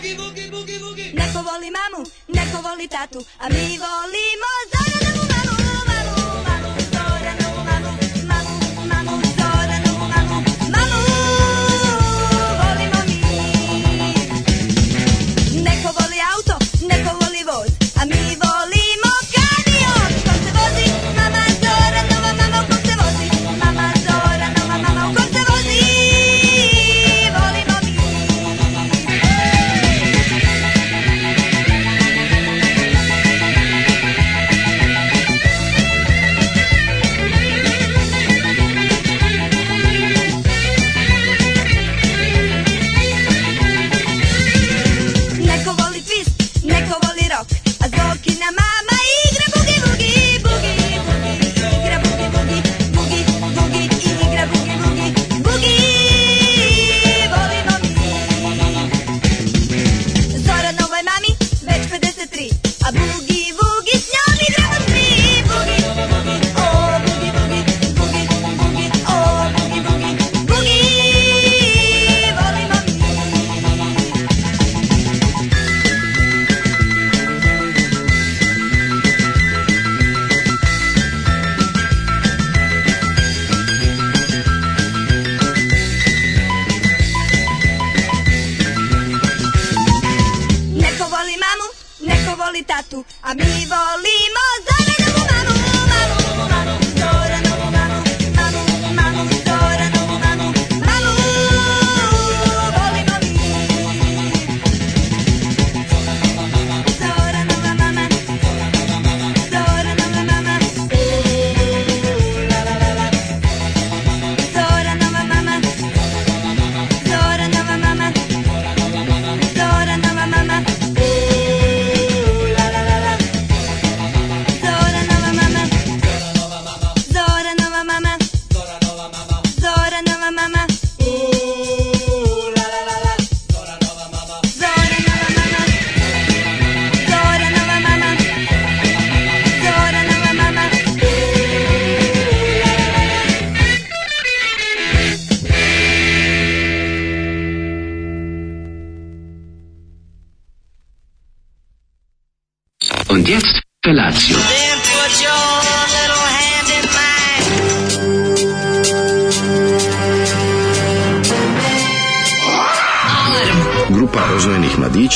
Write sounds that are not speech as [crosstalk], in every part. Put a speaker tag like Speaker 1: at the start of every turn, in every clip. Speaker 1: Neko voli mamu, neko voli tatu, a mi volimo za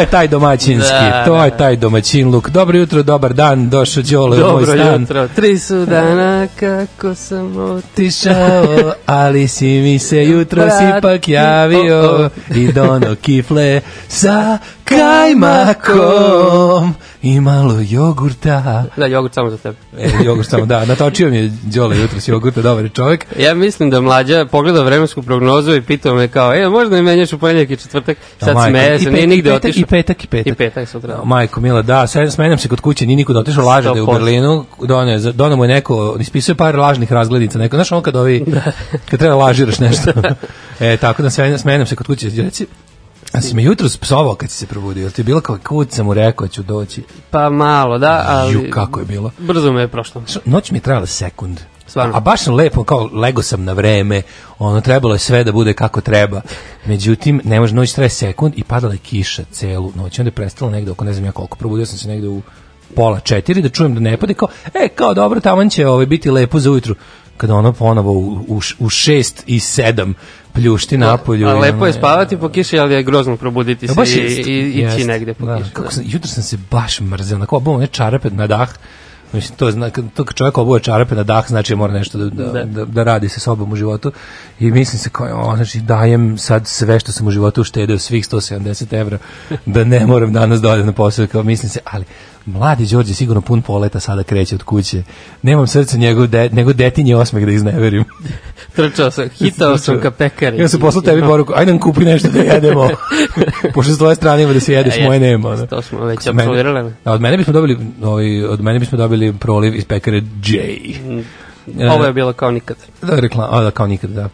Speaker 2: je taj domaćinski, da, to je da. taj domaćin luk. Dobro jutro, dobar dan, došao Đole u moj stan. Dobro
Speaker 3: jutro, tri su dana kako sam otišao, ali si mi se jutro ipak javio i dono kifle sa kajmakom i malo jogurta.
Speaker 4: Da, jogurt samo za tebe.
Speaker 2: E, jogurt samo, da. Natočio mi je Đole jutro s jogurta, dobar je čovjek.
Speaker 4: Ja mislim da mlađa pogleda vremensku prognozu i pitao me kao, e, možda mi menjaš u ponedjeljak i četvrtak, da, sad no, smeje se, nije nigde otišao.
Speaker 2: I petak, i petak.
Speaker 4: I petak sutra.
Speaker 2: No, da, majko, mila, da, sad smenjam se kod kuće, nije nikud da otišao, laže da je u Berlinu, donio, donio mu je neko, ispisuje par lažnih razglednica, neko, znaš on kad ovi, kad treba lažiraš nešto. [laughs] e, tako da smenjam se kod kuće, reci, A si me jutro spsovao kad si se probudio, jel ti je bilo kao kud sam mu rekao ću doći?
Speaker 4: Pa malo, da, ali... Ju,
Speaker 2: kako je bilo?
Speaker 4: Brzo me
Speaker 2: je
Speaker 4: prošlo.
Speaker 2: Noć mi je trajala sekund. Stvarno. A baš lepo, kao lego sam na vreme, ono trebalo je sve da bude kako treba. Međutim, ne može noć traje sekund i padala je kiša celu noć. Onda je prestalo negde oko ne znam ja koliko, probudio sam se negde u pola četiri da čujem da ne pade kao, e, kao dobro, taman će ovaj, biti lepo za ujutru kada ono ponovo u, u, u šest i sedam pljušti na polju.
Speaker 4: a lepo je spavati po kiši, ali je grozno probuditi e, se i, i, ići negde po da. kiši.
Speaker 2: Kako da. sam, jutro sam se baš mrzio, onako obao one čarape na dah, Mislim, to, zna, to kad čovjek obuje čarape na dah, znači mora nešto da, da, da, da, da radi sa sobom u životu. I mislim se, kao, znači, dajem sad sve što sam u životu uštedeo, svih 170 evra, da ne moram danas da odem na posao. Kao, mislim se, ali mladi Đorđe sigurno pun poleta sada kreće od kuće. Nemam srce njegov, de, njegov detinje osmeh da izneverim
Speaker 4: trčao sam,
Speaker 2: hitao sam ka pekari. Ja sam poslao tebi poruku, ajde nam kupi nešto da jedemo. [laughs] Pošto s tvoje strane ima da se jedeš, ja, e, moje nema.
Speaker 4: Da. To smo
Speaker 2: već absolvirali. Da, od mene bismo dobili, ovaj, od mene bismo dobili proliv iz pekare J. Mm.
Speaker 4: E, ovo je bilo kao nikad.
Speaker 2: Da, rekla, a, da kao nikad, da.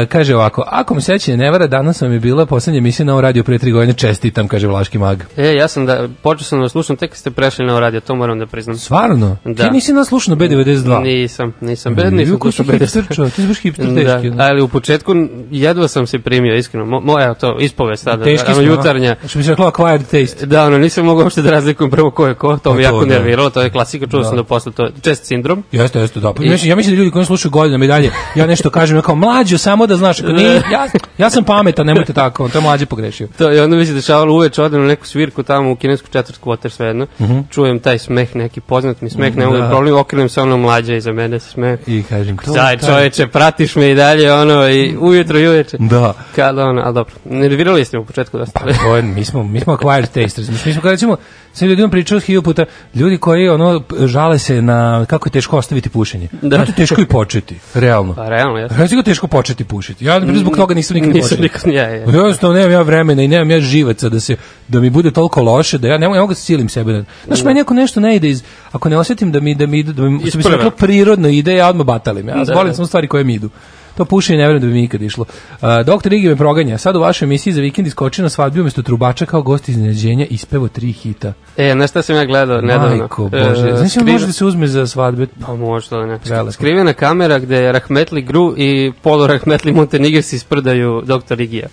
Speaker 2: E, kaže ovako, ako mi sećanje ne vara, danas vam je bila poslednja emisija na ovo radio pre tri godine, čestitam, kaže Vlaški mag.
Speaker 4: E, ja sam da, počeo sam da slušam, tek ste prešli na ovo radio, to moram da priznam.
Speaker 2: Stvarno? Da. Ti nisi naslušao na B92?
Speaker 4: Nisam, nisam,
Speaker 2: B, nisam slušao B92. Ti si baš hipsterteški.
Speaker 4: Da, ali u početku jedva sam se primio, iskreno, mo, moja to, ispovest sada, Teški ono,
Speaker 2: jutarnja. Što bi se rekla,
Speaker 4: acquired taste. Da, ono, nisam mogao uopšte da razlikujem prvo ko je ko, to pa me jako da. nerviralo, to je klasika, čuo
Speaker 2: da.
Speaker 4: sam da posle to, čest sindrom.
Speaker 2: Jeste, jeste, da, pa mislim, ja mislim da ljudi koji slušaju godinama i dalje, ja nešto kažem, ja kao mlađo, samo da znaš, ne, ja, ja sam pametan, nemojte tako, on to je mlađe pogrešio.
Speaker 4: To,
Speaker 2: I
Speaker 4: onda mi se dešavalo uveč, odem na neku svirku
Speaker 2: tamo
Speaker 4: u kinesku četvrt kvoter, jedno, mm -hmm. čujem taj smeh, neki poznat mi smeh, mm, ne da. mogu da. problem, okrenem se ono mlađe iza mene se smeh.
Speaker 2: I kažem, to Zaj, čoveče,
Speaker 4: pratiš me i dalje, ono, i ujutro ujutro.
Speaker 2: Da.
Speaker 4: Kada ono, ali dobro, nervirali ste u početku
Speaker 2: dosta.
Speaker 4: Pa,
Speaker 2: mi smo, mi smo acquired taste, mi smo, kao recimo, Sam ljudima da pričao hilju puta, ljudi koji ono žale se na kako je teško ostaviti pušenje. Da. Zato teško i početi, realno. Pa realno,
Speaker 4: ja.
Speaker 2: Znači teško početi pušiti. Ja mm, zbog toga nisam nikad nisam
Speaker 4: nikad, ja, ja. Jednostavno
Speaker 2: nemam ja vremena i nemam ja živaca da se da mi bude toliko loše da ja ne mogu, ne da silim sebe. Da, znaš, meni ako nešto ne ide iz ako ne osetim da mi da mi ide da mi, da mi, da prirodno ide, ja odmah batalim. Ja da, volim da. samo stvari koje mi idu. To pušenje i ne verujem da bi mi ikad išlo. Uh, doktor Igi me proganja. Sad u vašoj emisiji za vikend iskoči na svadbi umjesto trubača kao gost iznenađenja ispevo tri hita.
Speaker 4: E, na šta sam ja gledao nedavno? Majko,
Speaker 2: e, bože. E, znači, može da se uzme za svadbe?
Speaker 4: Pa može da ne. Prelepo. Skrivena kamera gde Rahmetli Gru i polo Rahmetli Montenegers se isprdaju doktor Igija.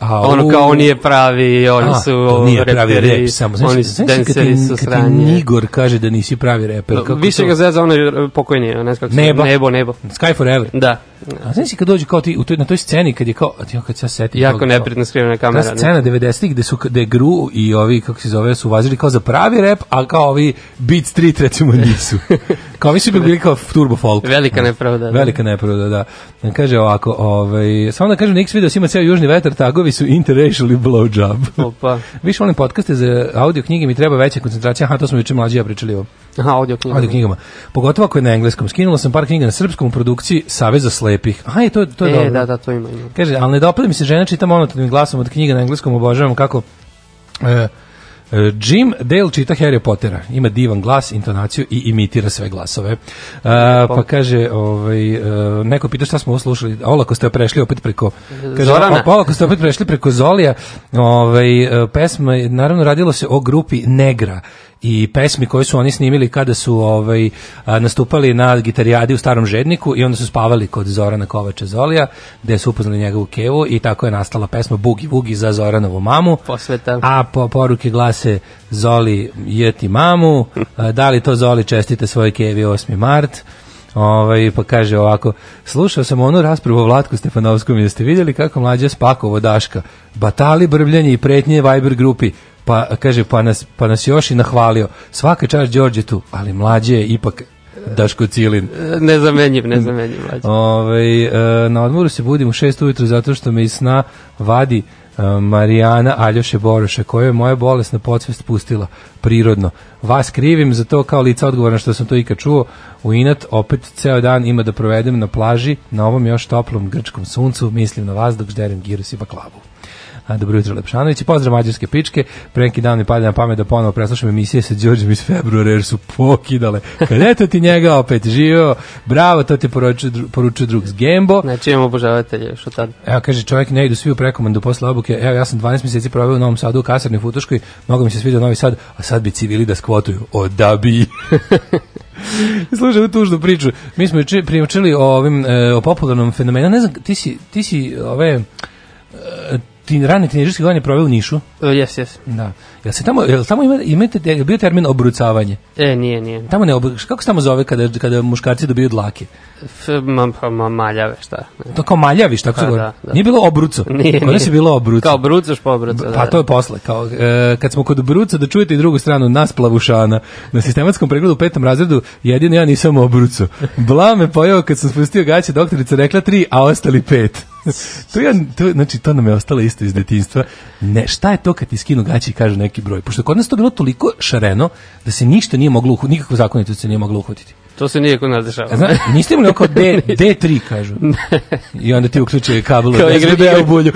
Speaker 4: A, ono kao on je pravi, oni su nije reperi, pravi rep, samo znači, oni su znači, danseri su sranje.
Speaker 2: Igor kaže da nisi pravi reper.
Speaker 4: Kako više to? ga zeza onaj pokojni, ne znam kako se, nebo. nebo, nebo.
Speaker 2: Sky Forever. Da. A znaš kad dođe kao ti u toj, na toj sceni kad je kao ti kad se ja setim
Speaker 4: jako neprijatno
Speaker 2: skrivena
Speaker 4: kamera.
Speaker 2: Ta scena 90-ih gde su gde Gru i ovi kako se zove su vazili kao za pravi rep, a kao ovi Beat Street recimo nisu. [laughs] kao mi su bili kao turbo folk.
Speaker 4: Velika nepravda. Da.
Speaker 2: Velika nepravda, da. da. Kaže ovako, ovaj samo da kažem neki video ima ceo južni vetar, tagovi su blow job.
Speaker 4: Opa. [laughs]
Speaker 2: Više volim podcaste za audio knjige, mi treba veća koncentracija. Aha, to smo juče mlađi ja pričali o Aha, audio knjigama. Audio knjigama. Pogotovo ako je na engleskom. Skinula sam par knjiga na srpskom u produkciji Saveza slepih. je, to, to je e, dobro.
Speaker 4: da, da, to ima. ima. Kaže, ali
Speaker 2: ne dopada mi se žena čita monotonim glasom od knjiga na engleskom, obožavam kako... E, e, Jim Dale čita Harry Pottera. Ima divan glas, intonaciju i imitira sve glasove. Uh, pa kaže, ovaj, e, neko pita šta smo uslušali. Olako ste prešli opet preko...
Speaker 4: Kaže, Zorana. Pa olako
Speaker 2: ste opet prešli preko Zolija. Ovaj, pesma, naravno, radilo se o grupi Negra i pesmi koje su oni snimili kada su ovaj nastupali na gitarijadi u Starom Žedniku i onda su spavali kod Zorana Kovača Zolija, gde su upoznali njegovu Kevu i tako je nastala pesma Bugi Vugi za Zoranovu mamu.
Speaker 4: Posveta.
Speaker 2: A po poruke glase Zoli jeti mamu, da li to Zoli čestite svoje Kevi 8. mart. Ovaj, pa kaže ovako, slušao sam onu raspravu o Vlatku Stefanovskom, jeste vidjeli kako mlađa spakovo daška, batali, brbljanje i pretnje Viber grupi, Pa kaže pa nas pa nas još i nahvalio. Svaka čast Đorđe ali mlađe je ipak Daško Cilin.
Speaker 4: E, nezamenjiv, nezamenjiv
Speaker 2: mlađe. Ove, e, na odmoru se budim u 6 ujutru zato što me iz sna vadi e, Marijana Aljoše Boroše, koju je moja bolesna podsvest pustila prirodno. Vas krivim za to kao lica odgovorna što sam to ikad čuo. U inat opet ceo dan ima da provedem na plaži, na ovom još toplom grčkom suncu, mislim na vas dok žderim girus i baklavu. Dobro jutro Lepšanović. Pozdrav mađarske pičke. Pre neki dan mi pada na pamet da ponovo preslušam emisije sa Đorđem iz februara jer su pokidale. Kad eto ti njega opet živo? Bravo, to ti poručuje, poruču drug s Gembo.
Speaker 4: Znači imamo obožavatelje još tad.
Speaker 2: Evo kaže čovjek ne idu svi u prekomandu posle obuke. Evo ja sam 12 mjeseci proveo u Novom Sadu u kasarni Futoškoj. Mnogo mi se sviđa Novi Sad, a sad bi civili da skvotuju. O da bi. [laughs] Slušaj, ovu tužnu priču. Mi smo juče priučili o ovim e, o popularnom fenomenu. Ne znam, ti si, ti si ove e, ti, rane tinežerske godine proveo u Nišu.
Speaker 4: E, jes, uh, jes. Da.
Speaker 2: Jel se tamo, jel tamo ima, imate, jel bio termin obrucavanje?
Speaker 4: E, nije, nije.
Speaker 2: Tamo ne, obruč, kako se tamo zove kada, kada muškarci dobiju dlake?
Speaker 4: F, ma, pa, ma, maljave, šta?
Speaker 2: To kao maljavi, šta?
Speaker 4: Kako pa, da,
Speaker 2: da. Nije bilo obruco.
Speaker 4: [laughs] Nije, da nije.
Speaker 2: se bilo obruco.
Speaker 4: Kao brucoš po obruco, da.
Speaker 2: Pa to je posle. Kao, e, kad smo kod bruca, da čujete i drugu stranu, nas plavušana. Na sistematskom pregledu u petom razredu, jedino ja nisam obruco. Bla me pojao kad sam spustio gaće, doktorica rekla tri, a ostali pet. [laughs] to, ja, to, znači, to nam je ostalo isto iz detinstva. Ne, šta je to kad ti skinu gaće i kažu neki neki broj. Pošto kod nas to bilo toliko šareno da se ništa nije moglo, nikakva zakonitost se nije mogla uhvatiti.
Speaker 4: To se nije kod nas dešava.
Speaker 2: Zna, [laughs] niste imali
Speaker 4: oko
Speaker 2: D, D3, kažu. I onda ti uključuje kabel od
Speaker 4: SBB d-a u bulju.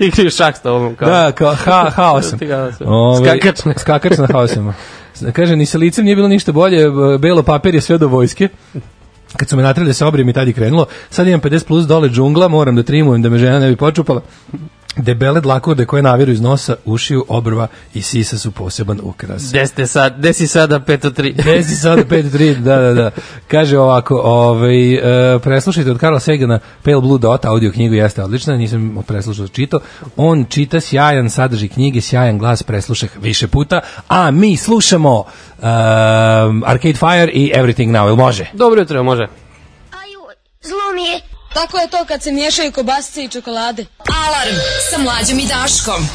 Speaker 4: I kriju šak s tobom. Kao.
Speaker 2: Da, kao ha, haosem. Ove,
Speaker 4: ovaj, skakač.
Speaker 2: Skakač na haosima. [laughs] Kaže, ni sa licem nije bilo ništa bolje, belo papir je sve do vojske kad su me natrali da se obrijem i tad je krenulo, sad imam 50 plus dole džungla, moram da trimujem da me žena ne bi počupala. Debele dlakude koje naviru iz nosa, ušiju, obrva i sisa su poseban ukras. Gde
Speaker 4: sad? Gde si
Speaker 2: sada 5 [laughs] Gde si sada 5 Da, da, da. Kaže ovako, ovaj, e, preslušajte od Karla Segana Pale Blue Dot, audio knjigu jeste odlična, nisam preslušao čito. On čita sjajan sadržaj knjige, sjajan glas preslušah više puta, a mi slušamo um, Arcade Fire i Everything Now. Jel može?
Speaker 4: Dobro jutro, može. Aj, zlo mi
Speaker 5: je. Tako je to kad se miješaju kobasice i čokolade.
Speaker 6: Alarm sa mlađom i Daškom.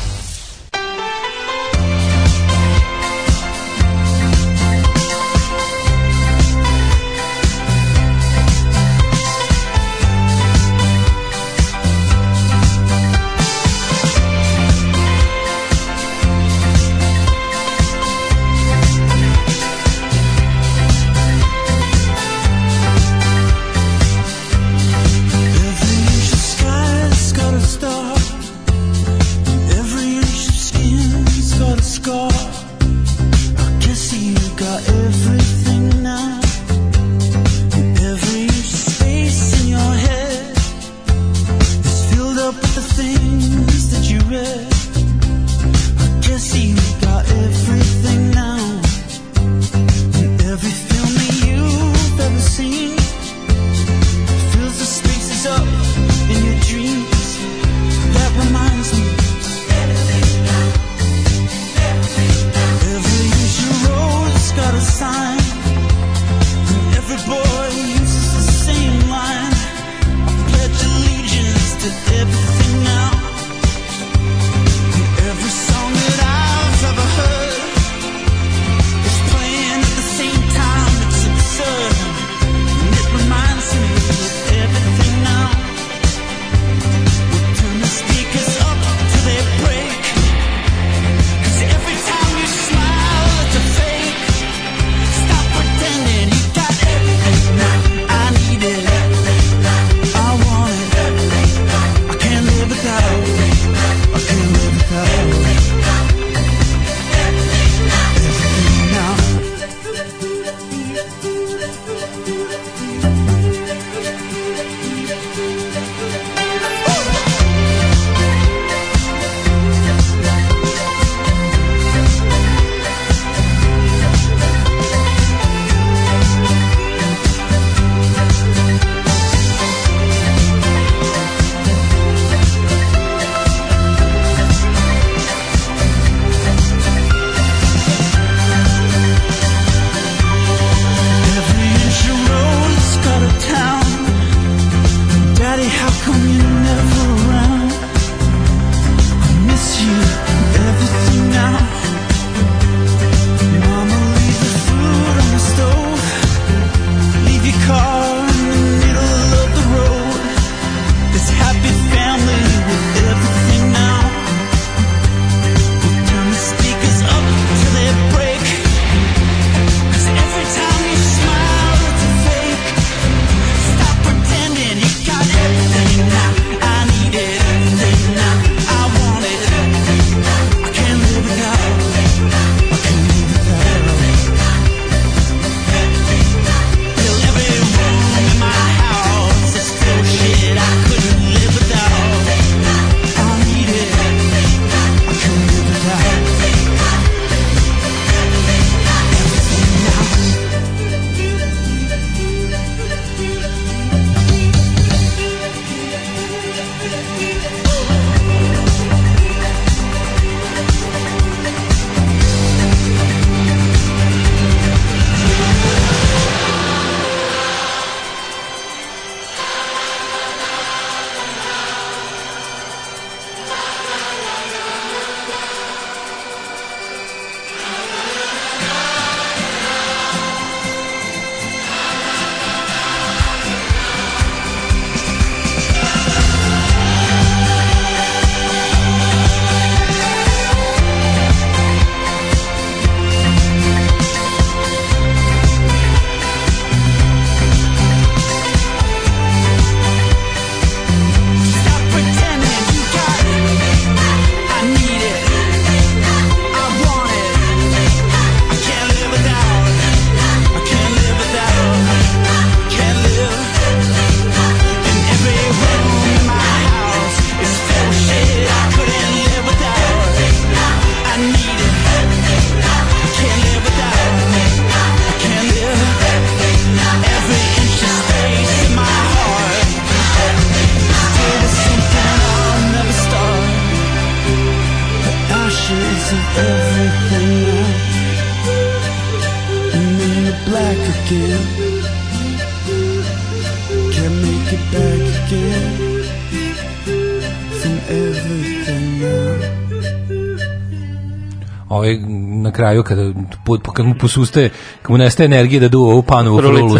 Speaker 2: kraju kada put kad mu posustaje, kad mu nestaje energije da duva ovu panovu frulu.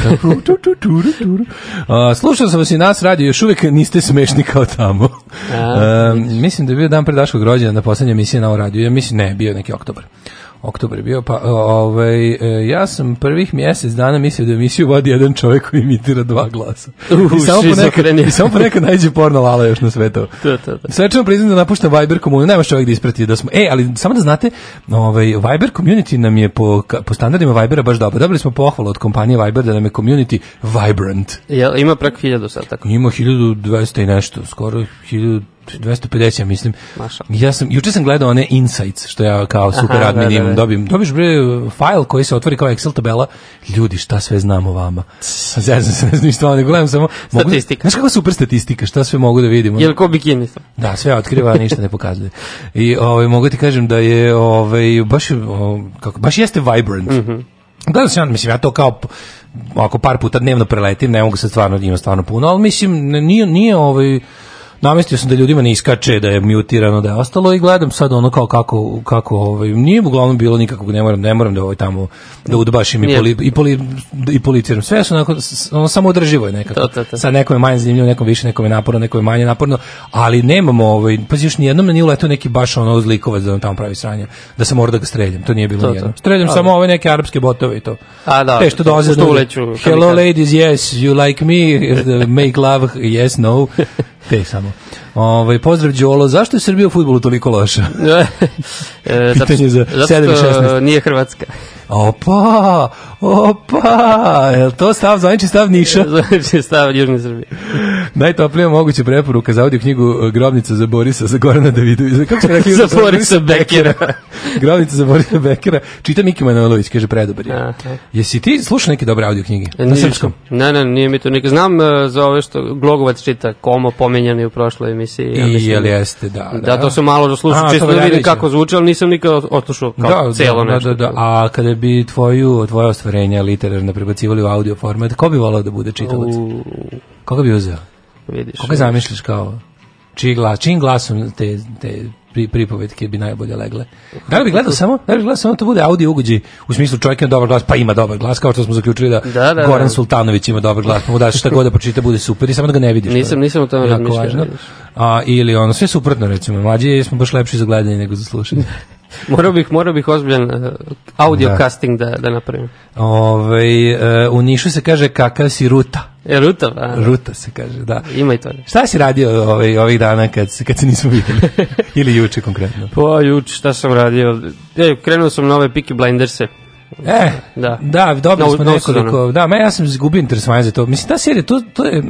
Speaker 4: uh,
Speaker 2: [laughs] slušao sam vas i nas radio, još uvek niste smešni kao tamo. A, uh, mislim da je bio dan pre Daškog rođena na poslednja emisija na radio. Ja mislim ne, bio neki oktobar oktobar bio, pa ovaj, e, ja sam prvih mjesec dana mislio da emisiju vodi jedan čovjek koji imitira dva glasa.
Speaker 4: Uh,
Speaker 2: I samo
Speaker 4: ponekad,
Speaker 2: i samo ponekad najde porno lala još na
Speaker 4: sve to.
Speaker 2: to, to, Svečano priznam da napušta Viber community, nema čovjek
Speaker 4: da
Speaker 2: isprati da smo, e, ali samo da znate, ovaj, Viber community nam je po, po standardima Vibera baš dobro. Dobili smo pohvalu od kompanije Viber da nam je community vibrant.
Speaker 4: Ja, ima preko hiljadu sad tako? Ima
Speaker 2: 1200 i nešto, skoro 1000 250, ja mislim. Maša. Ja sam, juče sam gledao one Insights, što ja kao super Aha, da, admin da, imam, da. dobim. Dobiš bre, fajl koji se otvori kao Excel tabela, ljudi, šta sve znamo vama. Zezam se, ne znam ništa, ne gledam samo...
Speaker 4: Mogu,
Speaker 2: Znaš kako super statistika, šta sve mogu da vidim.
Speaker 4: Jel ko bikini sam?
Speaker 2: Da, sve otkriva, ništa ne pokazuje. I ovaj, mogu ti kažem da je, ovaj, baš, o, kako, baš jeste vibrant. Mm da, Gledam mislim, ja to kao ako par puta dnevno preletim, ne mogu se stvarno, ima stvarno puno, al mislim, nije, nije ovaj, namestio sam da ljudima ne iskače, da je mutirano, da je ostalo i gledam sad ono kao kako, kako ovaj, nije uglavnom bilo nikakvog, ne moram, ne moram da ovaj tamo, da udbašim i, poli, i, poli, i policiram. Sve su onako, ono samo održivo je nekako. To, to, to. Sad nekom je manje zanimljivo, nekom više, nekom je naporno, nekom je manje naporno, ali nemamo, ovaj, pa još nijednom na nije uletao neki baš ono zlikovac da on tamo pravi sranje, da sam mora da ga streljam, to nije bilo to, nijedno. Streljam to. samo da. ove neke arapske botove i to.
Speaker 4: A,
Speaker 2: da,
Speaker 4: Te
Speaker 2: što dolaze, hello ladies, yes, you like me, [laughs] make love, yes, no. Te samo. Ovaj pozdrav Đolo, zašto je Srbija u fudbalu toliko loša? [laughs] e,
Speaker 4: e Pitanje zato, za 7 16. Nije Hrvatska.
Speaker 2: Opa, opa, je to stav, zvaniči stav Niša? [laughs]
Speaker 4: zvaniči stav Južne Srbije.
Speaker 2: Najtoplija moguća preporuka za audio knjigu e, Grobnica za Borisa, za Gorana Davidovića.
Speaker 4: Kako se rekli? za Borisa Bekera.
Speaker 2: Grobnica za Borisa Bekera. Čita Miki Manojlović, kaže predobar je. Aha. Jesi ti slušao neke dobre audio knjige? Na srpskom?
Speaker 4: Ne, ne, nije mi to neka. Znam e, za ove što Glogovac čita Komo, pomenjani u prošloj emisiji.
Speaker 2: Ja I, jel da- jeste, da,
Speaker 4: da. Da, to sam malo da slušao, čisto da vidim kako zvuči, ali nisam nikad otušao kao da,
Speaker 2: da, celo da, nešto. Da, da, da. A kada je bi tvoju, tvoje ostvarenja literarna prebacivali u audio format, ko bi volao da bude čitalac? Koga bi uzeo?
Speaker 4: Vidiš,
Speaker 2: Koga zamišljaš kao? Čiji glas, čijim glasom te, te pri, pripovetke bi najbolje legle. Da li bi gledao samo, da li bi gledao samo to da bude audio uguđi u smislu čovjek ima dobar glas, pa ima dobar glas, kao što smo zaključili da, da, da, da. Goran da. Sultanović ima dobar glas, pa mu daš šta god da pročita bude super i samo da ga ne vidiš.
Speaker 4: Nisam, pa da. nisam o tome
Speaker 2: razmišljao. A, ili ono, sve suprotno recimo, mlađi smo baš lepši za gledanje nego za slušanje. [laughs]
Speaker 4: [laughs] morao bih, morao bih ozbiljan eh, audio da. casting da, da napravim.
Speaker 2: Ove, eh, u Nišu se kaže kakav si ruta.
Speaker 4: E, ruta, pa.
Speaker 2: Ruta se kaže, da.
Speaker 4: Ima
Speaker 2: i
Speaker 4: to.
Speaker 2: Ne. Šta si radio ovaj, ovih dana kad, kad se nismo videli? [laughs] Ili juče konkretno?
Speaker 4: Pa, juče, šta sam radio? E, krenuo sam na ove Peaky Blinderse.
Speaker 2: E, da, da dobili smo nekoliko, da, ma ja sam izgubio interesovanje za to. Mislim, ta serija, to, to je,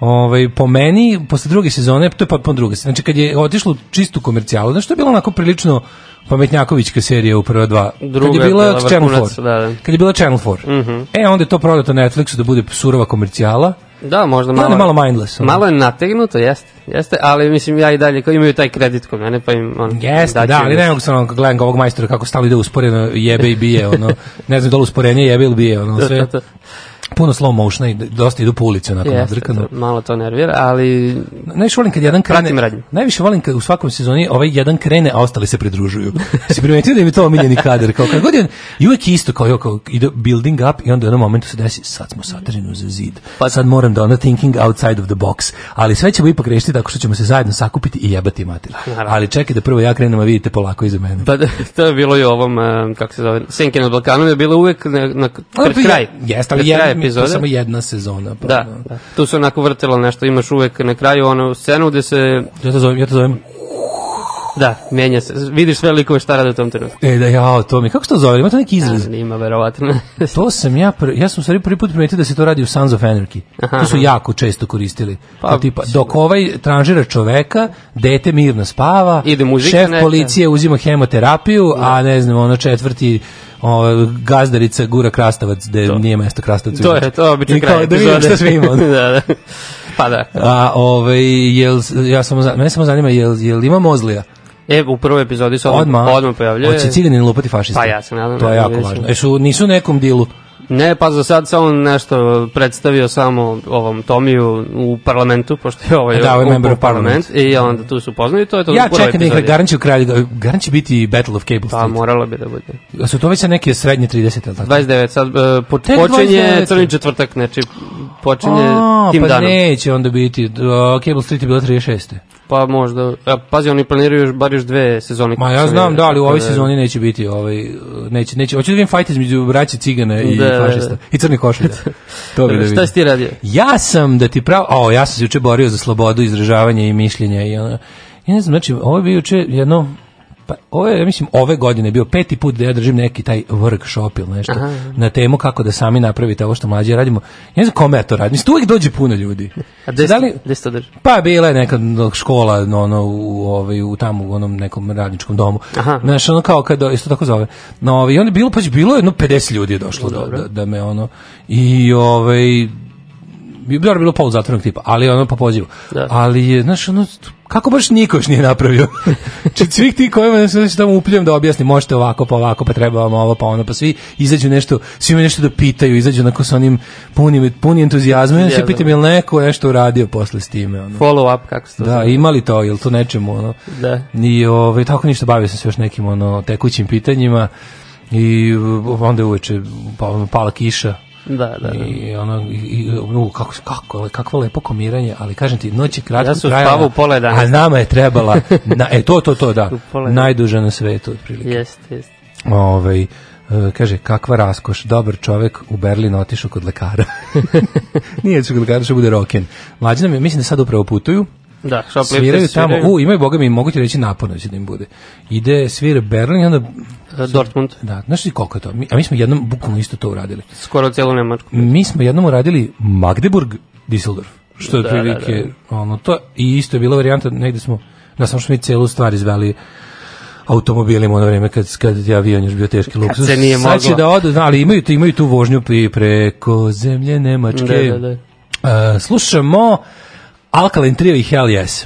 Speaker 2: ovaj, po meni, posle druge sezone, to je potpuno druga Znači, kad je otišlo u čistu komercijalu, znači, to je bilo onako prilično pametnjakovićka serija u prva dva.
Speaker 4: Druga kad je bila, bila Channel 4. Da, da.
Speaker 2: Kad je bila Channel 4. Mm -hmm. E, onda je to prodato Netflixu da bude surova komercijala.
Speaker 4: Da, možda malo. Da, malo
Speaker 2: mindless.
Speaker 4: Ono. Malo je nategnuto, jeste. Jeste, ali mislim ja i dalje imaju taj kredit kod mene, pa im on Jeste,
Speaker 2: da, ali ne da- mogu samo gledam ovog majstora kako stalno ide da usporeno jebe i bije, ono. [laughs] ne znam dole da usporenje jebe ili bije, ono sve puno slow motiona i dosta idu po ulici onako Jeste, nadrkano.
Speaker 4: Malo to nervira, ali
Speaker 2: najviše volim kad jedan krene. Najviše volim kad u svakom sezoni ovaj jedan krene, a ostali se pridružuju. Se [laughs] primetio da je mi to omiljeni kadar kao kad god i uvek isto kao, kao ide building up i onda u jednom momentu se desi sad smo satrinu za zid. Pa da. sad moram da ono thinking outside of the box. Ali sve ćemo ipak rešiti tako što ćemo se zajedno sakupiti i jebati mater. Pa, ali čekaj da prvo ja krenem, a vidite polako iza mene. Pa
Speaker 4: da, to je bilo i ovom eh, kako se zove, Senke na Balkanu je bilo uvek na, na, na, na kraj.
Speaker 2: Jeste, ali jedan, epizode. To samo jedna sezona. Pa,
Speaker 4: da, da. tu se onako vrtelo nešto, imaš uvek na kraju onu scenu gde se...
Speaker 2: Ja to zovem, ja to zovem
Speaker 4: Da, menja se. Vidiš sve likove šta rade u tom trenutku.
Speaker 2: E, da, jao, to mi, kako se to zove? Ima to neki da, izraz? Da, ima,
Speaker 4: verovatno.
Speaker 2: [laughs] to sam ja, pr ja sam stvari prvi put primetio da se to radi u Sons of Anarchy. Aha. To su jako često koristili. Pa, to, tipa, dok ovaj tranžira čoveka, dete mirno spava,
Speaker 4: Ide muzika,
Speaker 2: šef neka. policije uzima hemoterapiju, da. a ne znam, ono četvrti o, gazdarica gura krastavac, da nije mesto krastavcu.
Speaker 4: To je, to obično kraj.
Speaker 2: Da vidim šta sve ima. [laughs] da, da. Pa da. A, ovaj, jel, ja samo, mene samo zanima, jel, jel ima mozlija?
Speaker 4: E, u prvoj epizodi se odmah, odmah
Speaker 2: pojavljuje. Hoće ciganin lupati fašista.
Speaker 4: Pa ja sam
Speaker 2: nadam. To je
Speaker 4: da jako
Speaker 2: važno. E su, nisu u nekom dilu.
Speaker 4: Ne, pa za sad samo nešto predstavio samo ovom Tomiju u parlamentu, pošto je ovaj, da, ovaj member parlament, parlament, i onda tu su poznali, to je to
Speaker 2: ja u čekam nekada, Garan u kralju, Garan biti Battle of Cable Street.
Speaker 4: Pa, moralo bi da bude.
Speaker 2: A su to već neke srednje 30, ali tako?
Speaker 4: 29, sad, uh, po, počinje 29. crni četvrtak, znači, počinje A, tim
Speaker 2: pa danom. Pa neće onda biti, uh, Cable Street je bilo 36
Speaker 4: pa možda, a, pazi, oni planiraju još, bar još dve
Speaker 2: sezone. Ma ja znam, da, ali u ovoj da sezoni neće biti, ovaj, neće, neće, hoću da vidim fajt između braće Cigane i da, da, da. fašista, da, i crnih košulja.
Speaker 4: to bi da [laughs] vidim. Šta si ti radio?
Speaker 2: Ja sam, da ti pravo, o, ja sam se juče borio za slobodu izražavanja i mišljenja i ono, ja ne znam, znači, ovo je bio juče jedno, pa ovo ja mislim, ove godine je bio peti put da ja držim neki taj workshop ili nešto Aha. na temu kako da sami napravite ovo što mlađe radimo. Ja ne znam kome ja to radim. Mislim, uvijek dođe puno ljudi.
Speaker 4: A gde znači, da li, to
Speaker 2: drži? Pa bila je neka škola ono, u, ovaj, u tamo u onom nekom radničkom domu. Aha. Znaš, ono kao kad isto tako zove. No, ovaj, I onda je bilo, pa bilo jedno 50 ljudi je došlo da, da, da me ono, i ovaj, dobro bilo polu zatvornog tipa, ali ono po pozivu. Da. Ali je, znaš, ono, kako baš niko još nije napravio? [laughs] Či znači, svih ti kojima se znači, tamo upljam da objasni, možete ovako, pa ovako, pa treba vam ovo, pa ono, pa svi izađu nešto, svi me nešto da pitaju, izađu onako sa onim punim, punim entuzijazmom, ja se pitam da. je li neko nešto uradio posle s time. Ono.
Speaker 4: Follow up, kako se to
Speaker 2: Da, imali to, ili to nečemu, ono.
Speaker 4: Da.
Speaker 2: I ovaj, tako ništa, bavio sam se još nekim ono, tekućim pitanjima i onda je uveče pa pala kiša,
Speaker 4: Da, da, da.
Speaker 2: I ono, i, u, kako, kako, kakvo lepo komiranje, ali kažem ti, noć je kratko
Speaker 4: ja sam trajala, u pola a
Speaker 2: nama je trebala, na, e, to, to, to, da, [laughs] najduža na svetu, otprilike.
Speaker 4: Jeste, jeste.
Speaker 2: Ovaj, e, kaže, kakva raskoš, dobar čovek u Berlin otišao kod lekara. [laughs] Nije kod lekara, što da bude roken. Mlađina mi, mislim da sad upravo putuju,
Speaker 4: Da,
Speaker 2: sviraju tamo, u, imaju, boga mi, mogu ti reći naponoć da im bude. Ide,
Speaker 4: svira Berlin, onda Znači, Dortmund.
Speaker 2: Da, znaš li koliko je to? Mi, a mi smo jednom bukvalno isto to uradili.
Speaker 4: Skoro celu Nemačku.
Speaker 2: Mi smo jednom uradili Magdeburg, Düsseldorf. Što je da, prilike, da, da. ono, to, i isto je bila varijanta, negde smo, na da, samo što mi celu stvar izveli automobilima ono vreme kad, kad je avion još bio teški luksus. Kad se
Speaker 4: nije moglo.
Speaker 2: Sad će da odu, da, ali imaju, imaju tu vožnju preko zemlje Nemačke. Da, da, da. Uh, slušamo Alkaline Trio i Hell Yes.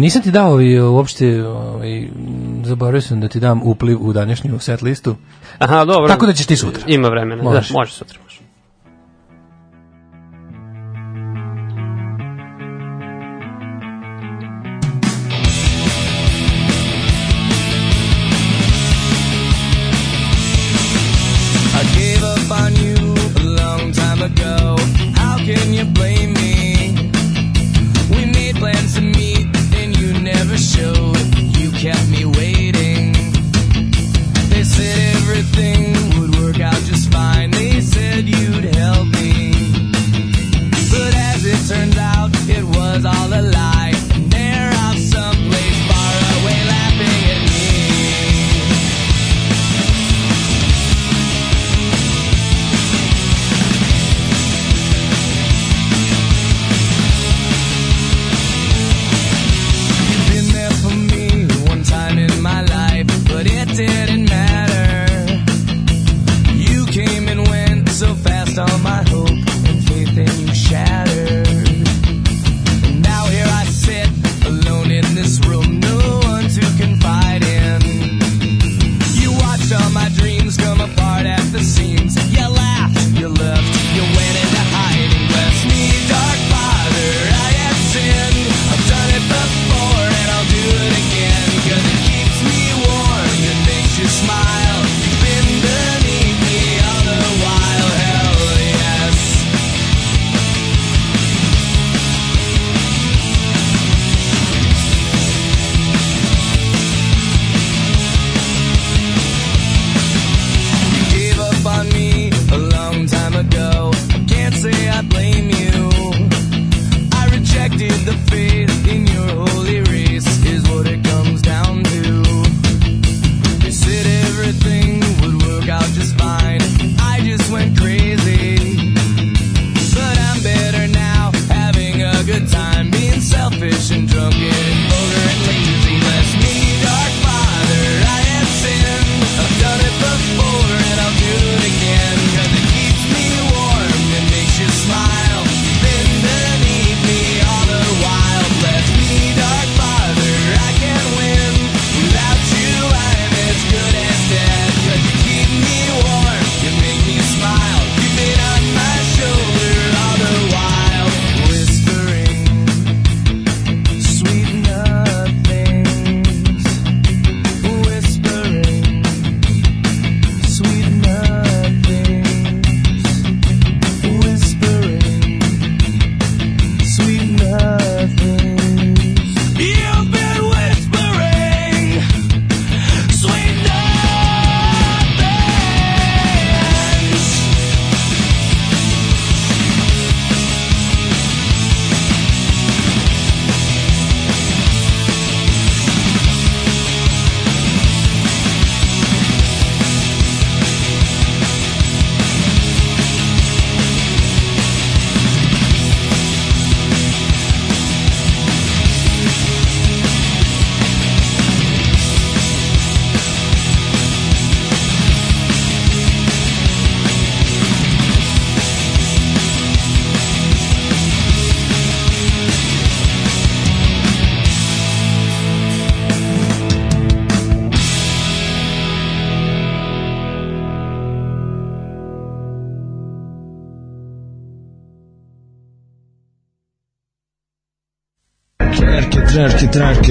Speaker 2: Nisam ti dao i ovaj, uopšte ovaj zaboravio sam da ti dam upliv u današnju set listu.
Speaker 4: Aha, dobro.
Speaker 2: Tako da ćeš ti sutra.
Speaker 4: Ima vremena, da, može sutra.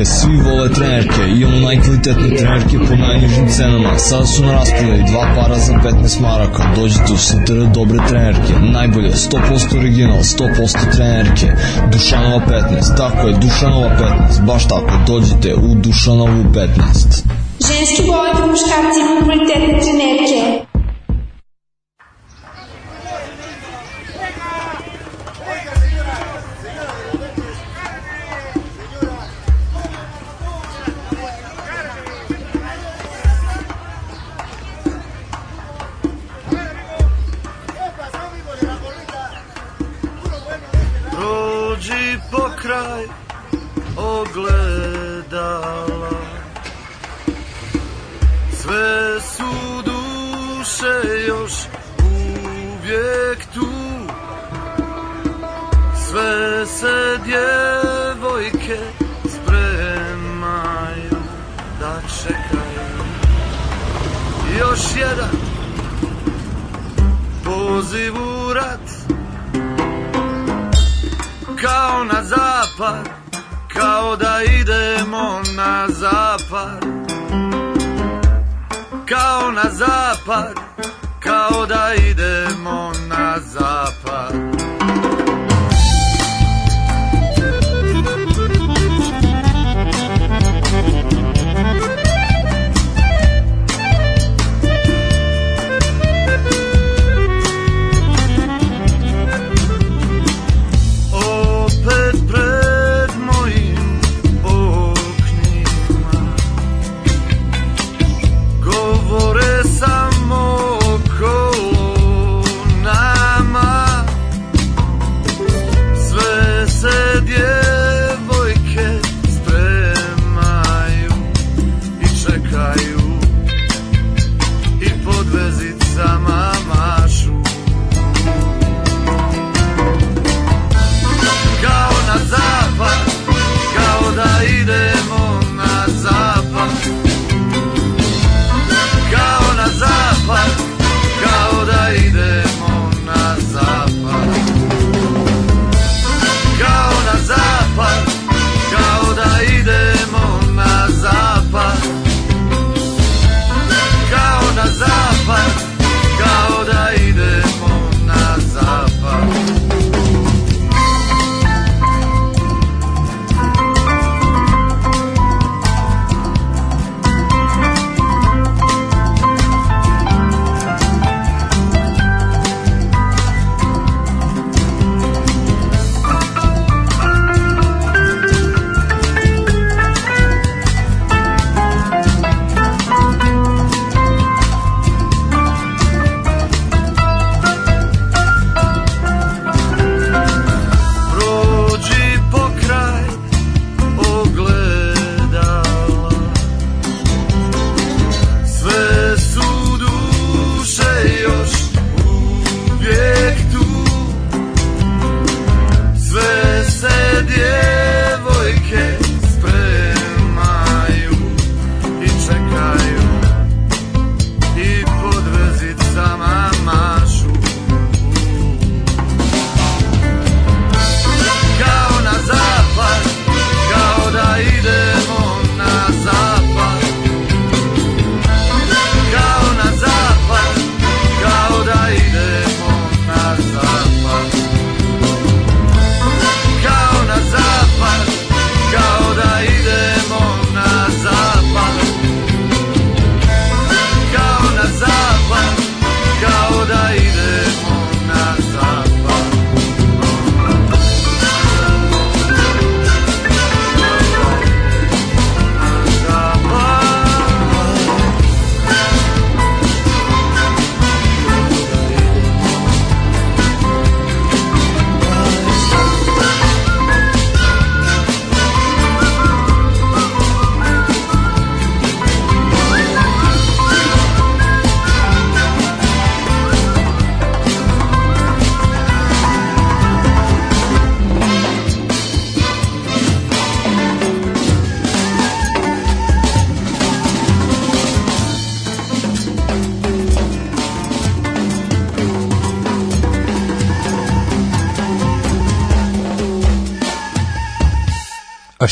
Speaker 7: trenerke, svi vole trenerke, imamo najkvalitetne trenerke po najnižim cenama. Sada su na raspodaju dva para za 15 maraka. Dođite u Sintera dobre trenerke, najbolje, 100% original, 100% trenerke. Dušanova 15, tako je, Dušanova 15, baš tako, dođite u Dušanovu 15. Ženski boli po muškarci imaju kvalitetne trenerke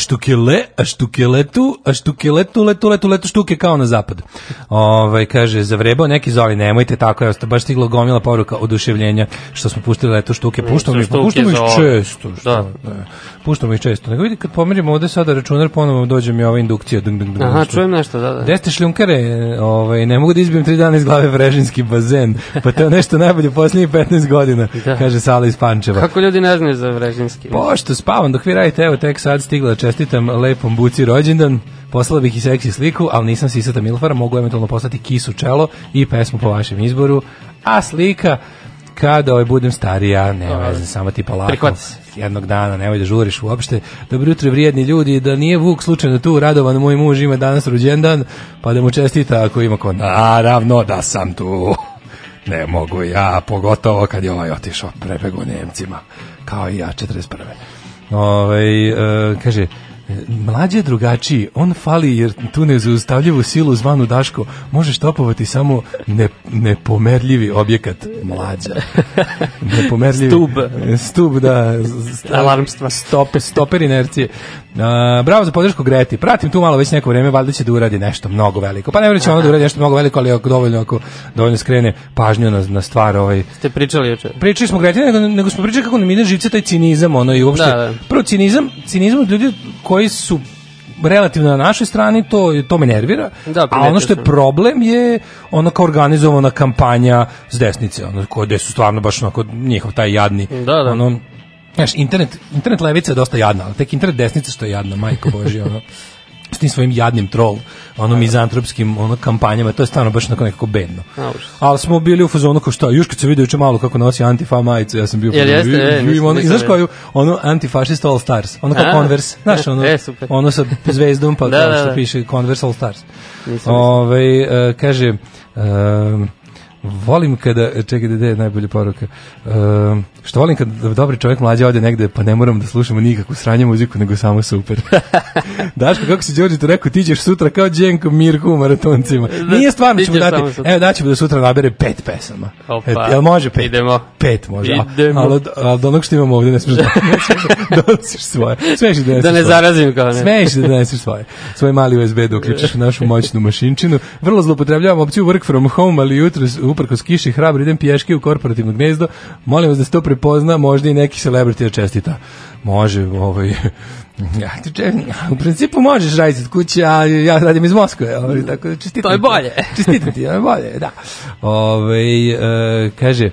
Speaker 2: štukele, a štukeletu, a štukeletu, letu, letu, letu štuke kao na zapad. Ovaj kaže zavrebao neki zoli, nemojte tako, je baš stiglo gomila poruka oduševljenja što smo pustili letu štuke, puštamo mi,
Speaker 8: puštamo mi često,
Speaker 2: što, da. da
Speaker 8: puštamo ih često. Nego vidi kad pomerimo ovde sada računar ponovo dođe mi ova indukcija. Dung,
Speaker 4: dung, dung, Aha, nešto. čujem nešto, da, da.
Speaker 2: Gde ste šljunkare? Ovaj, ne mogu da izbijem tri dana iz glave vrežinski bazen. Pa to je nešto najbolje poslednjih 15 godina, [laughs] da. kaže Sala iz Pančeva.
Speaker 4: Kako ljudi ne znaju za vrežinski?
Speaker 2: Pošto spavam dok vi radite, evo tek sad stigla, čestitam lepom buci rođendan. Poslala bih i seksi sliku, ali nisam sisata Milfara, mogu eventualno poslati kisu čelo i pesmu po vašem izboru. A slika kada ovaj budem starija, ne veze, samo ti lako. Prihvati. Jednog dana, nemoj da žuriš uopšte. Dobro jutro, vrijedni ljudi, da nije Vuk slučajno tu, radovan moj muž ima danas rođendan, pa da mu čestita ako ima ko. Naravno da sam tu. Ne mogu ja, pogotovo kad je ovaj otišao prepegu Nemcima, kao i ja 41. Ove, ovaj, e, kaže, Mlađe je drugačiji, on fali jer tu nezaustavljivu silu zvanu Daško može štopovati samo ne, nepomerljivi objekat mlađa. [laughs] Nepomerljivi. Stub. Stub, da.
Speaker 4: Alarmstva.
Speaker 2: Stope, stoper inercije. Uh, bravo za podršku Greti. Pratim tu malo već neko vrijeme, valjda će da uradi nešto mnogo veliko. Pa ne vjerujem da će ona da uradi nešto mnogo veliko, ali ako dovoljno ako dovoljno skrene pažnju na, na stvar ovaj.
Speaker 4: Ste pričali juče.
Speaker 2: Pričali smo Greti, nego, nego smo pričali kako nam ide živce taj cinizam, ono i uopšte. Da, da. Prvo cinizam, cinizam od ljudi koji su relativno na našoj strani, to, to me nervira. Da, a ono što je problem je ono kao organizovana kampanja s desnice, ono, gde su stvarno baš onako njihov taj jadni, da, da. ono, Znaš, internet, internet levica je dosta jadna, ali tek internet desnica što je jadna, majko božja, ono. s tim svojim jadnim troll, ono da. mizantropskim ono kampanjama, to je stvarno baš onako nekako bedno. Ali smo bili u fazonu kao šta, još kad se vidio juče malo kako nosi antifa majicu, ja sam bio Jel jeste, e, nisam, ono, znaš koju, ono antifašist All Stars, ono kao Converse, znaš, e, ono, e, ono sa zvezdom pa da, kao da, što da, da. piše Converse All Stars. Ove, ovaj, uh, kaže, um, Volim kada, čekaj, gde je najbolja poruka? Uh, što volim kada dobri čovjek mlađe ode negde, pa ne moram da slušamo nikakvu sranju muziku, nego samo super. [laughs] Daško, kako si Đorđe to rekao, ti ćeš sutra kao Đenko Mirko u maratoncima. Da, Nije stvarno, ćemo dati, evo daćemo da sutra nabere pet pesama.
Speaker 4: Opa, Et,
Speaker 2: jel može
Speaker 4: pet? Idemo.
Speaker 2: Pet može. Idemo. Ali, ali od onog što imamo ovde ne smiješ da, [laughs] da donosiš svoje. Smiješ da Da ne
Speaker 4: zarazim
Speaker 2: kao
Speaker 4: ne.
Speaker 2: Smiješ da donesiš svoje. Svoj mali USB da uključiš u našu moćnu mašinčinu. Vrlo zloupotrebljavamo opciju work from home, ali jutro uprkos kiši hrabro idem pješke u korporativno gnezdo. Molim vas da se to prepozna, možda i neki celebrity da čestita. Može, ovaj, [laughs] ja, če, u principu možeš raditi od kuće, a ja radim iz Moskve, ali ovaj, tako da čestitam. To je bolje. [laughs] Čestitam ti,
Speaker 4: je bolje,
Speaker 2: da. Ovaj, e, kaže,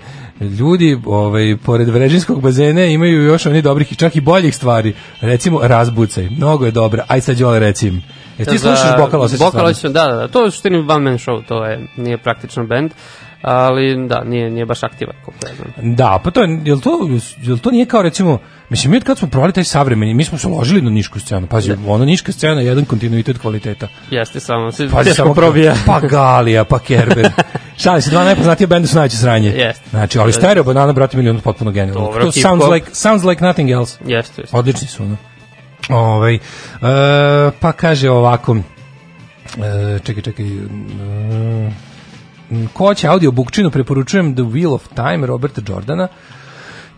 Speaker 2: ljudi ovaj pored vređinskog bazena imaju još oni dobrih i čak i boljih stvari. Recimo razbucaj, mnogo je dobra. Aj sad Đole recim. E ti slušaš
Speaker 4: Bokalo Bokalo da, da, da, to je suštini one man show, to je nije praktično bend ali da, nije, nije baš aktivan
Speaker 2: koliko ja znam. Da, pa to je, jel to, jel to nije kao recimo, mislim mi od kad smo provali taj savremeni, mi smo se uložili na nišku scenu, pazi, da. ona niška scena je jedan kontinuitet kvaliteta.
Speaker 4: Jeste, samo se
Speaker 2: pazi, samo, probija. [laughs] Pa Galija, pa Kerber, [laughs] Šalim se, dva najpoznatija benda su najveće sranje.
Speaker 4: Jeste.
Speaker 2: Znači, ali da. Stereo Banana, brate, milion potpuno genijalno. Dobro, to sounds pop. like, sounds like nothing else.
Speaker 4: Jeste,
Speaker 2: jeste. Odlični su, ono. Ovaj, e, pa kaže ovako, e, čekaj, čekaj, e, Mm, ko će audio bukčinu, preporučujem The Wheel of Time Roberta Jordana.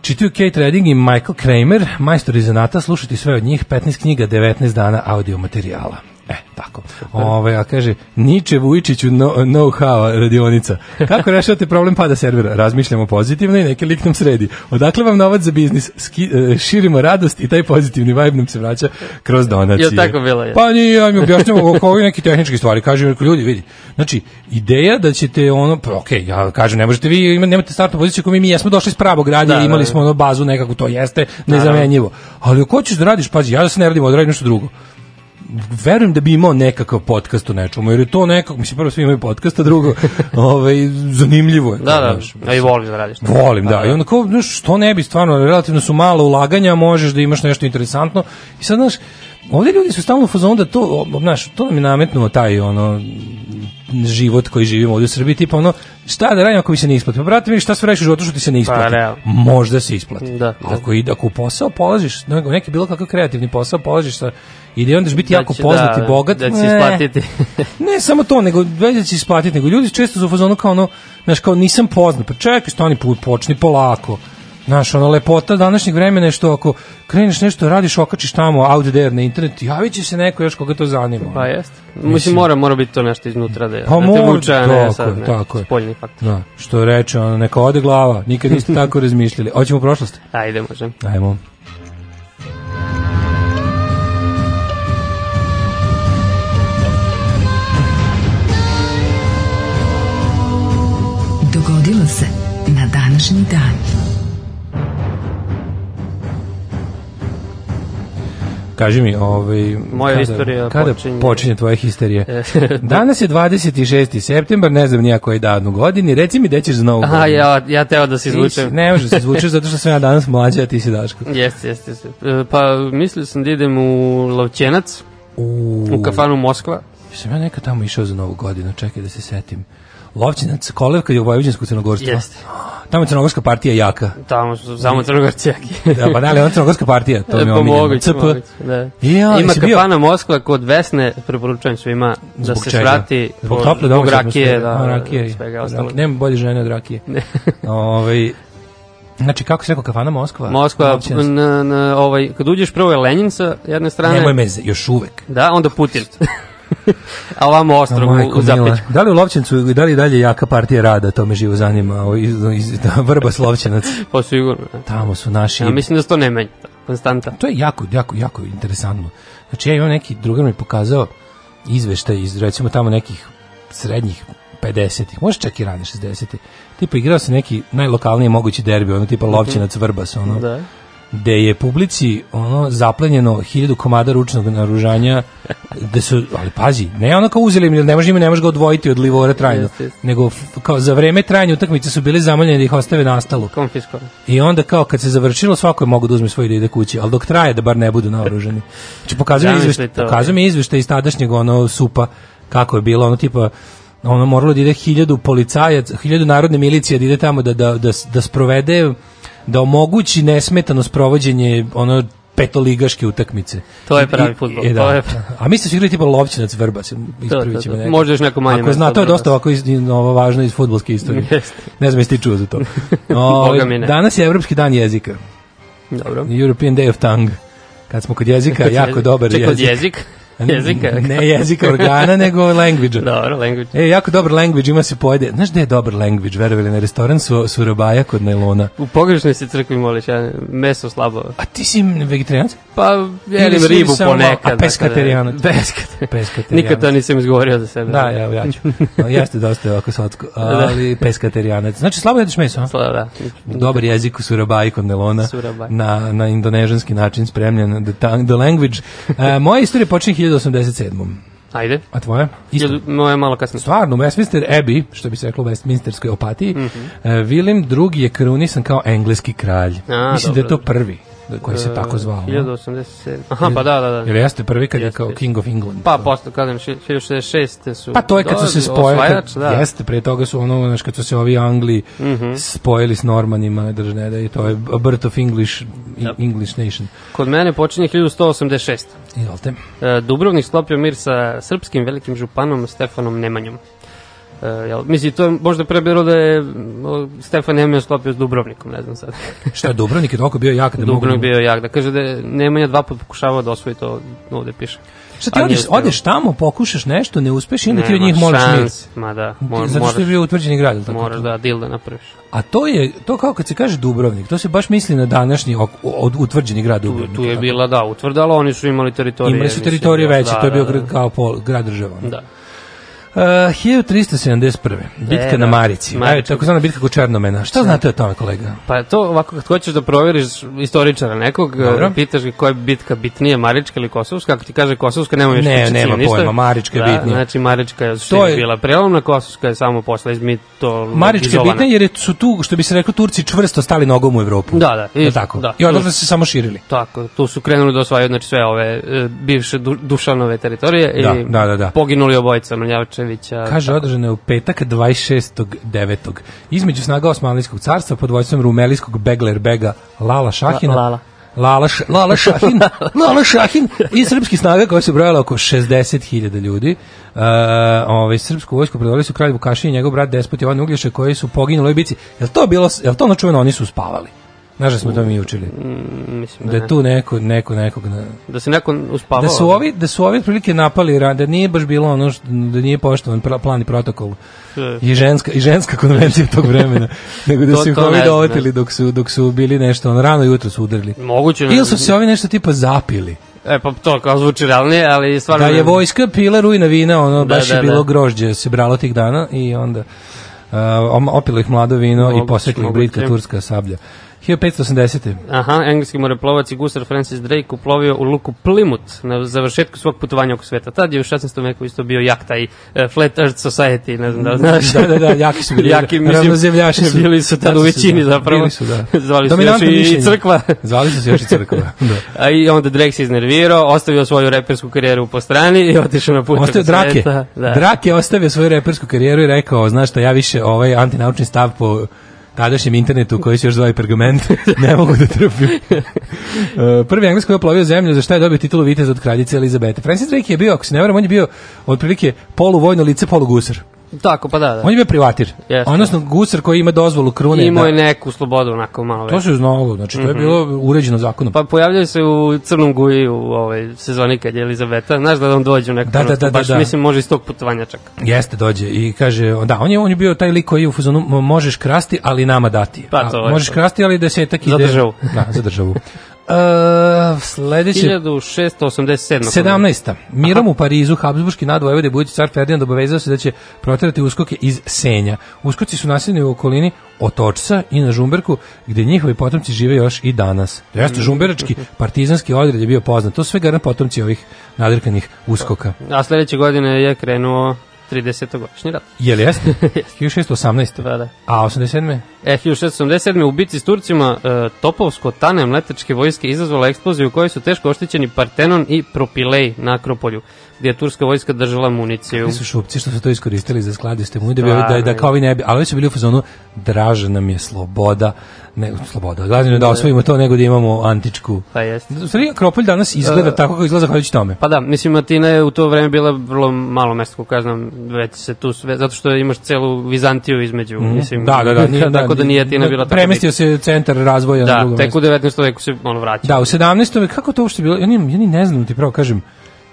Speaker 2: Čitaju Kate Redding i Michael Kramer, majstori zanata, slušati sve od njih, 15 knjiga, 19 dana audio materijala. E, tako. Ove, a kaže, Niče Vujičiću no, know-how radionica. Kako rešavate problem pada servera? Razmišljamo pozitivno i neki lik nam sredi. Odakle vam novac za biznis? Ski, e, širimo radost i taj pozitivni vibe nam se vraća kroz donacije. Je
Speaker 4: tako bilo?
Speaker 2: Je. Pa nije, ja mi objašnjamo oko ovih neki tehnički stvari. Kažem, ljudi, vidi, znači, ideja da ćete ono, pa, ok, ja kažem, ne možete vi, ima, nemate startnu poziciju koju mi, mi jesmo došli iz pravog radija, da, da, imali da. smo ono bazu nekako, to jeste nezamenjivo. Ali ako hoćeš da radiš, pazi, ja da se ne radim, odradim nešto drugo verujem da bi imao nekakav podcast o nečemu, jer je to nekako, mislim, prvo svi imaju podcast, a drugo, [laughs] ovaj, zanimljivo je.
Speaker 4: Da, da, znaš, da, i volim da radiš.
Speaker 2: Volim, da,
Speaker 4: da,
Speaker 2: i onda kao, znaš, što ne bi, stvarno, relativno su malo ulaganja, možeš da imaš nešto interesantno, i sad, znaš, Ovde ljudi su stalno u da to, znaš, to nam je nametnuo taj ono život koji živimo ovde u Srbiji, tipa ono, šta da radim ako mi se ne isplati? Pa brate, vidi šta sve radiš u životu što ti se ne pa, isplati. Pa, ne. Možda se isplati. Da, da. Ako, i, ako u posao polaziš, neki
Speaker 4: bilo kakav
Speaker 2: kreativni posao polaziš sa i da onda biti
Speaker 4: da
Speaker 2: jako će, poznat
Speaker 4: da, i
Speaker 2: bogat.
Speaker 4: Da
Speaker 2: će ne,
Speaker 4: isplatiti.
Speaker 2: [laughs] ne samo to, nego da će isplatiti, nego ljudi često su u fazonu kao ono, znaš, kao nisam poznat, pa čekaj, stani, počni polako. Znaš, ona lepota današnjeg vremena je što ako kreneš nešto, radiš, okačiš tamo out there na internet, javit će se neko još koga to zanima.
Speaker 4: Pa jest. Mislim, Mislim mora, mora biti to nešto iznutra da, je, pa da te
Speaker 2: vuče, a ne sad ne, tako
Speaker 4: spoljni faktor.
Speaker 2: Da, što reče, ona, neka ode glava, nikad niste [laughs] tako razmišljali. Hoćemo u prošlost?
Speaker 4: Ajde, možemo.
Speaker 2: Ajmo. Ajmo. današnji dan. Kaži mi, ovaj,
Speaker 4: Moja kada, istorija
Speaker 2: kada počinje... počinje tvoja histerija? [laughs] Danas je 26. septembar, ne znam nijako je dan u godini, reci mi gde ćeš za novu
Speaker 4: Aha, ja, ja teo da se izvučem.
Speaker 2: ne može da se [laughs] izvučeš zato što sam ja danas mlađa, a ti si Daško.
Speaker 4: Jeste, jeste. Jest. E, pa mislio sam da idem u Lovćenac, u, u kafanu Moskva. Sam ja nekad tamo išao za novu
Speaker 2: godinu, čekaj da se setim. Lovćinac, kolevka je u Vojvođansku crnogorstva.
Speaker 4: Jeste.
Speaker 2: Tamo je crnogorska partija jaka.
Speaker 4: Tamo su samo crnogorci jaki.
Speaker 2: [laughs] da, pa ne, ali ona crnogorska partija, to mi je e, pa omiljeno.
Speaker 4: CP.
Speaker 2: Da. Ja, e,
Speaker 4: Ima kafana
Speaker 2: bio...
Speaker 4: Moskva kod Vesne, preporučujem svima da Zbog se čega? svrati Zbog tople domaće rakije, da, rakije,
Speaker 2: svega ostalog. Nema bolje žene od rakije. [laughs] Ove, ovaj, Znači, kako se rekao, kafana Moskva?
Speaker 4: Moskva, na, na, ovaj, kad uđeš prvo je sa jedne strane.
Speaker 2: Nemoj me, još uvek.
Speaker 4: Da, onda Putin. [laughs] A ovamo ostrog u zapećku.
Speaker 2: Da li u Lovćencu, da li dalje jaka partija rada, to me živo zanima, o, iz, iz, da, vrba Slovćenac. [laughs]
Speaker 4: pa sigurno.
Speaker 2: Tamo su naši. Ja
Speaker 4: mislim da se to ne menja, konstanta.
Speaker 2: To je jako, jako, jako interesantno. Znači ja imam neki, drugar mi pokazao izveštaj iz recimo tamo nekih srednjih 50-ih, možda čak i rane 60-ih. Tipa igrao se neki najlokalnije mogući derbi, ono tipa mhm. Lovćenac Vrbas, ono. Da da je publici ono zaplenjeno 1000 komada ručnog naružanja da su ali pazi ne ona kao uzeli ne može ne može ga odvojiti od livora trajno nego kao za vreme trajanja utakmice su bili zamoljeni da ih ostave nastalo
Speaker 4: konfisko
Speaker 2: i onda kao kad se završilo svako je mogao da uzme svoje da ide kući al dok traje da bar ne budu naoružani znači pokazuje izveštaj pokazuje mi izveštaj iz tadašnjeg ono supa kako je bilo ono tipa ono moralo da ide 1000 policajaca 1000 narodne milicije da ide tamo da da da, da sprovede da omogući nesmetano sprovođenje ono petoligaške utakmice.
Speaker 4: To je pravi fudbal. E, da. To je...
Speaker 2: A mi
Speaker 4: da ste igrali tipa
Speaker 2: Lovćinac Vrbas,
Speaker 4: ispravićemo neko. Možda još neko manje.
Speaker 2: Ako zna, to je dosta ovako iz, ovo važno iz fudbalske istorije. [laughs] Jeste. Ne znam jesi čuo za to. [laughs] O, ovaj, danas je Evropski dan jezika.
Speaker 4: Dobro.
Speaker 2: European Day of Tongue. Kad smo kod jezika, jako dobar Če, jezik. Kod
Speaker 4: jezik?
Speaker 2: jezika. Ne jezika organa, [laughs] nego language. Dobro,
Speaker 4: language.
Speaker 2: E, jako dobar language, ima se pojede. Znaš gde je dobar language, verovili, na restoran su, su robaja kod najlona.
Speaker 4: U pogrešnoj se crkvi moliš, ja, meso slabo.
Speaker 2: A ti si vegetarijanac?
Speaker 4: Pa, jelim
Speaker 2: ribu ponekad. A peskaterijanac? Dakle, peskaterijanac. Da. peskaterijanac.
Speaker 4: [laughs] Nikad to nisam izgovorio za sebe.
Speaker 2: Da, ja, ja ću. [laughs] Jeste dosta ovako svatko, da. ali da. peskaterijanac. Znači, slabo jedeš meso, a?
Speaker 4: Slabo, da.
Speaker 2: Dobar jezik u surabaji kod Nelona. Surabaj. Na, na indonežanski način spremljen. The, the language. Uh, moja istorija počinje 1087.
Speaker 4: Ajde.
Speaker 2: A tvoje?
Speaker 4: Isto. Moje malo kasnije.
Speaker 2: Stvarno, u Westminster Abbey, što bi se reklo u Westminsterskoj opatiji, mm -hmm. uh, William II je krunisan kao engleski kralj. A, Mislim dobro. da je to prvi koji se tako e, zvao. 1087.
Speaker 4: Aha, pa da, da, da.
Speaker 2: Jer jeste prvi kad je kao King of England.
Speaker 4: Pa posle kažem 1066 su.
Speaker 2: Pa to je kad su se spojili. Da. Jeste, pre toga su ono znači kad su se ovi Angli mm -hmm. spojili s Normanima, držne da i to je a birth of English yep. English nation.
Speaker 4: Kod mene počinje 1186. Izvolite. E, Dubrovnik sklopio mir sa srpskim velikim županom Stefanom Nemanjom. E, jel, mislim, to je možda pre bilo da je Stefan Nemanja sklopio s Dubrovnikom, ne znam sad.
Speaker 2: [laughs] Šta je Dubrovnik? Je toliko bio jak da
Speaker 4: Dubrovnik mogu...
Speaker 2: bio
Speaker 4: jak, da kaže da je Nemanja dva puta pokušavao da osvoji to ovde piše.
Speaker 2: Šta ti odeš, odeš tamo, pokušaš nešto, ne uspeš i onda ti od njih moliš mir.
Speaker 4: Ma da,
Speaker 2: mor, Zato što je bio utvrđeni grad.
Speaker 4: Tako moraš da, dil da
Speaker 2: napraviš. A to je, to kao kad se kaže Dubrovnik, to se baš misli na današnji ok, utvrđeni grad Dubrovnik.
Speaker 4: Tu, tu je bila, da, utvrdala, oni su imali teritorije.
Speaker 2: Imali su teritorije veće, da, to je bio da, da. kao pol, grad država. Da. 1371. E, bitka e, na da. Marici. Ajde, tako zvana bitka kod Černomena. Šta da. znate o tome, kolega?
Speaker 4: Pa to ovako, kad hoćeš da proveriš istoričara nekog, e, Dobro. pitaš ga koja je bitka bitnija, Marička ili Kosovska, ako ti kaže Kosovska, nema
Speaker 2: još ne, nema ništa. pojma, Marička je da, bitnija.
Speaker 4: Znači, Marička je, što je bila prelomna, Kosovska je samo posla izmito...
Speaker 2: Marička
Speaker 4: je
Speaker 2: bitnija jer su tu, što bi se reklo, Turci čvrsto stali nogom u Evropu.
Speaker 4: Da, da. I, da tako. Da,
Speaker 2: I odnosno se samo širili.
Speaker 4: Tako, tu su krenuli da osvajaju znači, sve ove e, bivše Dušanove teritorije i
Speaker 2: da, da, da. da.
Speaker 4: poginuli obojica Mrnjavčevi
Speaker 2: Obradovića. Kaže, održano je u petak 26.9. Između snaga Osmanlijskog carstva pod vojstvom rumelijskog Beglerbega Lala Šahina.
Speaker 4: La, lala.
Speaker 2: Lala, š, [laughs] Lala Šahin, Lala Šahin i srpskih snaga koja se brojala oko 60.000 ljudi. Uh, ovaj, srpsku vojsku predvodili su kralj Vukašin i njegov brat despot Jovan Uglješa koji su poginuli u bici. Je to, bilo, je to ono čuveno? Oni su spavali. Nažalost da smo to mi učili.
Speaker 4: Mm, mislim,
Speaker 2: da, da je ne. tu neko, neko, nekog... Na...
Speaker 4: Da se neko uspavao.
Speaker 2: Da su ovi, da su ovi prilike napali, da nije baš bilo ono, što, da nije poštovan plan i protokol. I ženska, i ženska konvencija tog vremena. [laughs] nego da to, su ih ovi dovetili dok su, dok su bili nešto, ono, rano jutro su udarili.
Speaker 4: Moguće.
Speaker 2: Ili su se ovi nešto tipa zapili.
Speaker 4: E, pa to kao zvuči realnije, ali
Speaker 2: stvarno... Da je vojska pila rujna vina, ono, da, baš da, je da. bilo da. grožđe, se bralo tih dana i onda... Uh, opilo ih mlado vino Moguć, i posekli britka turska sablja. 1580.
Speaker 4: Aha, engleski moreplovac i gusar Francis Drake uplovio u luku Plymouth na završetku svog putovanja oko sveta. Tad je u 16. veku isto bio jak taj uh, Flat Earth Society, ne znam da, da
Speaker 2: znaš. da, da, da, jaki su bili. jaki, mislim,
Speaker 4: su. Bili su tad da, da, u većini zapravo. Bili su, da. [laughs] Zvali su još i crkva.
Speaker 2: Zvali su se još i crkva. [laughs] da.
Speaker 4: A i onda Drake se iznervirao, ostavio svoju repersku karijeru po strani i otišao na put. Ostavio
Speaker 2: Drake. Sveta, da. Drake ostavio svoju repersku karijeru i rekao, znaš šta, ja više ovaj antinaučni stav po tadašnjem internetu koji se još zvao pergament, [laughs] ne mogu da trpim. E, prvi Engles koji je oplovio zemlju, za šta je dobio titulu vitez od kraljice Elizabete. Francis Drake je bio, ako se ne varam, on je bio otprilike poluvojno lice, polugusar.
Speaker 4: Tako, pa da, da.
Speaker 2: On je bio privatir. Jeste. Odnosno, gusar koji ima dozvolu krune.
Speaker 4: Imao
Speaker 2: je
Speaker 4: da. neku slobodu, onako malo.
Speaker 2: To se znalo, znači, mm -hmm. je mhm. bilo uređeno zakonom.
Speaker 4: Pa pojavljaju se u Crnom Guji u ovaj, sezoni kad je Elizaveta. Znaš da on dođe u neku da, da, da, baš, da, da. mislim, može iz tog putovanja čak.
Speaker 2: Jeste, dođe i kaže, da, on je, on je bio taj lik koji u fuzonu, možeš krasti, ali nama dati. Pa to, A, možeš to. krasti, ali desetak ide.
Speaker 4: Za državu.
Speaker 2: [laughs] Da, za državu. Uh,
Speaker 4: sledeće... 1687.
Speaker 2: 17. Mirom Aha. u Parizu, Habsburgski nadvojevode budući car Ferdinand obavezao se da će proterati uskoke iz Senja. Uskoci su naseljeni u okolini Otočca i na Žumberku, gde njihovi potomci žive još i danas. To jeste mhm. žumberački partizanski odred je bio poznat. To sve garan potomci ovih nadrkanih uskoka.
Speaker 4: A sledeće godine je krenuo 30-godišnji rat.
Speaker 2: Jel jeste? jeste. 1618.
Speaker 4: Da, da.
Speaker 2: A 87. E,
Speaker 4: 1687. u bici s Turcima e, Topovsko tane mletačke vojske izazvala eksploziju u kojoj su teško oštećeni Partenon i Propilej na Akropolju gdje je turska vojska držala municiju.
Speaker 2: Kakvi su šupci što su to iskoristili za skladište mu da bi da, da, da, da kao vi ne bi, ali su bili u fazonu draža nam je sloboda, ne sloboda. Glavno da, da osvojimo to nego da imamo antičku.
Speaker 4: Pa jeste. U
Speaker 2: Akropolj danas izgleda uh, tako kako izgleda zahvaljujući tome.
Speaker 4: Pa da, mislim Atina je u to vreme bila vrlo malo mesto, kako ja znam, već se tu sve zato što imaš celu Vizantiju između, mm. mislim.
Speaker 2: Da, da, da, [laughs]
Speaker 4: nije, tako da nije Atina bila tako. Premestio
Speaker 2: se centar razvoja
Speaker 4: da, na
Speaker 2: drugo. Da, tek u 19. veku se ono vraća. Da, u 17. veku kako to uopšte bilo? Ja ni, ja ni ne znam, ti pravo kažem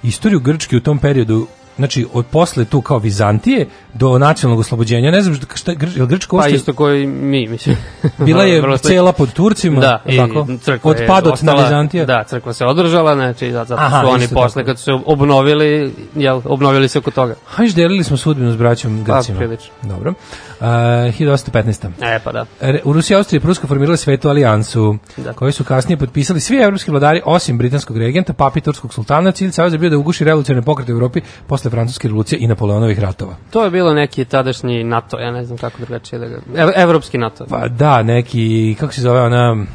Speaker 2: istoriju Grčke u tom periodu znači od posle tu kao Vizantije do nacionalnog oslobođenja, ne znam šta je Grčka Pa
Speaker 4: isto
Speaker 2: koji
Speaker 4: mi, mislim.
Speaker 2: [laughs] bila je [laughs] cela pod Turcima, da, tako? Crkva od padot na Vizantije.
Speaker 4: Da, crkva se održala, znači da, zato Aha, su oni posle tako. kad su se obnovili, jel, obnovili se oko toga.
Speaker 2: Hajde, delili smo sudbinu s braćom pa, Grcima. Pa, prilično. Dobro. E, uh, 1815.
Speaker 4: E, pa da.
Speaker 2: U Rusiji i Austriji Pruska formirala svetu alijansu, da. koju su kasnije potpisali svi evropski vladari, osim britanskog regenta, papi sultana, cilj savjeza bio da uguši revolucionarne pokrete u Evropi, posle posle Francuske revolucije i Napoleonovih ratova.
Speaker 4: To je bilo neki tadašnji NATO, ja ne znam kako drugačije da ga... Ev, evropski NATO.
Speaker 2: Pa da, neki, kako se zove ona...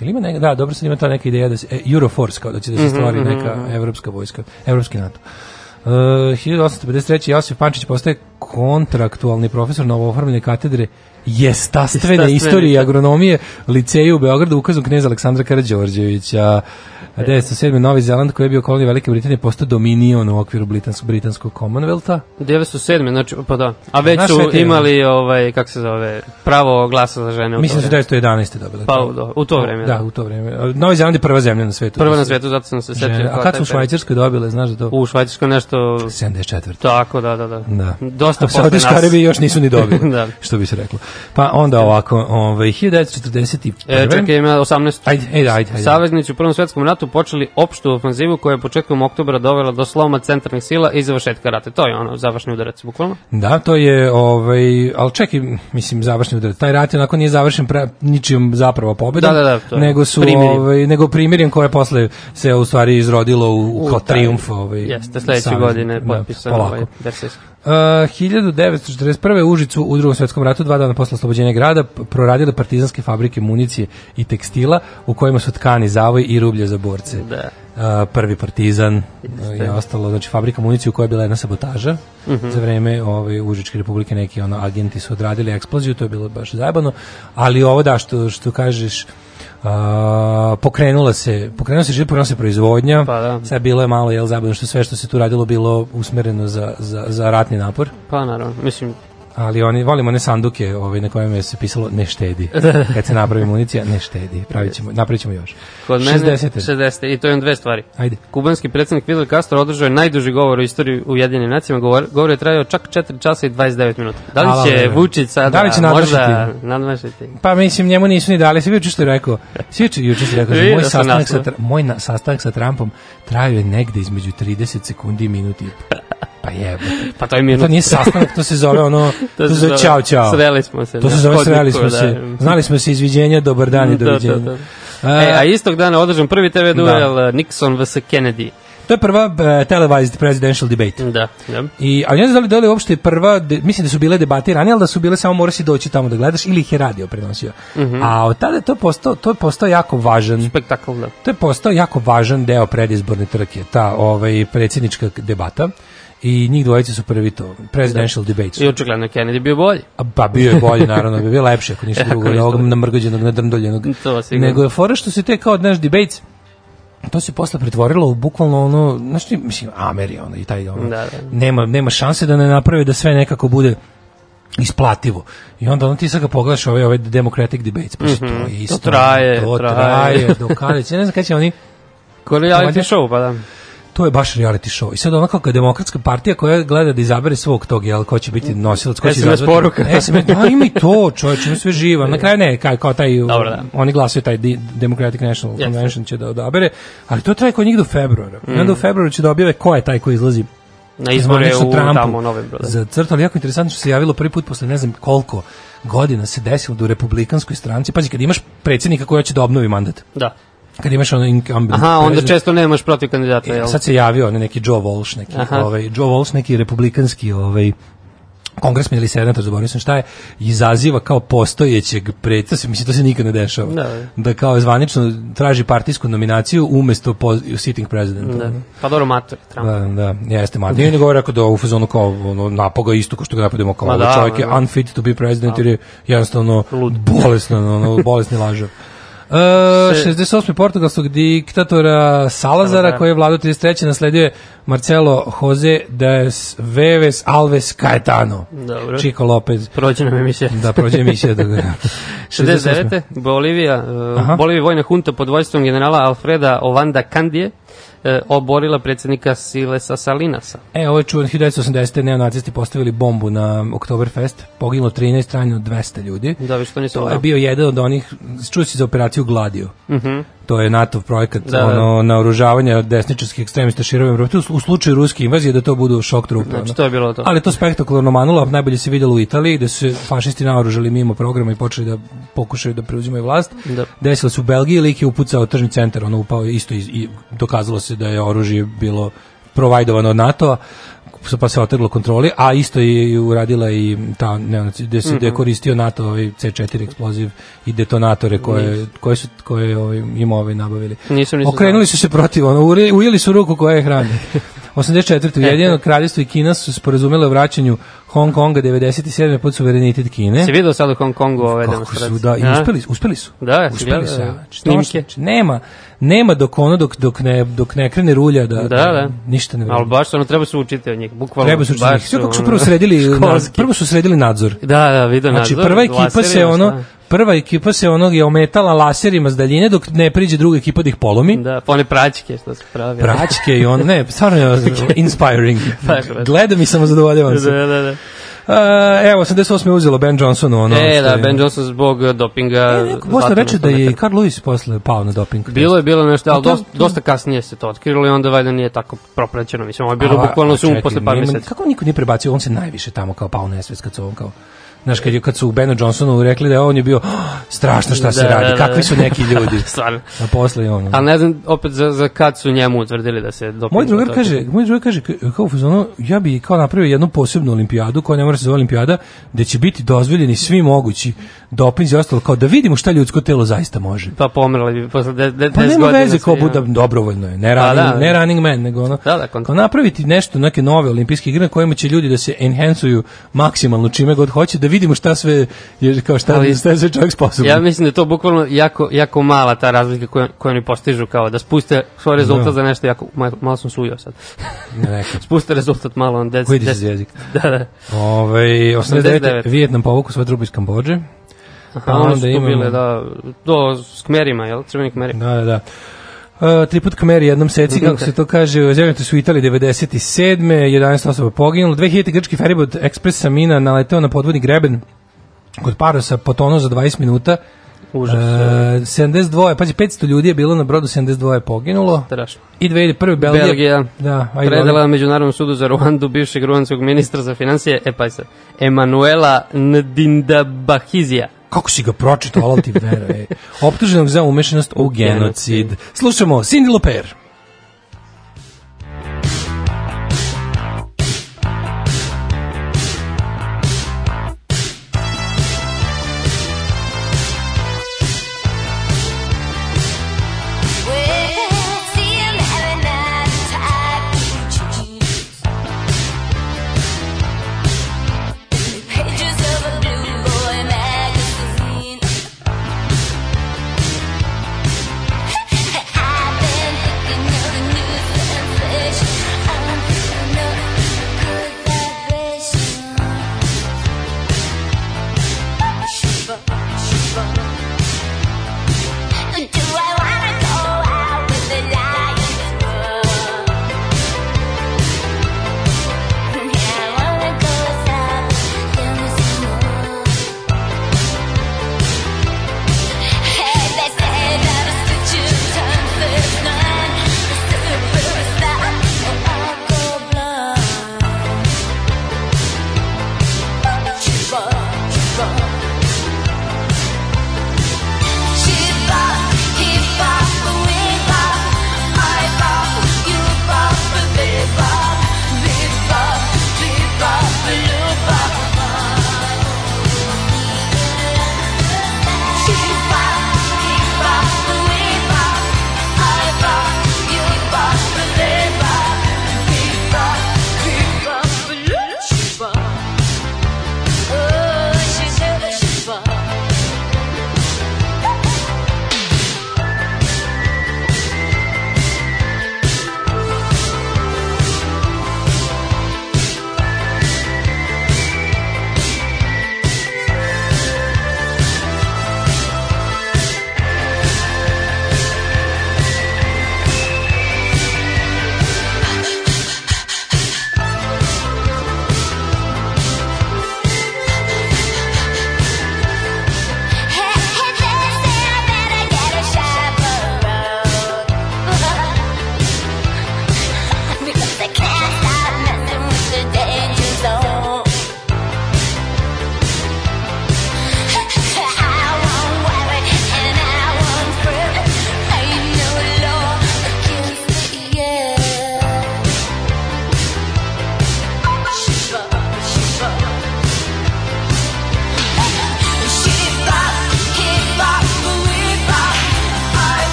Speaker 2: Ili ima neka, da, dobro sad ima ta neka ideja da se, e, Euroforce, kao da će da se mhm, stvari mhm, neka mhm. evropska vojska, evropski NATO. E, uh, 1853. Josip Pančić postaje kontraktualni profesor novooformljene katedre jestastvene, istorije i da. agronomije liceju u Beogradu ukazom knjeza Aleksandra Karadžorđevića. A 1907. Novi Zeland, koji je bio kolonija Velike Britanije, postao dominion u okviru britansko britanskog Commonwealtha.
Speaker 4: 1907. znači, pa da. A već su imali, ovaj, kako se zove, pravo glasa za žene.
Speaker 2: U Mislim da su 1911.
Speaker 4: dobili. Pa, u, do, u to vreme.
Speaker 2: Da, da, u to vreme. Novi Zeland je prva zemlja na svetu.
Speaker 4: Prva na svetu, zato sam se setio.
Speaker 2: A kad su u Švajcarskoj dobile, znaš da to?
Speaker 4: U Švajcarskoj nešto...
Speaker 2: 74.
Speaker 4: Tako, da, da, da.
Speaker 2: da. Dosta posle nas. Karibi još nisu ni dobili, [laughs] da. što bi se reklo. Pa onda ovako, ovaj, 1941.
Speaker 4: E, čekaj, ima 18. Ajde, ajde, ajde. ajde. Saveznici u Prvom svetskom ratu počeli opštu ofanzivu koja je početkom oktobra dovela do sloma centralnih sila i završetka rata. To je ono završni udarac bukvalno.
Speaker 2: Da, to je ovaj al čekaj, mislim završni udarac. Taj rat je onako nije završen pra, ničijom zapravo pobedom, da, da, da, nego su primjerim. ovaj nego primirjem koje posle se u stvari izrodilo u, u, u kao taj, triumf ovaj.
Speaker 4: Jeste sledeće godine da, potpisan da, polako. ovaj Versailles.
Speaker 2: Uh, 1941. Užicu u drugom svetskom ratu, dva dana posle oslobođenja grada, proradile partizanske fabrike municije i tekstila u kojima su tkani zavoj i rublje za borce.
Speaker 4: Da. Uh,
Speaker 2: prvi partizan Jeste. i uh, ostalo, znači fabrika municije u kojoj je bila jedna sabotaža uh mhm. -huh. za vreme ove ovaj, Užičke republike neki ono agenti su odradili eksploziju, to je bilo baš zajebano, ali ovo da što što kažeš Uh, pokrenula se pokrenula se život, pokrenula se proizvodnja. Pa da. Sve bilo je malo jel zabavno što sve što se tu radilo bilo usmereno za, za, za ratni napor.
Speaker 4: Pa naravno, mislim
Speaker 2: ali oni volimo one sanduke ovaj na kojem je se pisalo ne štedi. [laughs] Da, da, da. Kad se napravi municija ne štedi. Pravićemo napravićemo još.
Speaker 4: Kod 60. mene 60. 60 i to je on dve stvari.
Speaker 2: Ajde.
Speaker 4: Kubanski predsednik Fidel Castro održao je najduži govor u istoriji Ujedinjenih nacija, govor, govor je trajao čak 4 časa i 29 minuta. Da li će Vučić sada da li će nadmašiti? možda nadmašiti?
Speaker 2: Pa mislim njemu nisu ni dali, sve juče što je rekao. Sve juče što je rekao, [laughs] moj sastanak sa moj sastanak sa Trumpom trajao je negde između 30 sekundi i minut
Speaker 4: Pa je. Pa to je mirno.
Speaker 2: To nije da. sastanak, to se zove ono, [laughs] to, se zove čao čao.
Speaker 4: Sreli smo se.
Speaker 2: To se da. zove sreli smo se. Da. Znali smo se izviđenja, dobar dan i doviđenja. Da, da,
Speaker 4: da. E, a istog dana održan prvi TV duel da. Nixon vs. Kennedy.
Speaker 2: To je prva uh, televised presidential debate.
Speaker 4: Da,
Speaker 2: da. I, ali ne znam da li, da li uopšte prva, de, mislim da su bile debate ranije, ali da su bile samo moraš i doći tamo da gledaš ili ih je radio prenosio. Mm -hmm. A od tada to je postao, to je postao jako važan.
Speaker 4: Spektakl, da.
Speaker 2: To je postao jako važan deo predizborne trke, ta ovaj, predsjednička debata i njih dvojica su prvi to, presidential
Speaker 4: da.
Speaker 2: debates. I
Speaker 4: očigledno Kennedy bio bolji.
Speaker 2: A, pa bio je bolji, naravno, bio je lepše, ako ništa drugo, na ovog namrgođenog, nadrndoljenog. To, sigurno. Nego je fora što se te kao, znaš, debates, to se posle pretvorilo u bukvalno ono, znači, mislim, Ameri, ono, i taj, ono, da, da. Nema, nema šanse da ne naprave da sve nekako bude isplativo. I onda on ti sad ga pogledaš ove, ove Democratic Debates, pa mm -hmm. to je isto. To traje, to traje. traje do kada će, ne znam kada će oni...
Speaker 4: Ko reality show, pa da
Speaker 2: to je baš reality show. I sad ona kao demokratska partija koja gleda da izabere svog tog, jel, ko će biti nosilac, ko će izazvati.
Speaker 4: SMS poruka.
Speaker 2: SMS, da, ima i to, čovječ, ima sve živo. Na kraju ne, kao, kao taj, Dobro, da. oni glasaju taj Democratic National yes. Convention će da odabere, ali to traje kod njih do februara. Mm. I onda u mm. februaru će da objave ko je taj koji izlazi na izbore u Trumpu tamo
Speaker 4: novembru. Da. Za
Speaker 2: crto, ali jako interesantno što se javilo prvi put posle ne znam koliko godina se desilo da u republikanskoj stranci, pazi kad imaš predsjednika koji hoće
Speaker 4: da
Speaker 2: obnovi mandat.
Speaker 4: Da kad imaš ono incumbent. Aha, onda često nemaš protiv kandidata, e, jel?
Speaker 2: Sad se javio onaj neki Joe Walsh, neki, Aha. ovaj, Joe Walsh, neki republikanski, ovaj, kongresman ili senator, zaboravio sam šta je, izaziva kao postojećeg predstavnika, mislim, to se nikad ne dešava,
Speaker 4: da,
Speaker 2: da kao zvanično traži partijsku nominaciju umesto sitting presidenta. Da.
Speaker 4: Pa dobro, mater, Trump.
Speaker 2: Da, da, jeste mater. Nije ne govore rekao da u fazonu kao ono, napoga isto ko što ga napadimo kao da, čovjek da, da. je unfit to be president da. jer je jednostavno Lud. bolesno, ono, bolesni lažav. [laughs] E, 68. portugalskog diktatora Salazara, koji je vladao 33. nasledio je Marcelo Jose de Veves Alves Caetano. Dobro. Chico Lopez.
Speaker 4: Prođe nam emisija.
Speaker 2: Da, prođe emisija. Da, da. 69.
Speaker 4: [laughs] Bolivija, e, Aha. Bolivija vojna hunta pod vojstvom generala Alfreda Ovanda Kandije E, oborila predsednika Silesa Salinasa.
Speaker 2: E, ovo je čuvan 1980. neonacisti postavili bombu na Oktoberfest, poginulo 13, stranjeno 200 ljudi. Da, vi što nisu To je bio jedan od onih, čuo si za operaciju Gladio.
Speaker 4: Mhm. Uh -huh
Speaker 2: to je NATO projekat da, ono oružavanje desničarskih ekstremista širom Evrope u slučaju ruske invazije da to budu šok
Speaker 4: trupe. Znači, to je bilo to.
Speaker 2: Ali to spektakularno manulo, najbolje se videlo u Italiji da su fašisti naoružali mimo programa i počeli da pokušaju da preuzimaju vlast. Da. Desilo se u Belgiji, lik je upucao tržni centar, ono upao isto i, i dokazalo se da je oružje bilo provajdovano od NATO-a pa se otrglo kontroli, a isto je uradila i ta, ne gde se mm -hmm. koristio NATO ovaj C4 eksploziv i detonatore koje, koje su koje ovaj, im ovaj nabavili.
Speaker 4: Nisam, nisam
Speaker 2: Okrenuli su se protiv, ono, ujeli su ruku koja je hrana. [laughs] 84. Ujedinjeno kraljevstvo i Kina su sporazumele o vraćanju Hong Konga 97. pod suverenitet Kine.
Speaker 4: Se vidio sad u Hong Kongu ove Kako
Speaker 2: demonstracije? Su, da, i uspeli, uspeli su. Da, uspeli su. Ja. Da. Znači, Snimke. Znači, nema, nema dok ono, dok, dok, ne, dok ne krene rulja da, da, da. da. ništa ne vredi.
Speaker 4: Ali baš ono, treba se učiti od njih, bukvalno.
Speaker 2: Treba se učiti od njih. Sve kako su prvo sredili, na, prvo su sredili nadzor.
Speaker 4: Da, da, vidio znači, nadzor. Znači,
Speaker 2: prva ekipa se ono, da prva ekipa se onog je ometala laserima s daljine dok ne priđe druga ekipa da ih polomi.
Speaker 4: Da, pa one praćke što se pravi.
Speaker 2: Praćke i on, ne, stvarno je [laughs] inspiring. [laughs] Pa, pa. Gleda mi samo zadovoljavam
Speaker 4: se. Da, da, da.
Speaker 2: Uh, evo, 88. je uzelo Ben
Speaker 4: Johnson
Speaker 2: Ono,
Speaker 4: e, da, je... Ben Johnson zbog dopinga... E,
Speaker 2: neko posle reče da je Carl Lewis posle pao na doping.
Speaker 4: Bilo je, bilo nešto, ali to, dosta, dosta kasnije se to otkrilo i onda valjda nije tako propraćeno. Mislim, ovo je bilo bukvalno sum posle par meseci.
Speaker 2: Kako niko nije prebacio, on se najviše tamo kao pao na nesvec kad se on kao znaš, kad, kad su u Benu Johnsonu rekli da on je bio oh, strašno šta se da, radi, da, da, kakvi da. su neki ljudi. [laughs] Stvarno. A posle i ono.
Speaker 4: A ne znam, opet za, za kad su njemu utvrdili da se dopingu.
Speaker 2: Moj drugar kaže, moj drugar kaže, kao u ja bih kao napravio jednu posebnu olimpijadu, koja ne mora se zove olimpijada, gde će biti dozvoljeni svi mogući dopinzi i ostalo, kao da vidimo šta ljudsko telo zaista može.
Speaker 4: Pa pomrla bi
Speaker 2: posle 10 pa godina. Pa nema veze kao buda dobrovoljno je, ne pa running, pa, da, ne running man, nego ono. Da, da, kao napraviti nešto, neke nove olimpijske igre na kojima će ljudi da se enhancuju maksimalno čime god hoće, da da vidimo šta sve je kao šta, ali, šta je sve čovjek sposoban.
Speaker 4: Ja mislim da je to bukvalno jako, jako mala ta razlika koju, koju oni postižu kao da spuste svoj da. rezultat no. za nešto jako malo, malo sam sujao sad. Ne rekao. [laughs] spuste rezultat malo on
Speaker 2: 10. Koji je jezik?
Speaker 4: [laughs] Da, da.
Speaker 2: Ove, 89. 89. Vijetnam povuku svoje trubu iz Kambođe.
Speaker 4: Aha, pa onda ono imamo... bile, da, do, s kmerima, jel? Crveni kmeri.
Speaker 2: Da, da, da. Uh, eh, triput kmer jednom seci, mhm. kako se to kaže, zemljate su u Italiji 97. 11 osoba poginulo. 2000. grčki feribot Ekspres Samina naleteo na podvodni greben kod Parosa, potonuo za 20 minuta.
Speaker 4: Užas.
Speaker 2: Uh, 72, pađe 500 ljudi je bilo na brodu, 72 je poginulo.
Speaker 4: Strašno.
Speaker 2: I 2001. Belgija. Belgija.
Speaker 4: Da, ajde. Predala Međunarodnom sudu za Ruandu bivšeg ruandskog ministra za financije, e pa Emanuela Ndindabahizija
Speaker 2: kako si ga pročitao, ali ti veruje. Optuženog za umešanost u genocid. Slušamo Cindy Loper.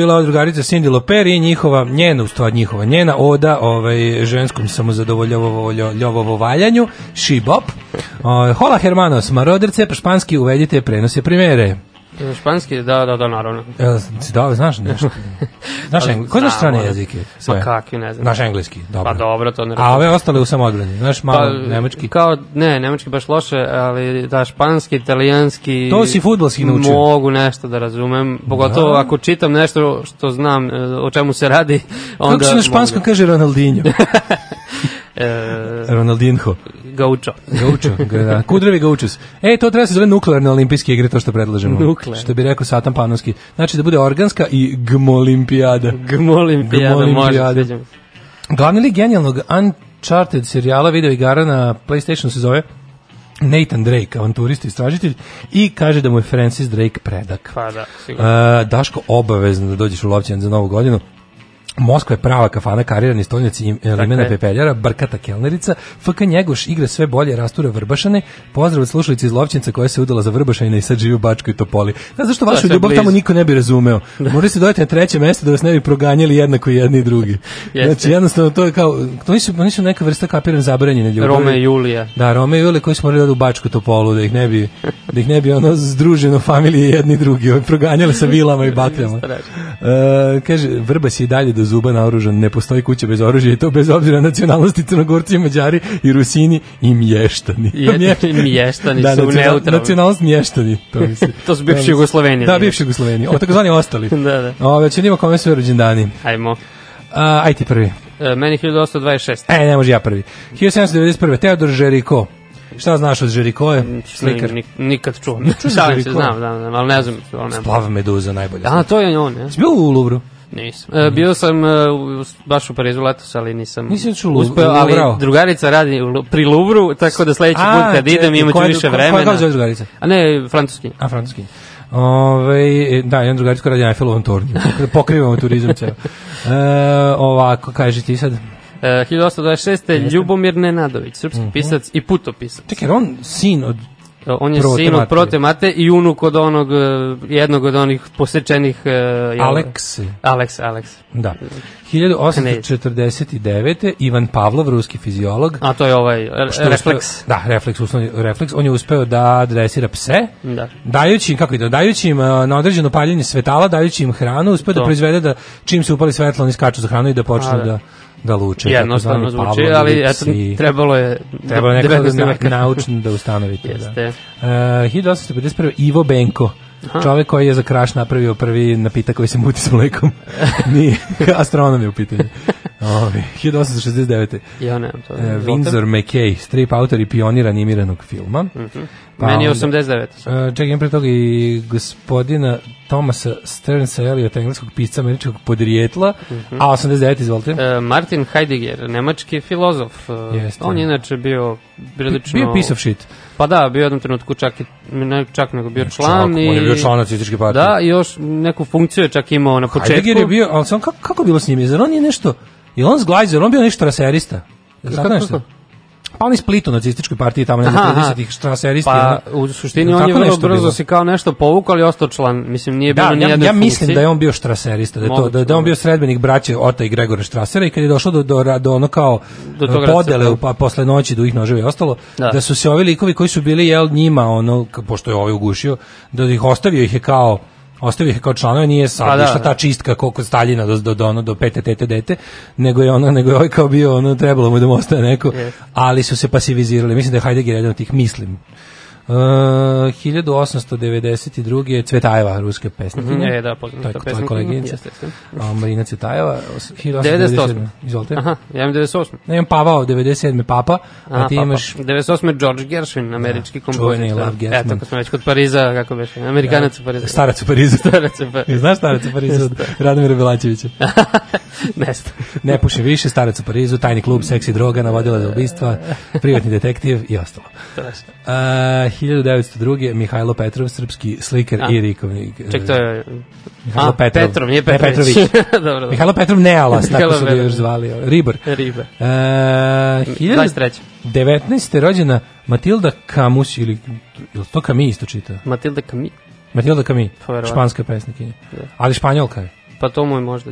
Speaker 2: bila drugarica Cindy Loper i njihova, njena, u stvari njihova, njena oda ovaj, ženskom samozadovoljovovo valjanju, Shibop. Uh, Hola Hermanos, maroderce, španski uvedite prenose primere.
Speaker 4: Španski, da, da, da, naravno.
Speaker 2: Jel, si da, znaš nešto?
Speaker 4: [laughs] Znaš,
Speaker 2: engl... ko znaš strane jezike? Sve.
Speaker 4: Pa kakvi, ne znam.
Speaker 2: Znaš engleski, pa dobro.
Speaker 4: Pa dobro, to ne razumijem. A
Speaker 2: ove ostale u samodbrani, znaš pa, malo pa, nemački?
Speaker 4: Kao, ne, nemački baš loše, ali da, španski, italijanski...
Speaker 2: To si futbalski naučio.
Speaker 4: Mogu nešto da razumem, pogotovo da. ako čitam nešto što znam e, o čemu se radi, onda... Kako
Speaker 2: se na španskom kaže Ronaldinho? [laughs] e, Ronaldinho gaučo. Gaučo, da. da. [laughs] Kudrevi gaučus. E, to treba se zove nuklearne olimpijske igre, to što predlažemo. Nuklear. Što bi rekao Satan Panovski. Znači da bude organska i gmolimpijada.
Speaker 4: Gmolimpijada, gmolimpijada. može.
Speaker 2: Glavni lik genijalnog Uncharted serijala video igara na PlayStation se zove Nathan Drake, avanturist i istražitelj, i kaže da mu je Francis Drake predak.
Speaker 4: Pa da, sigurno. E,
Speaker 2: Daško, obavezno da dođeš u Lovćan za novu godinu. Moskva je prava kafana, karirani stolnjaci i eh, limena pepeljara, brkata kelnerica, FK Njegoš igra sve bolje, rasture Vrbašane, pozdrav od slušalici iz Lovćinca koja se udala za Vrbašane i sad živi u Bačkoj Topoli. Znaš zašto vašu ljubav blizu. tamo niko ne bi razumeo? Morali se dodati na treće mesto da vas ne bi proganjali jednako jedni i drugi. [laughs] znači jednostavno to je kao, to nisu, oni neka vrsta kapiran zabranjene
Speaker 4: ljubavi. Rome i Julija.
Speaker 2: Da, Rome i Julija koji su morali da u Bačku Topolu, da ih ne bi, da ih ne bi ono združeno familije jedni i drugi, proganjali sa vilama i bakljama. E, kaže, Vrbas je i dalje do zuba naoružan, ne postoji kuća bez oružja i to bez obzira na nacionalnosti Crnogorci, Mađari i Rusini i mještani.
Speaker 4: I [laughs] mještani da, su nacional,
Speaker 2: neutralni. Nacionalnost mještani. To, mislim.
Speaker 4: [laughs] to su bivši Jugosloveni.
Speaker 2: Da, bivši Jugosloveni. O, takozvani ostali. [laughs] da, da. O, već idemo kome su rođendani.
Speaker 4: Ajmo.
Speaker 2: A, aj ti prvi.
Speaker 4: E, meni 1826.
Speaker 2: E, ne može ja prvi. 1791. Teodor Žeriko. Šta znaš od Žerikoje?
Speaker 4: Slikar. Nik, nikad čuo.
Speaker 2: Čuo sam
Speaker 4: Žerikoje? Znam, znam, znam, ali ne znam. Splava meduza najbolje. A, to je on,
Speaker 2: ja. Si bio u Luvru?
Speaker 4: Nisam. E, bio sam e, baš u Parizu letos, ali nisam Nisi da uspeo, ali drugarica radi pri Luvru, tako da sledeći put kad če, idem imaću više vremena. Koja
Speaker 2: kao
Speaker 4: drugarica? A ne, francuskinja.
Speaker 2: A, francuskinja. Ove, e, da, jedan drugarica radi na Eiffelovom tornju. [laughs] Pokrivamo turizam ceo. E, ovako, kaži ti sad. E,
Speaker 4: uh, 1826. Ljubomir Nenadović, srpski mm -hmm. pisac i putopisac.
Speaker 2: Čekaj, on sin od
Speaker 4: Uh, on je prote sin od prote mate i unuk od onog, uh, jednog od onih posečenih...
Speaker 2: Uh, Alex.
Speaker 4: Alex, Aleks.
Speaker 2: Da. 1849. Ivan Pavlov, ruski fiziolog.
Speaker 4: A to je ovaj re,
Speaker 2: refleks. Uspeo, da, refleks, uslovni refleks. On je uspeo da dresira pse, da. dajući im, kako ide, dajući im uh, na određeno paljenje svetala, dajući im hranu, uspeo da to. da proizvede da čim se upali svetlo, oni skaču za hranu i da počnu A, da. da da luče. Jednostavno
Speaker 4: zvuči, ali eto, trebalo je
Speaker 2: trebalo je da nekako da, da naučno da ustanovite. Da. Jeste. Da. Uh, 1851. Ivo Benko, Aha. Čovjek koji je za kraš napravio prvi napitak koji se muti s mlekom. [laughs] Nije, astronom je u pitanju. Ovi, 1869.
Speaker 4: Ja nemam to. Ne,
Speaker 2: Windsor McKay, strip autor i pionir animiranog filma. Mm
Speaker 4: -hmm. pa Meni je 89.
Speaker 2: Uh, e, čekaj, pre toga i gospodina Tomasa Sternsa Eliota, engleskog pisca američkog podrijetla, mm -hmm. a 89, izvolite.
Speaker 4: Uh, Martin Heidegger, nemački filozof. Uh, On je inače bio
Speaker 2: prilično... Bio piece of shit.
Speaker 4: Pa da, bio u jednom trenutku čak, i, ne, čak nego bio član. Čak, i,
Speaker 2: on je bio član nacističke partije.
Speaker 4: Da, i još neku funkciju je čak imao na početku.
Speaker 2: Heidegger je bio, al sam, kako, kako bilo s njim? Zar on je nešto I on zglajzer, on bio nešto raserista. Znate nešto? Pa on iz Splitu nacističkoj partiji tamo ne znam 30-ih štraseristi.
Speaker 4: Pa u suštini on je vrlo brzo se kao nešto povukao, ali ostao član. Mislim nije da, bilo da, ni ja,
Speaker 2: ja mislim da je on bio štraserista, da je to da, da on bio sredbenik braće Ota i Gregora Štrasera i kad je došlo do do, do ono kao do podele u, pa posle noći do ih noževa i ostalo, da. da. su se ovi likovi koji su bili jel njima ono pošto je ovaj ugušio, da ih ostavio ih je kao ostavio ih kao članove, nije sad pa, da, da. ta čistka koliko Staljina do, do, do, do pete tete dete, nego je ono, nego je ovaj kao bio ono, trebalo mu da mu ostaje neko, yes. ali su se pasivizirali, mislim da je Heidegger jedan od tih, mislim. Uh, eh, 1892. je Cvetajeva, ruske pesnikinje.
Speaker 4: Mm -hmm. E, da, poznata
Speaker 2: pesnikinja. To je koleginica. Um, Marina Cvetajeva. 1898. Izvolite. Aha, ja imam
Speaker 4: 98.
Speaker 2: Ja imam Pavao, 97. Papa,
Speaker 4: Aha, a ti Aha, imaš... 98. George Gershwin, da, američki da, kompozitor. Čuveni Love Gershwin. Eto, kad smo već kod Pariza, kako već, Amerikanac da, u Parizu.
Speaker 2: Starac u Parizu.
Speaker 4: [laughs] starac u
Speaker 2: Parizu. [laughs] Znaš starac u Parizu od Radomira Belačevića? [laughs]
Speaker 4: Nesta.
Speaker 2: ne puši više, starac u Parizu, tajni klub, seksi droga, navodila do ubistva, privatni detektiv i ostalo. Strašno. Uh, 1902. Mihajlo Petrov, srpski slikar i rikovnik. E, ček,
Speaker 4: to je...
Speaker 2: Mihajlo A, Petrov.
Speaker 4: Petrov, nije Petrović. Ne, Petrović.
Speaker 2: [laughs] dobro, dobro. Mihajlo Petrov Nealas, tako su ga još zvali. Ribor.
Speaker 4: Ovaj, Ribar.
Speaker 2: Uh, 23. 19. rođena Matilda Camus, ili, ili to Camus isto čita?
Speaker 4: Matilda Kami.
Speaker 2: Matilda Kami, pa španska pesnikinja. Da. Ali španjolka
Speaker 4: je. Pa to mu je možda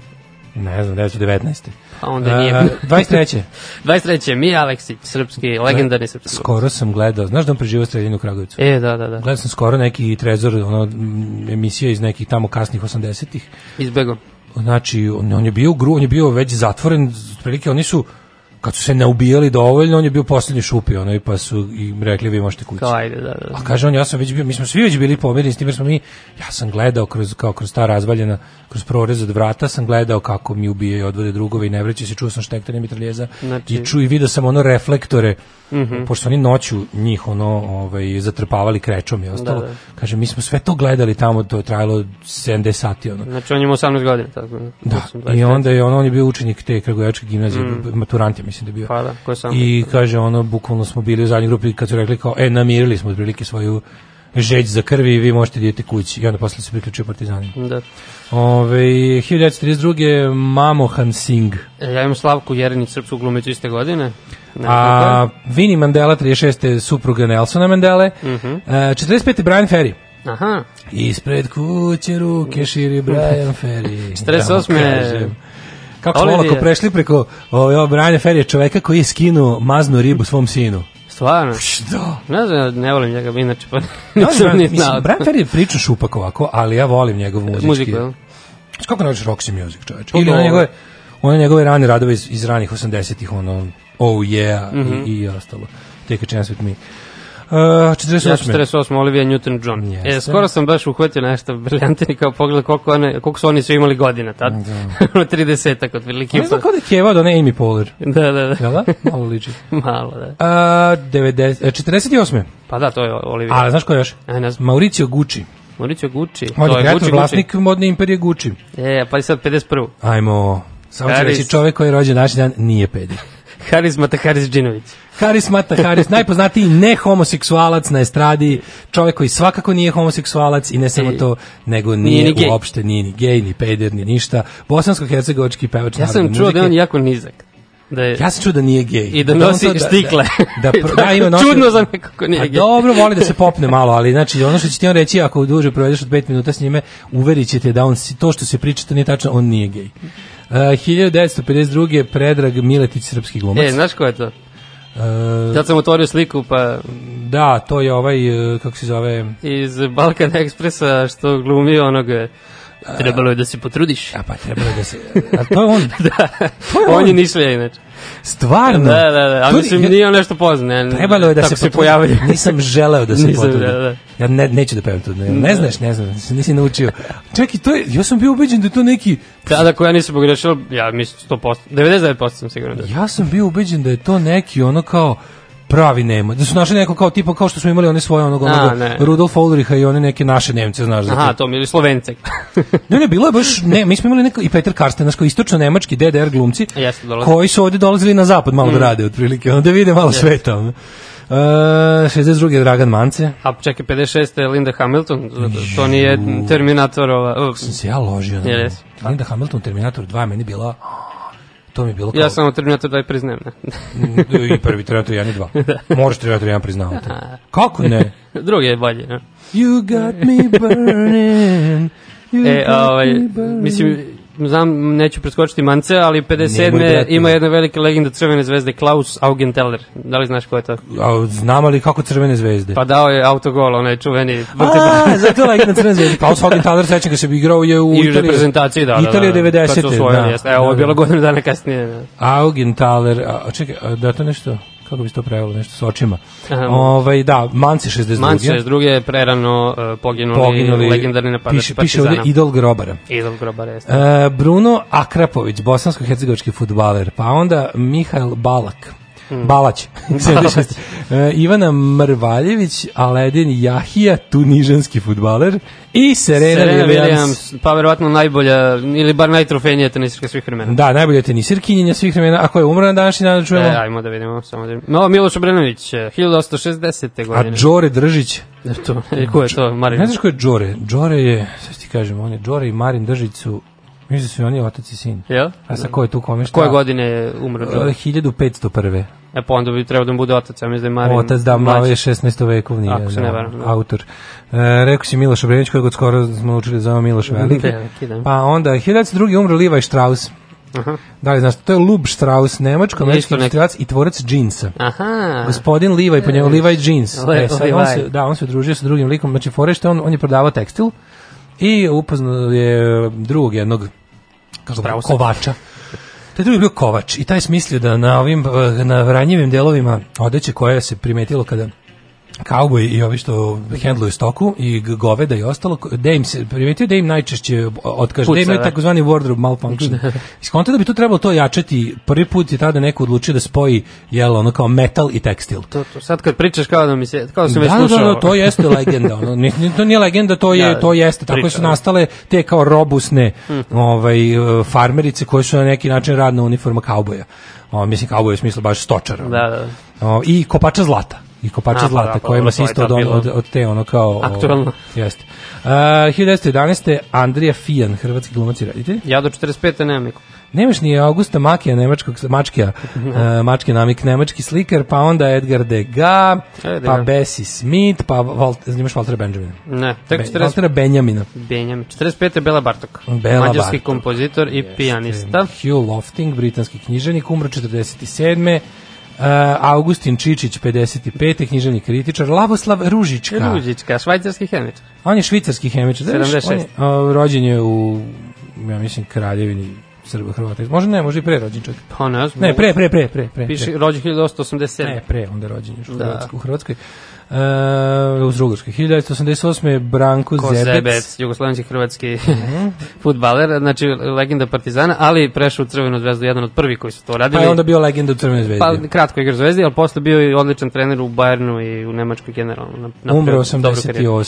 Speaker 2: Ne znam, 19.
Speaker 4: A onda nije.
Speaker 2: Uh, 23.
Speaker 4: 23. Mi Aleksić, srpski, legendarni da, srpski.
Speaker 2: Skoro sam gledao, znaš da on preživao streljanje u Kragovicu?
Speaker 4: E, da, da, da.
Speaker 2: Gledao sam skoro neki trezor, ono, emisija iz nekih tamo kasnih 80-ih.
Speaker 4: Izbego.
Speaker 2: Znači, on, on je bio gru, on je bio već zatvoren, prilike, oni su kad su se ne ubijali dovoljno, on je bio poslednji šupi, ono, pa su im rekli, vi možete kući.
Speaker 4: Kao, ajde, da, da, da.
Speaker 2: A kaže on, ja sam već bio, mi smo svi već bili pomireni s tim, jer smo mi, ja sam gledao kroz, kao kroz ta razvaljena, kroz prorez od vrata, sam gledao kako mi ubijaju odvode drugove i ne vreće se, čuo sam štektane mitraljeza znači... i ču i vidio sam ono reflektore mm -hmm. pošto oni noću njih ono ovaj zatrpavali krečom i da, ostalo. Da, da. Kaže mi smo sve to gledali tamo, to je trajalo 70 sati ono.
Speaker 4: Znači on ima 18 godina tako.
Speaker 2: Da. da. I onda je ono on je bio učenik te Kragujevačke gimnazije, mm. maturant je mislim da je bio.
Speaker 4: Pa da, ko
Speaker 2: sam. I kaže ono bukvalno smo bili u zadnjoj grupi kad su rekli kao e namirili smo otprilike svoju žeć za krvi i vi možete dijete kući. I onda posle se priključio partizanima.
Speaker 4: Da.
Speaker 2: Ove, 1932. Mamohan Singh.
Speaker 4: E, ja imam Slavku Jerenić, srpsku glumicu iste godine.
Speaker 2: A Vini Mandela 36. supruga Nelsona Mandele. Uh mhm. 45. E, Brian Ferry.
Speaker 4: Aha.
Speaker 2: Ispred kuće ruke širi Brian Ferry.
Speaker 4: 48. [laughs]
Speaker 2: Da Kako smo olako prešli preko ovaj, ovo, Brian Ferry čoveka koji je skinuo maznu ribu svom sinu.
Speaker 4: Stvarno?
Speaker 2: Što? Da.
Speaker 4: Ne znam, ne volim njega, inače pa [laughs] da,
Speaker 2: nisam ni znao. Brian Ferry je priča šupak ovako, ali ja volim njegov
Speaker 4: muzički. Muziku, jel?
Speaker 2: Kako ne voliš Roxy Music, čoveče? Ili ono njegove, ono njegove rane radove iz, iz ranih 80-ih, ono, Oh yeah mm -hmm. i, mhm. i ostalo. Take a chance with me. Uh, 48. Ja, 48.
Speaker 4: Olivia Newton-John. Yes. E, skoro sam baš uhvatio nešto briljantini kao pogled koliko, one, koliko su oni sve imali godina tad. Da. 30-ak [laughs] otprilike.
Speaker 2: Ne znam kao da je kjevao da ne Amy Poehler.
Speaker 4: Da, da, da. Jel da?
Speaker 2: [laughs] Malo liči.
Speaker 4: Malo, da.
Speaker 2: Uh, 90, 48.
Speaker 4: Pa da, to je Olivia.
Speaker 2: A, znaš ko još?
Speaker 4: A, e, ne
Speaker 2: znam. Mauricio Gucci.
Speaker 4: Mauricio Gucci.
Speaker 2: Modni to je kreator, Gucci, vlasnik Gucci. modne imperije Gucci.
Speaker 4: E, pa i sad 51.
Speaker 2: Ajmo. Samo ću reći čovek koji je rođen naš dan nije pedi.
Speaker 4: Haris Mataharis Džinović.
Speaker 2: Haris Mataharis, najpoznatiji nehomoseksualac na estradi, čovjek koji svakako nije homoseksualac i ne samo to, nego nije, nije ni uopšte, nije ni gej, ni peder, ni ništa. Bosansko-hercegovački pevač
Speaker 4: Ja sam čuo da je on jako nizak.
Speaker 2: Da je, ja sam čuo da nije gej.
Speaker 4: I da nosi da, štikle.
Speaker 2: Da, da, da, [laughs] da
Speaker 4: ima nosi, Čudno za nekako nije pa gej. A
Speaker 2: dobro, voli da se [laughs] popne malo, ali znači ono što će ti on reći, ako duže provedeš od 5 minuta s njime, uverit ćete da on, to što se priča, to nije tačno, on nije gej. Uh, 1952. Predrag Miletić, srpski glumac.
Speaker 4: E, znaš ko je to? Uh, Tad sam otvorio sliku, pa...
Speaker 2: Da, to je ovaj, e, kako se zove...
Speaker 4: Iz Balkan Ekspresa, što glumi onog e, Trebalo je da se potrudiš.
Speaker 2: A pa trebalo je da se... A to je on. [laughs]
Speaker 4: da. To je on, on je Nišlija inače.
Speaker 2: Stvarno?
Speaker 4: Da, da, da. Ali mislim, nije on nešto poznan. Ne, trebalo je da se, se pojavlja.
Speaker 2: [laughs] Nisam želeo da se Nisam potrudi. Želeo, da. Ja ne, neću da pevam to. Ne, ne da. znaš, ne znaš, nisi naučio. Čekaj, to je, ja sam bio ubeđen da je to neki...
Speaker 4: Da, da, ja nisam pogrešio, ja mislim 100%, 99% sam siguran da.
Speaker 2: Ja sam bio ubeđen da je to neki ono kao pravi Nemo. Da su našli neko kao tipa kao što smo imali one svoje onog, onog Rudolf Ulricha i one neke naše Nemce, znaš. Aha,
Speaker 4: zato. to mi
Speaker 2: ili
Speaker 4: Slovence.
Speaker 2: [laughs] ne, ne, bilo je baš, ne, mi smo imali neko, i Peter Karsten, naš kao istočno-nemački DDR glumci, Jeste, koji su ovde dolazili na zapad malo da mm. da rade, otprilike, onda vide malo Jeste. sveta. Ono. E, uh, 62. Dragan Mance.
Speaker 4: A čekaj, 56. Linda Hamilton, to nije Terminatorova. Uh, Sam se ja ložio. Yes.
Speaker 2: Linda Hamilton, Terminator 2, meni bila to mi je bilo kao...
Speaker 4: Ja samo Terminator 2 priznajem, ne?
Speaker 2: Mm, I prvi Terminator 1 i 2. [laughs] da. Moraš Terminator 1 priznavati. Kako ne?
Speaker 4: [laughs] Drugi je bolje, ne?
Speaker 2: You got me burning. [laughs] E, you e, got ovaj, me burning. Mislim,
Speaker 4: znam, neću preskočiti mance, ali 57. ima jedna velika legenda Crvene zvezde, Klaus Augenteller. Da li znaš ko je to?
Speaker 2: A, znam, ali kako Crvene zvezde?
Speaker 4: Pa dao je autogol, onaj čuveni.
Speaker 2: A,
Speaker 4: [laughs] zato je
Speaker 2: legenda Crvene zvezde. Klaus Augenteller, srećem ga se bi igrao je u I
Speaker 4: Italiji. I reprezentaciji, da, da.
Speaker 2: Italija da, 90. Da. Kad su osvojili, da, jeste. Evo, da, da. ovo
Speaker 4: je bilo godinu dana kasnije. Da.
Speaker 2: Augenthaler, a, čekaj, da to nešto? kako bi se to prevelo, nešto s očima. Ovaj, da, Manci
Speaker 4: 62. Manci 62. je prerano uh, poginuli, poginuli legendarni napadač piše, Partizana.
Speaker 2: Piše
Speaker 4: ovde Idol
Speaker 2: Grobara.
Speaker 4: Idol Grobara,
Speaker 2: jeste. Uh, Bruno Akrapović, bosansko hercegovački fudbaler, pa onda Mihail Balak, Mm. Balać. [laughs] Balać. E, Ivana Mrvaljević, Aledin Jahija, tunižanski futbaler i Serena, Serena Williams.
Speaker 4: Pa verovatno najbolja, ili bar najtrofejnija tenisirka
Speaker 2: svih
Speaker 4: vremena.
Speaker 2: Da,
Speaker 4: najbolja
Speaker 2: tenisirkinjenja
Speaker 4: svih
Speaker 2: vremena. Ako je umrla na današnji dan, da čujemo. E,
Speaker 4: ajmo da vidimo. Samo da... No, Miloš Obrenović, 1860. E, godine.
Speaker 2: A Đore Držić?
Speaker 4: E, to, ko je to, Marin?
Speaker 2: Ne znaš ko je Đore? Đore je, sad ti kažem, on je Đore i Marin Držić su Mislim da su oni otac i sin. Jel? A sa koje tu komišta?
Speaker 4: Koje godine je umro?
Speaker 2: 1501.
Speaker 4: E pa onda bi trebao da bude otac, ja mislim da je
Speaker 2: Marin Otac
Speaker 4: da
Speaker 2: malo je 16. vekovni Ako se da, ne varam, da. autor. E, rekao si Miloš Obrenić, kojeg od skoro smo učili da zove Miloš Veliki. Pa onda, 1902. umro Levi Strauss. Aha. Da li znaš, to je Lub Strauss, nemačko, američki industrijac i tvorac džinsa.
Speaker 4: Aha.
Speaker 2: Gospodin Levi, po njemu Levi Jeans. Le, e, sad, on se, da, on se družio sa drugim likom, znači fore on, on je prodavao tekstil, I upoznao je drug jednog kako kovača. Taj drugi bio kovač i taj smislio da na ovim eh, na ranjivim delovima odeće koje se primetilo kada kauboj i ovi što hendluju stoku i goveda i ostalo, da im se primetio da im najčešće otkaže, da imaju takozvani wardrobe malfunction. [laughs] Iskonta da bi to trebalo to jačati, prvi put je tada neko odlučio da spoji jel, ono kao metal i tekstil. To, to,
Speaker 4: sad kad pričaš kao da mi se, kao da sam da, već slušao. Da, da, da
Speaker 2: to jeste [laughs] legenda, ono, ni, to nije legenda, to, je, da, to jeste, priča. tako su da. nastale te kao robusne hmm. ovaj, e, farmerice koje su na neki način radna uniforma kauboja. O, mislim kauboja u smislu baš stočara.
Speaker 4: Da,
Speaker 2: da. O, I kopača zlata i kopača A, zlata, pa, pa, se isto od, od, od, te ono kao... Aktualno. jeste.
Speaker 4: Uh, e,
Speaker 2: 1911. Andrija Fijan, hrvatski glumac i reditelj.
Speaker 4: Ja do 45.
Speaker 2: nemam nikog. Nemaš ni Augusta Makija, nemačkog, Mačkija, uh, [laughs] e, Mačkija namik, nemački slikar, pa onda Edgar Degas, e, pa Bessie Smith, pa Walter, nemaš Waltera Benjamina.
Speaker 4: Ne, tek Be, 40...
Speaker 2: Waltera Benjamina.
Speaker 4: Benjamin. 45. Bela Bartok, Bela mađarski Bartok. kompozitor i yes, pijanista.
Speaker 2: Hugh Lofting, britanski knjiženik, umro 47. Eh, Augustin Čičić, 55. književni kritičar, Lavoslav Ružička.
Speaker 4: Ružička,
Speaker 2: švajcarski
Speaker 4: hemičar.
Speaker 2: On je švicarski hemičar. 76. On je, uh, rođen je u, ja mislim, kraljevini Srba, Hrvata. Može ne, može i pre rođen čak.
Speaker 4: Pa
Speaker 2: ne, ne, pre, pre, pre, pre, pre.
Speaker 4: Piše rođen
Speaker 2: 1887. Ne, pre, onda rođen još da. Hrvatskoj. U Hrvatskoj. Uh, u Zrugarskoj. 1988. Branko Ko Zebec. Zebec,
Speaker 4: jugoslovenski hrvatski mm [laughs] futbaler, znači legenda Partizana, ali prešao u Crvenu zvezdu, jedan od prvih koji su to radili. Pa
Speaker 2: je onda bio legenda u Crvenoj zvezdi. Pa
Speaker 4: kratko igra zvezdi, ali posle bio i odličan trener u Bayernu i u Nemačkoj generalno. Na,
Speaker 2: na Umro 88. Karijeru.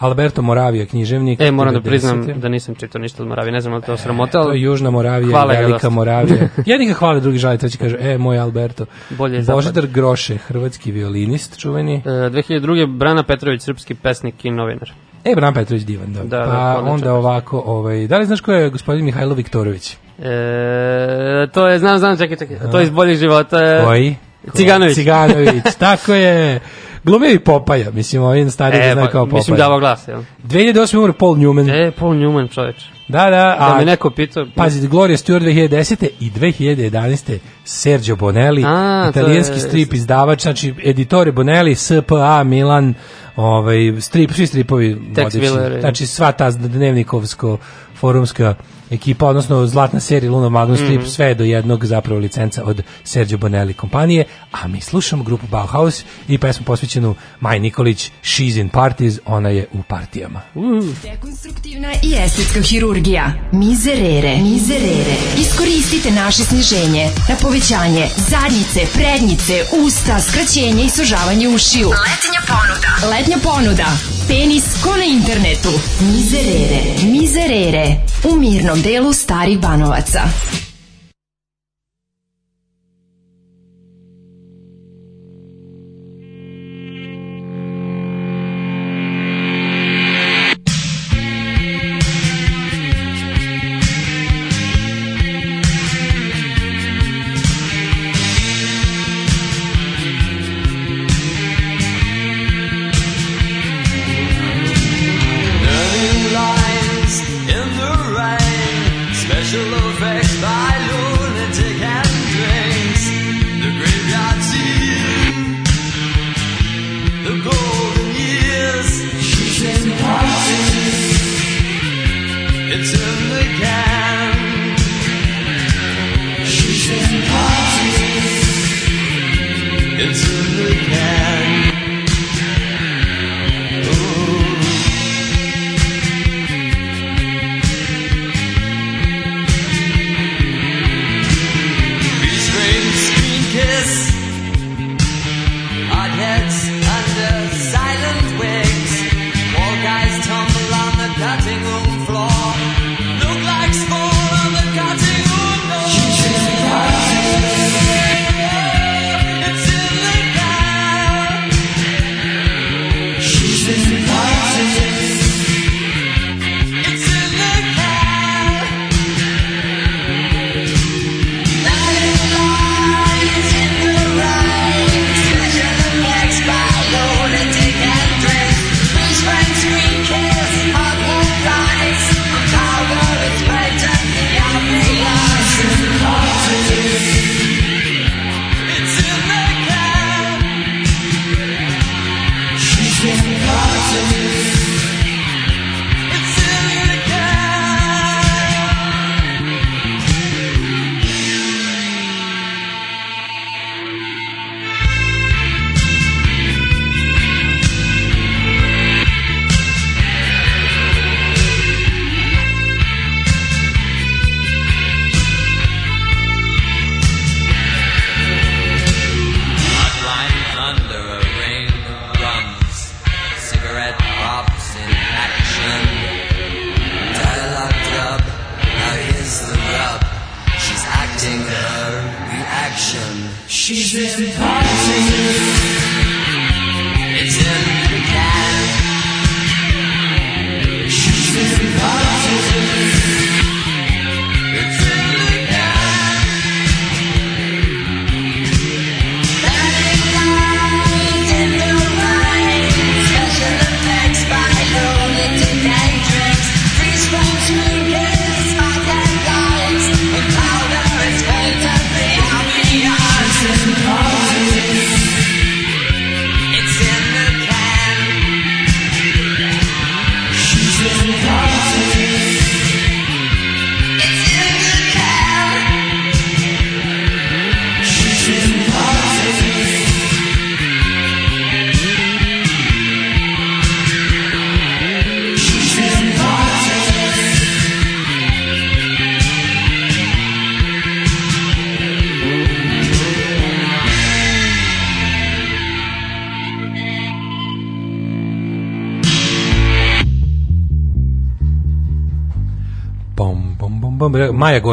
Speaker 2: Alberto Moravija, književnik. E,
Speaker 4: moram da priznam da nisam čitao ništa od Moravije, ne znam da to sramota, ali... E, to
Speaker 2: je e, Južna Moravija, hvala Velika dosta. Moravija. [laughs] Jedni ga hvale, drugi žali, treći kaže, e, moj Alberto. Bolje Božidar Groše, hrvatski violinist, čuveni.
Speaker 4: E, 2002. Brana Petrović, srpski pesnik i novinar.
Speaker 2: E, Brana Petrović divan, da. da pa da, onda ovako, ovaj, da li znaš ko je gospodin Mihajlo Viktorović?
Speaker 4: E, to je, znam, znam, čekaj, čekaj, to je iz boljih života. Koji?
Speaker 2: Ciganović. Ciganović, [laughs] tako je. Glumio Popaja, mislim, ovaj stari e, da
Speaker 4: zna
Speaker 2: pa, kao Popaja.
Speaker 4: Mislim davao glas, jel?
Speaker 2: 2008. umro Paul Newman. E,
Speaker 4: Paul Newman, čoveč.
Speaker 2: Da,
Speaker 4: da. A, da me neko pitao.
Speaker 2: Pazi, Gloria Stewart 2010. i 2011. Sergio Bonelli,
Speaker 4: a, italijanski je...
Speaker 2: strip izdavač, znači editore Bonelli, SPA, Milan, ovaj, strip, svi stripovi.
Speaker 4: Tex Miller.
Speaker 2: Znači sva ta dnevnikovsko forumska ekipa, odnosno Zlatna serija Luna Magnus mm -hmm. sve do jednog zapravo licenca od Sergio Bonelli kompanije, a mi slušamo grupu Bauhaus i pesmu posvećenu Maj Nikolić, She's in Parties, ona je u partijama.
Speaker 9: Uh. Dekonstruktivna i estetska hirurgija. Mizerere. Mizerere. Iskoristite naše sniženje na povećanje zadnjice, prednjice, usta, skraćenje i sužavanje ušiju. Letnja ponuda. Letnja ponuda. Penis ko na internetu. Mizerere. Mizerere. U mirnom delu Starih Banovaca.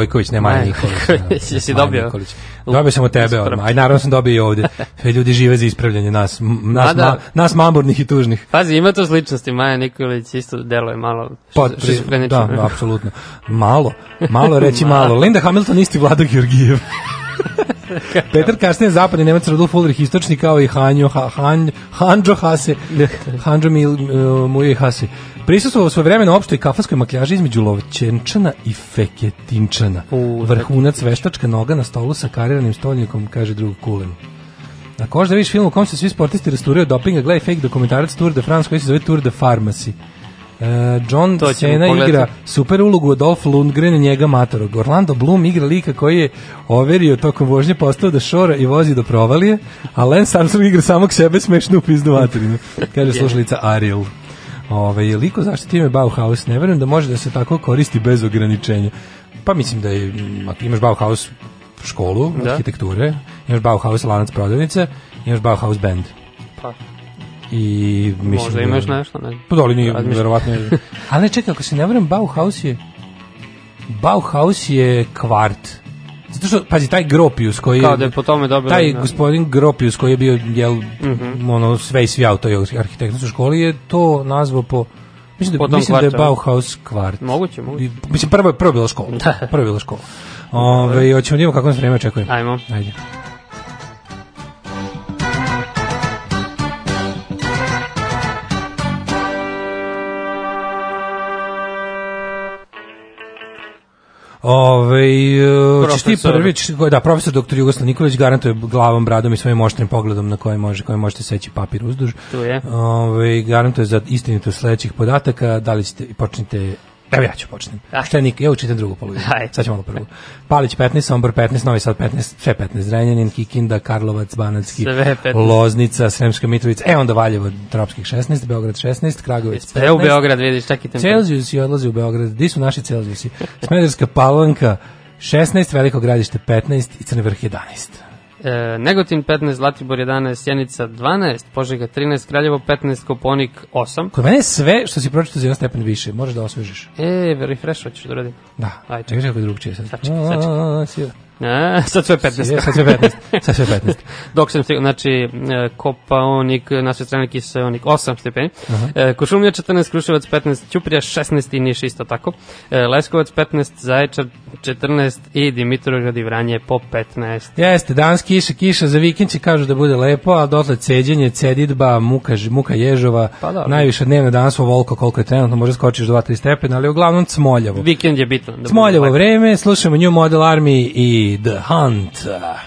Speaker 2: Nikolić, ne Maja Nikolić. Jesi
Speaker 4: dobio? Nikolić.
Speaker 2: Dobio sam od tebe odmah. Aj, naravno sam dobio i ovde. Ljudi žive za ispravljanje nas, nas, da. ma, nas mamburnih i tužnih.
Speaker 4: Pazi, ima to sličnosti. Maja Nikolić isto deluje malo
Speaker 2: šizofrenično. Da, da, apsolutno. Malo. Malo reći [laughs] malo. Linda Hamilton isti Vlada Georgijev. [laughs] Petar Karsten zapadni Nemac Rudolf Ulrich istočni kao i Hanjo, ha, Han, Hanjo Hase, [laughs] Hanjo Mil, uh, Muje Hase. Prisustvovao svoje na opštoj kafanskoj makljaži između Lovćenčana i Feketinčana. U, Vrhunac veštačka noga na stolu sa kariranim stolnikom, kaže drug Kulen. Na koš da film u kom se svi sportisti rasturaju dopinga, gledaj fake dokumentarac Tour de France koji se zove Tour de Pharmacy. Uh, John Cena igra super ulogu Adolf Lundgren njega matorog. Orlando Bloom igra lika koji je overio tokom vožnje postao da šora i vozi do provalije, a Lance Armstrong igra samog sebe smešnu u pizdu materinu. Kaže slušalica Ariel. Ove, ovaj, liko zaštiti ime Bauhaus, ne verujem da može da se tako koristi bez ograničenja. Pa mislim da je, mm, imaš Bauhaus školu da. arhitekture, imaš Bauhaus lanac prodavnice, imaš Bauhaus band.
Speaker 4: Pa.
Speaker 2: I mislim
Speaker 4: Možda da- imaš nešto,
Speaker 2: ne. Pa doli nije, verovatno. [laughs] Ali ne čekaj, ako se ne varam Bauhaus je Bauhaus je kvart. Zato što, pazi, taj Gropius koji... Kao
Speaker 4: da je po tome dobila...
Speaker 2: Taj na... Da. gospodin Gropius koji je bio, jel, mm -hmm. ono, sve i svi auto arhitektonskoj školi je to nazvao po... Mislim da, mislim kvartu. da je Bauhaus kvart.
Speaker 4: Moguće, moguće.
Speaker 2: Mislim, prvo je, prvo je bila škola. Da. [laughs] Prvo je bila škola. Ove, hoćemo da vidimo kako nas vreme očekuje.
Speaker 4: Ajmo.
Speaker 2: Ajde. Ove, ovaj, česti prvi, da, profesor doktor Jugoslav Nikolić garantuje glavom, bradom i svojim oštrim pogledom na koje, može, koje možete seći papir uzduž. Tu je. Ove, ovaj, garantuje za istinitost sledećih podataka, da li ste, počnite Evo ja ću počnem. Da. Šta Nik? Ja učitam drugu polovinu. Sad ćemo malo prvu. Palić 15, Sombor 15, Novi Sad 15, sve 15. Zrenjanin, Kikinda, Karlovac, Banatski, Loznica, Sremska Mitrovica, e onda Valjevo, Tropskih 16, Beograd 16, Kragovic 15.
Speaker 4: Sve Beograd, vidiš, čak i
Speaker 2: temperatura. Celzijusi odlazi u Beograd. Di su naši Celzijusi? Smederska palanka 16, Veliko gradište 15 i Crne vrh 11.
Speaker 4: E, Negotin 15, Zlatibor 11, Sjenica 12, Požega 13, Kraljevo 15, Koponik 8.
Speaker 2: Kod mene je sve što si pročito za jedan stepen više, moraš da osvežiš.
Speaker 4: E, refresh hoćeš da uradim.
Speaker 2: Da, Ajde,
Speaker 4: čekaj
Speaker 2: kako drugčije sad.
Speaker 4: Sačekaj, sačekaj. A, sad sve
Speaker 2: 15. sad sve 15.
Speaker 4: sad sve 15. [laughs] Dok sam stigao, znači, e, Kopaonik, na sve strane Kiseonik, 8 stepeni. E, Košumlja 14, Kruševac 15, Ćuprija 16 i Niš isto tako. E, Leskovac 15, Zaječar 14 i Dimitrovgrad i Vranje po 15.
Speaker 2: Jeste, danas kiša, kiša za vikend će kažu da bude lepo, a dotle ceđenje, cedidba, muka, muka ježova, pa da, najviše dnevno danas volko koliko je trenutno, može skočiš 2-3 stepena, ali uglavnom cmoljavo.
Speaker 4: Vikend je bitno. Da
Speaker 2: cmoljavo vreme, slušamo New Model Army i The Hunt. Uh,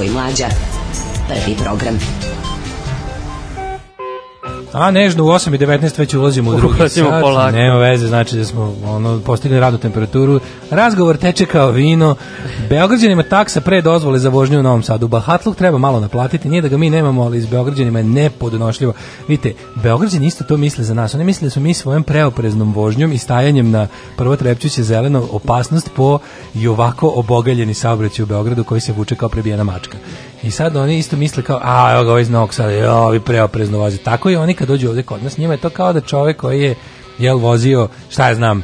Speaker 4: Daško i Mlađa. Prvi program. A nežno u 8 i 19 već ulazimo u drugi ulazimo sat. Polako. Nema veze, znači da smo ono, postigli radu temperaturu. Razgovor teče kao vino, Beograđanima taksa pre dozvole za vožnju u Novom Sadu. Bahatluk treba malo naplatiti, nije da ga mi nemamo, ali iz Beograđanima je nepodnošljivo. Vidite, Beograđani isto to misle za nas. Oni misle da su mi svojom preopreznom vožnjom i stajanjem na prvo trepćuće zeleno opasnost po i ovako obogaljeni saobraćaj u Beogradu koji se vuče kao prebijena mačka. I sad oni isto misle kao, a, evo ga ovaj iz Novog Sada, jo, ovi preoprezno voze. Tako i oni kad dođu ovde kod nas, njima je to kao da čovek koji je jel vozio, šta ja znam,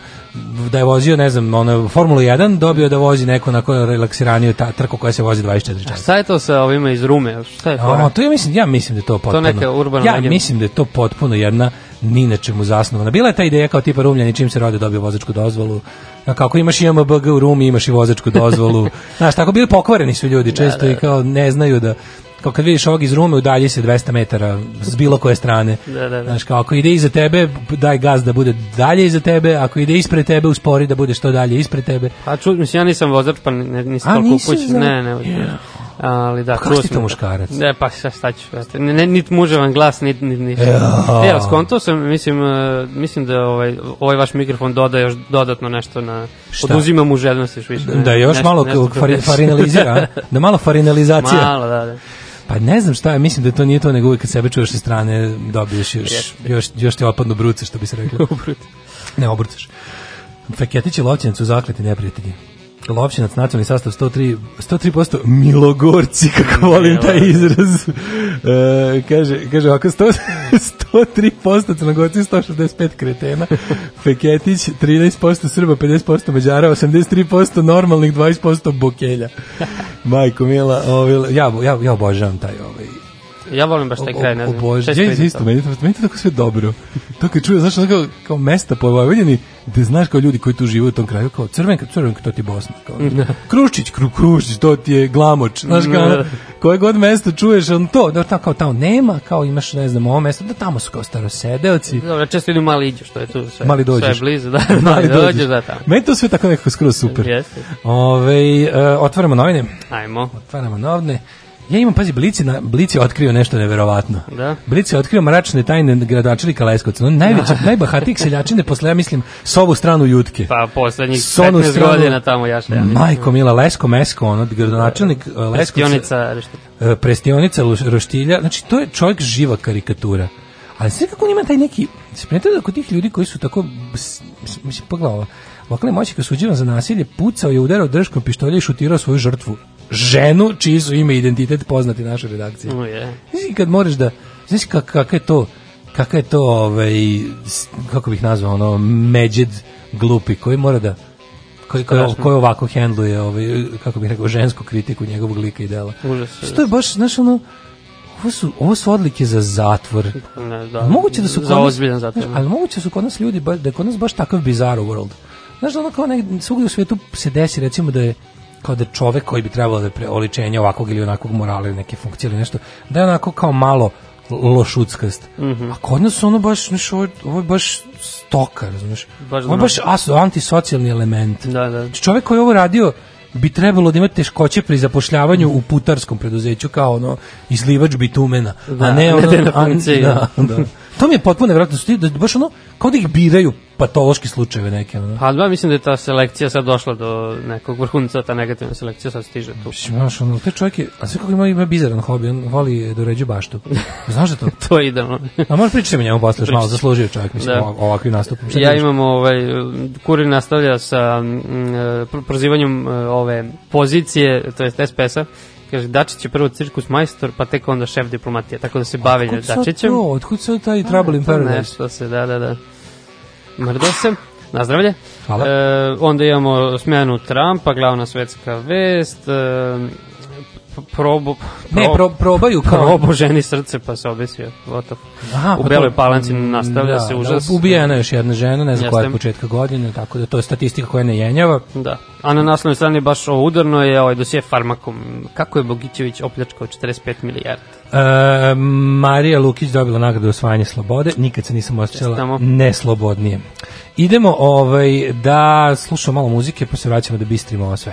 Speaker 4: da je vozio, ne znam, ono, Formulu 1, dobio da vozi neko na onako relaksiraniju ta, trku koja se vozi 24 časa. A šta je to sa ovima iz Rume? Šta je to? to ja mislim, ja mislim da je to potpuno. To neka urbana Ja legenda. mislim da je to potpuno jedna ni na čemu zasnovana. Bila je ta ideja kao tipa Rumljani čim se rode dobio vozačku dozvolu. A kako imaš i MBG u Rumi, imaš i vozačku dozvolu. [laughs] Znaš, tako bili pokvareni su ljudi da, često da, da. i kao ne znaju da kao kad vidiš ovog iz Rume, udalji se 200 metara s bilo koje strane. Da, da, da. Znaš, kao ako ide iza tebe, daj gaz da bude dalje iza tebe, ako ide ispred tebe, uspori da bude što dalje ispred tebe. A pa ču, mislim, ja nisam vozač, pa nisam toliko u kući. Ne, ne, Ali da,
Speaker 2: pa kako si to da- muškarac?
Speaker 4: Ne, pa šta, šta ću, ne, ne, nit muževan glas, nit, nit ništa. Ja. Evo, skonto sam, mislim, uh, mislim da ovaj, ovaj vaš mikrofon doda još dodatno nešto na, šta? oduzima muževnost
Speaker 2: još
Speaker 4: više.
Speaker 2: Ne, da još nešto, malo nešto [laughs] da- farinalizira, da malo farinalizacija.
Speaker 4: Malo, da, da.
Speaker 2: Pa ne znam šta, ja mislim da to nije to, nego uvijek kad sebe čuješ sa strane dobiješ još, još, još te opadnu bruce, što bi se reklo. [laughs] ne, obrutaš. Feketić i lovćenac u zakleti neprijatelji. Lovšinac, nacionalni sastav 103, 103% Milogorci, kako volim taj izraz. E, kaže, kaže ovako, 100, 103% Crnogorci, 165 kretena, Feketić, 13% Srba, 50% Mađara, 83% normalnih, 20% Bokelja. Majko Mila, ovil, ovaj, ja, ja, ja obožavam taj ovaj
Speaker 4: Ja volim baš taj kraj,
Speaker 2: ne znam. Obož, ja isto, meni, meni to tako sve dobro. To kad čujem, znaš, ono kao, kao mesta po Vojvodini, gde znaš kao ljudi koji tu žive u tom kraju, kao crvenka, crvenka, to ti je Bosna. Kao, [laughs] kruščić, kru, kruščić, to ti je glamoč. Znaš, kao, koje god mesto čuješ, on to, da, ta, kao tamo nema, kao imaš, ne znam, ovo mesto, da tamo su kao starosedeoci.
Speaker 4: Dobro, često idu mali iđu, što je tu sve, mali dođeš. sve blizu, da, [laughs] mali dođeš, dođeš da tamo.
Speaker 2: Meni to sve tako nekako skroz super. Jeste. Ove,
Speaker 4: uh, e, otvaramo novine. Ajmo.
Speaker 2: Otvaramo novine. Ja imam, pazi, Blic je, na, Blic je otkrio nešto neverovatno.
Speaker 4: Da.
Speaker 2: Blic je otkrio mračne tajne gradonačelika Leskovca. On najveći, da. najbahatijih seljačine posle, ja mislim, s ovu stranu Jutke.
Speaker 4: Pa, poslednjih 15 stranu, godina tamo jašta. Ja
Speaker 2: majko, Mila, Lesko, Mesko, ono, gradonačelnik da,
Speaker 4: Leskovca. Prestionica, Roštilja. E,
Speaker 2: Prestionica, Roštilja. Znači, to je čovjek živa karikatura. Ali sve kako ima taj neki... Spremetio da kod tih ljudi koji su tako... Mislim, pogledaj ovo. Lokalni moćnik osuđivan za nasilje, pucao je udarao drškom pištolja i šutirao svoju žrtvu ženu čiji su ime i identitet poznati našoj redakciji. Oh, yeah. Znači kad moraš da, znaš kak, kak je to, kakav je to, ovaj, kako bih nazvao, ono, međed glupi koji mora da, koji, koji, koji ovako hendluje, ovaj, kako bih rekao, žensku kritiku njegovog lika i dela. Užas. Što je baš, znaš, ono, ovo su, ovo su odlike za zatvor.
Speaker 4: Ne,
Speaker 2: da, moguće da su za kod ozbiljan
Speaker 4: zatvor. Znaš, da.
Speaker 2: ali moguće da su kod nas ljudi, ba, da je kod nas baš takav bizarro world. Znaš, ono kao negdje, svugdje u svetu se desi, recimo, da je kao da čovek koji bi trebalo da je preoličenje ovakog ili onakvog morala ili neke funkcije ili nešto, da je onako kao malo lošuckast. Mm -hmm. A kod nas ono baš, znaš, ovo, ovo je baš stoka, razumiješ? Baš je baš as, antisocijalni element.
Speaker 4: Da, da.
Speaker 2: Znači, čovek koji je ovo radio, bi trebalo da ima teškoće pri zapošljavanju u putarskom preduzeću kao ono izlivač bitumena, da, a [laughs] ne ono... Ne,
Speaker 4: da, ne, ne, ne,
Speaker 2: To mi je potpuno nevjerojatno, su ti, da baš ono, kao da ih biraju patološki slučajeve neke.
Speaker 4: Ono. Pa ja da, mislim da je ta selekcija sad došla do nekog vrhunca, ta negativna selekcija sad stiže
Speaker 2: tu.
Speaker 4: Mislim,
Speaker 2: znaš, ono, te čovjek je, a sve kako ima, ima bizaran hobi, on voli da uređuje baštu. Znaš da to? [laughs]
Speaker 4: to idemo.
Speaker 2: a možda pričati mi njemu posle, još malo zaslužio čovjek, mislim, da. ovakvi nastup.
Speaker 4: Ja daži? imam, ovaj, Kurir nastavlja sa m, mm, e, prozivanjem e, ove pozicije, to je SPS-a, Kaže, Dačić je prvo cirkus majstor, pa tek onda šef diplomatije, tako da se bavi Dačićem. otkud
Speaker 2: Dačićem. To, otkud sad taj Trouble in Paradise?
Speaker 4: Nešto se, da, da, da. Mrdo se. Nazdravlje. Hvala. E, onda imamo smenu Trumpa, glavna svetska vest, e, probo, pro,
Speaker 2: ne, pro, probaju
Speaker 4: kao... Probo ženi srce pa se obesio. Gotovo. Aha, pa u pa Beloj Palanci mm, nastavlja da, se da, užas.
Speaker 2: Da, ubijena je još jedna žena, ne znam koja je početka godine, tako da to je statistika koja ne jenjava.
Speaker 4: Da. A na naslovnoj strani baš o udarno je ovaj dosije Farmakom. Kako je Bogićević opljačkao 45 milijardi?
Speaker 2: E, Marija Lukić dobila nagradu osvajanje slobode. Nikad se nisam osjećala neslobodnije. Idemo ovaj, da slušamo malo muzike, pa se vraćamo da bistrimo ovo sve.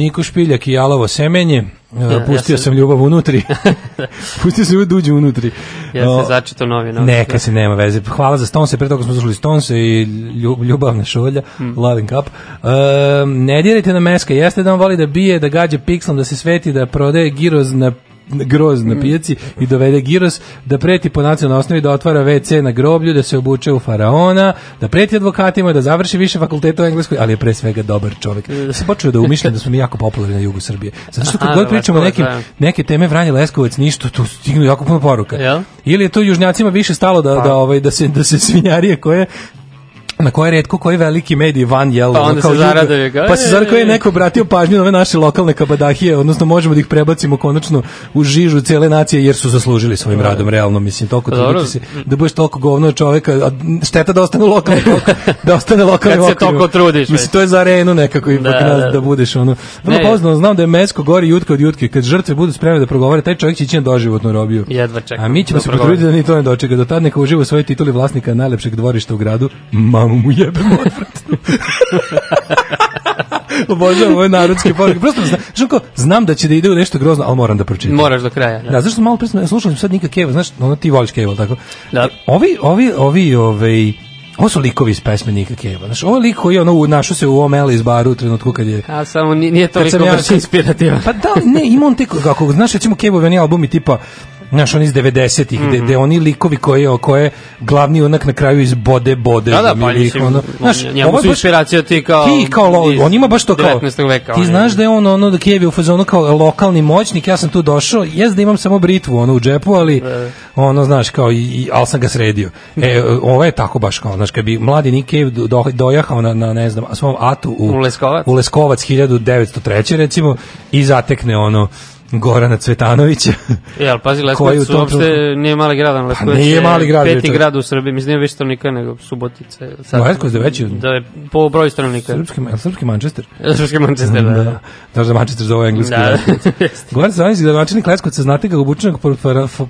Speaker 2: Niko Špiljak i Jalovo semenje. Uh, pustio ja sam... sam ljubav unutri. [laughs] pustio sam ljubav da uđe unutri.
Speaker 4: Ja se začito novi novi.
Speaker 2: Neka se nema veze. Hvala za Stonse, pre toga smo slušali Stonse i Ljubavna šolja, mm. Loving Cup. Uh, ne dirajte na meska, jeste da on voli da bije, da gađa pikslom, da se sveti, da prodaje giroz na groz na pijaci i dovede giros, da preti po nacionalnoj osnovi da otvara WC na groblju, da se obuče u faraona, da preti advokatima, da završi više fakulteta u Engleskoj, ali je pre svega dobar čovjek. Da se počeo da umišljam da smo mi jako popularni na jugu Srbije. Zato što kad god pričamo o nekim, da. neke teme Vranje Leskovac, ništa, tu stignu jako puno poruka. Ili je to južnjacima više stalo da, pa. da, ovaj, da, se, da se svinjarije koje na koje redko koji veliki mediji van jel pa onda
Speaker 4: kao se zaradoje
Speaker 2: pa se zar e, je e. neko obratio pažnju na ove naše lokalne kabadahije odnosno možemo da ih prebacimo konačno u žižu cele nacije jer su zaslužili svojim da. radom realno mislim toliko pa ti se da budeš toliko govno čoveka a šteta da ostane lokalno [laughs] da ostane lokalno
Speaker 4: se toliko trudiš
Speaker 2: mislim to je za arenu nekako da, ipak da, da. da budeš ono vrlo poznano znam da je mesko gori jutka od jutke kad žrtve budu spremne da progovore taj čovjek će ići na doživotnu robiju
Speaker 4: jedva čekam
Speaker 2: a mi ćemo da se potruditi da ni to ne dočeka do tad neka uživa svoje tituli vlasnika najlepšeg dvorišta u gradu mam mamu mu jebemo odvratno. [laughs] Obožavam ove narodske poruke. Prosto znam, žuko, znam da će da ide u nešto grozno, ali moram da pročitam.
Speaker 4: Moraš do kraja.
Speaker 2: Da, da zašto malo presme, slušao sam sad Nika Keva, znaš, ono ti voliš Keva, tako?
Speaker 4: Da. E,
Speaker 2: ovi, ovi, ovi, ovaj, ovo su likovi iz pesme Nika Keva. Znaš, ovo lik koji je ono, našao se u ovom iz baru u trenutku kad je...
Speaker 4: A samo nije, nije toliko baš ja, inspirativan.
Speaker 2: Pa da, ne, ima on te, kako, znaš, recimo Kevovi oni albumi tipa, Znaš, on iz 90-ih, mm -hmm. oni likovi koje, koje glavni onak na kraju iz bode, bode.
Speaker 4: Da, da, da pa mislim, ono, njemu su inspiracija ti
Speaker 2: kao... Ti kao, lo, on ima baš to kao...
Speaker 4: Veka,
Speaker 2: ti znaš da je on, ono, da Kijev je u fazonu kao lokalni moćnik, ja sam tu došao, jes da imam samo britvu, ono, u džepu, ali, e. ono, znaš, kao, i, i, ali sam ga sredio. E, ovo je tako baš kao, znaš, kad bi mladi Nick Cave do, dojahao na, na, ne znam, svom atu
Speaker 4: u, u Leskovac,
Speaker 2: u Leskovac 1903. recimo, i zatekne, ono, Gorana Cvetanovića.
Speaker 4: Jel, pazi, Leskovac tom... uopšte nije mali grad, ali pa Leskovac pa nije mali grad, peti grad u Srbiji, mislim, nije više stanovnika nego Subotica.
Speaker 2: Sad, no, Leskovac
Speaker 4: je
Speaker 2: veći.
Speaker 4: Da je po broju
Speaker 2: stanovnika. Srpski, srpski Manchester.
Speaker 4: [laughs] Srpski Manchester, da.
Speaker 2: da.
Speaker 4: Da,
Speaker 2: Manchester zove engleski da. [laughs] Goran Savanić, da načelnik Leskovca, znate ga obučenog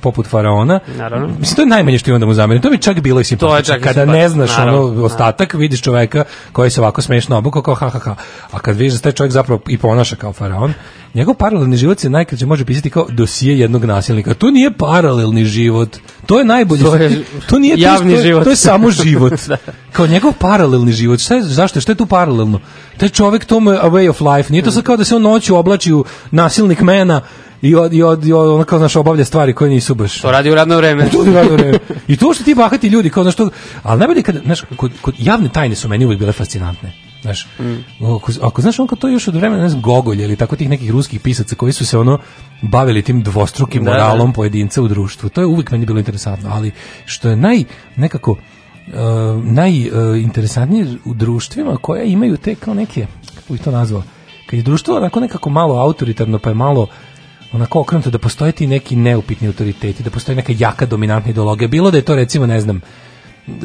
Speaker 2: poput faraona.
Speaker 4: Naravno.
Speaker 2: Mislim, to je najmanje što imam da mu zamerim. To bi čak bilo i simpatično. Kada
Speaker 4: da
Speaker 2: ne pa- znaš naravno, ono da. ostatak, vidiš čoveka koji se ovako smešno obukao, kao ha, ha, ha. A kad vidiš da taj čovjek zapravo i ponaša kao faraon, Njegov paralelni život se najkraće može pisati kao dosije jednog nasilnika. To nije paralelni život. To je najbolji. To, je, to nije javni to, život. To je samo [laughs] život. Da. Kao njegov paralelni život. Šta je, zašto? Šta je tu paralelno? Taj čovjek to je a way of life. Nije to sad kao da se on noću oblači u nasilnik mena i od, i od, i od ono kao znaš obavlja stvari koje nisu baš.
Speaker 4: To radi u radno vreme.
Speaker 2: To radi u radno vreme. I to što ti bahati ljudi kao znaš to, ali najbolje kad znaš kod, kod javne tajne su meni uvijek bile fascinantne. Znaš, mm. ako, ako znaš on kad to još od vremena, ne znam, Gogolj ili tako tih nekih ruskih pisaca koji su se ono bavili tim dvostrukim da, da. moralom pojedinca u društvu, to je uvijek meni bilo interesantno, ali što je naj, nekako, uh, eh, najinteresantnije eh, uh, u društvima koja imaju te kao neke, kako bih to nazvao, kad je društvo onako nekako malo autoritarno pa je malo onako okrenuto da postoje ti neki neupitni autoriteti, da postoji neka jaka dominantna ideologija, bilo da je to recimo, ne znam,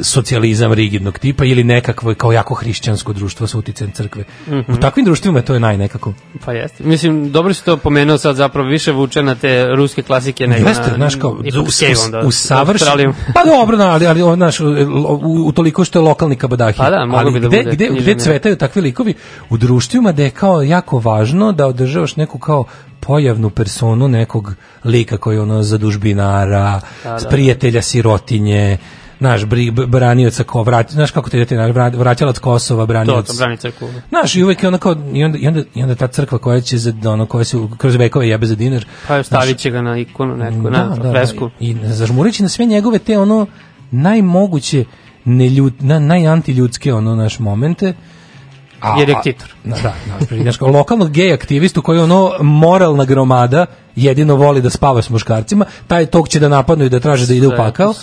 Speaker 2: socijalizam rigidnog tipa ili nekakvo kao jako hrišćansko društvo sa uticajem crkve. Mm -hmm. U takvim društvima to je naj nekako.
Speaker 4: Pa jeste. Mislim, dobro si to pomenuo sad zapravo više vuče na te ruske klasike
Speaker 2: nego jeste, na, znaš, kao, u, da, u, savršen, pa dobro, na, da, ali, ali naš, u, u, toliko što je lokalni kabadahi.
Speaker 4: Pa da, ali bi da gde,
Speaker 2: bude, gde, gde cvetaju takvi likovi? U društvima da je kao jako važno da održavaš neku kao pojavnu personu nekog lika koji ono zadužbinara, da, da. prijatelja sirotinje, naš bri, branioca ko vrati, znaš kako te idete, naš vraćalac Kosova, branioc.
Speaker 4: To,
Speaker 2: to
Speaker 4: brani crkvu.
Speaker 2: Znaš, i uvek je onako, i onda, i onda, i onda ta crkva koja će za, ono, koja se kroz vekove jebe za dinar.
Speaker 4: Pa stavit će ga na ikonu neku, da, na da, da
Speaker 2: fresku. Da, I, i zažmurit na sve njegove te ono najmoguće neljud, na, najantiljudske ono naš momente.
Speaker 4: A, jer je aktitor.
Speaker 2: Da, da, da, lokalnog gej aktivistu koji je ono moralna gromada jedino voli da spava s muškarcima, taj tog će da napadnu i da traže da ide u pakao.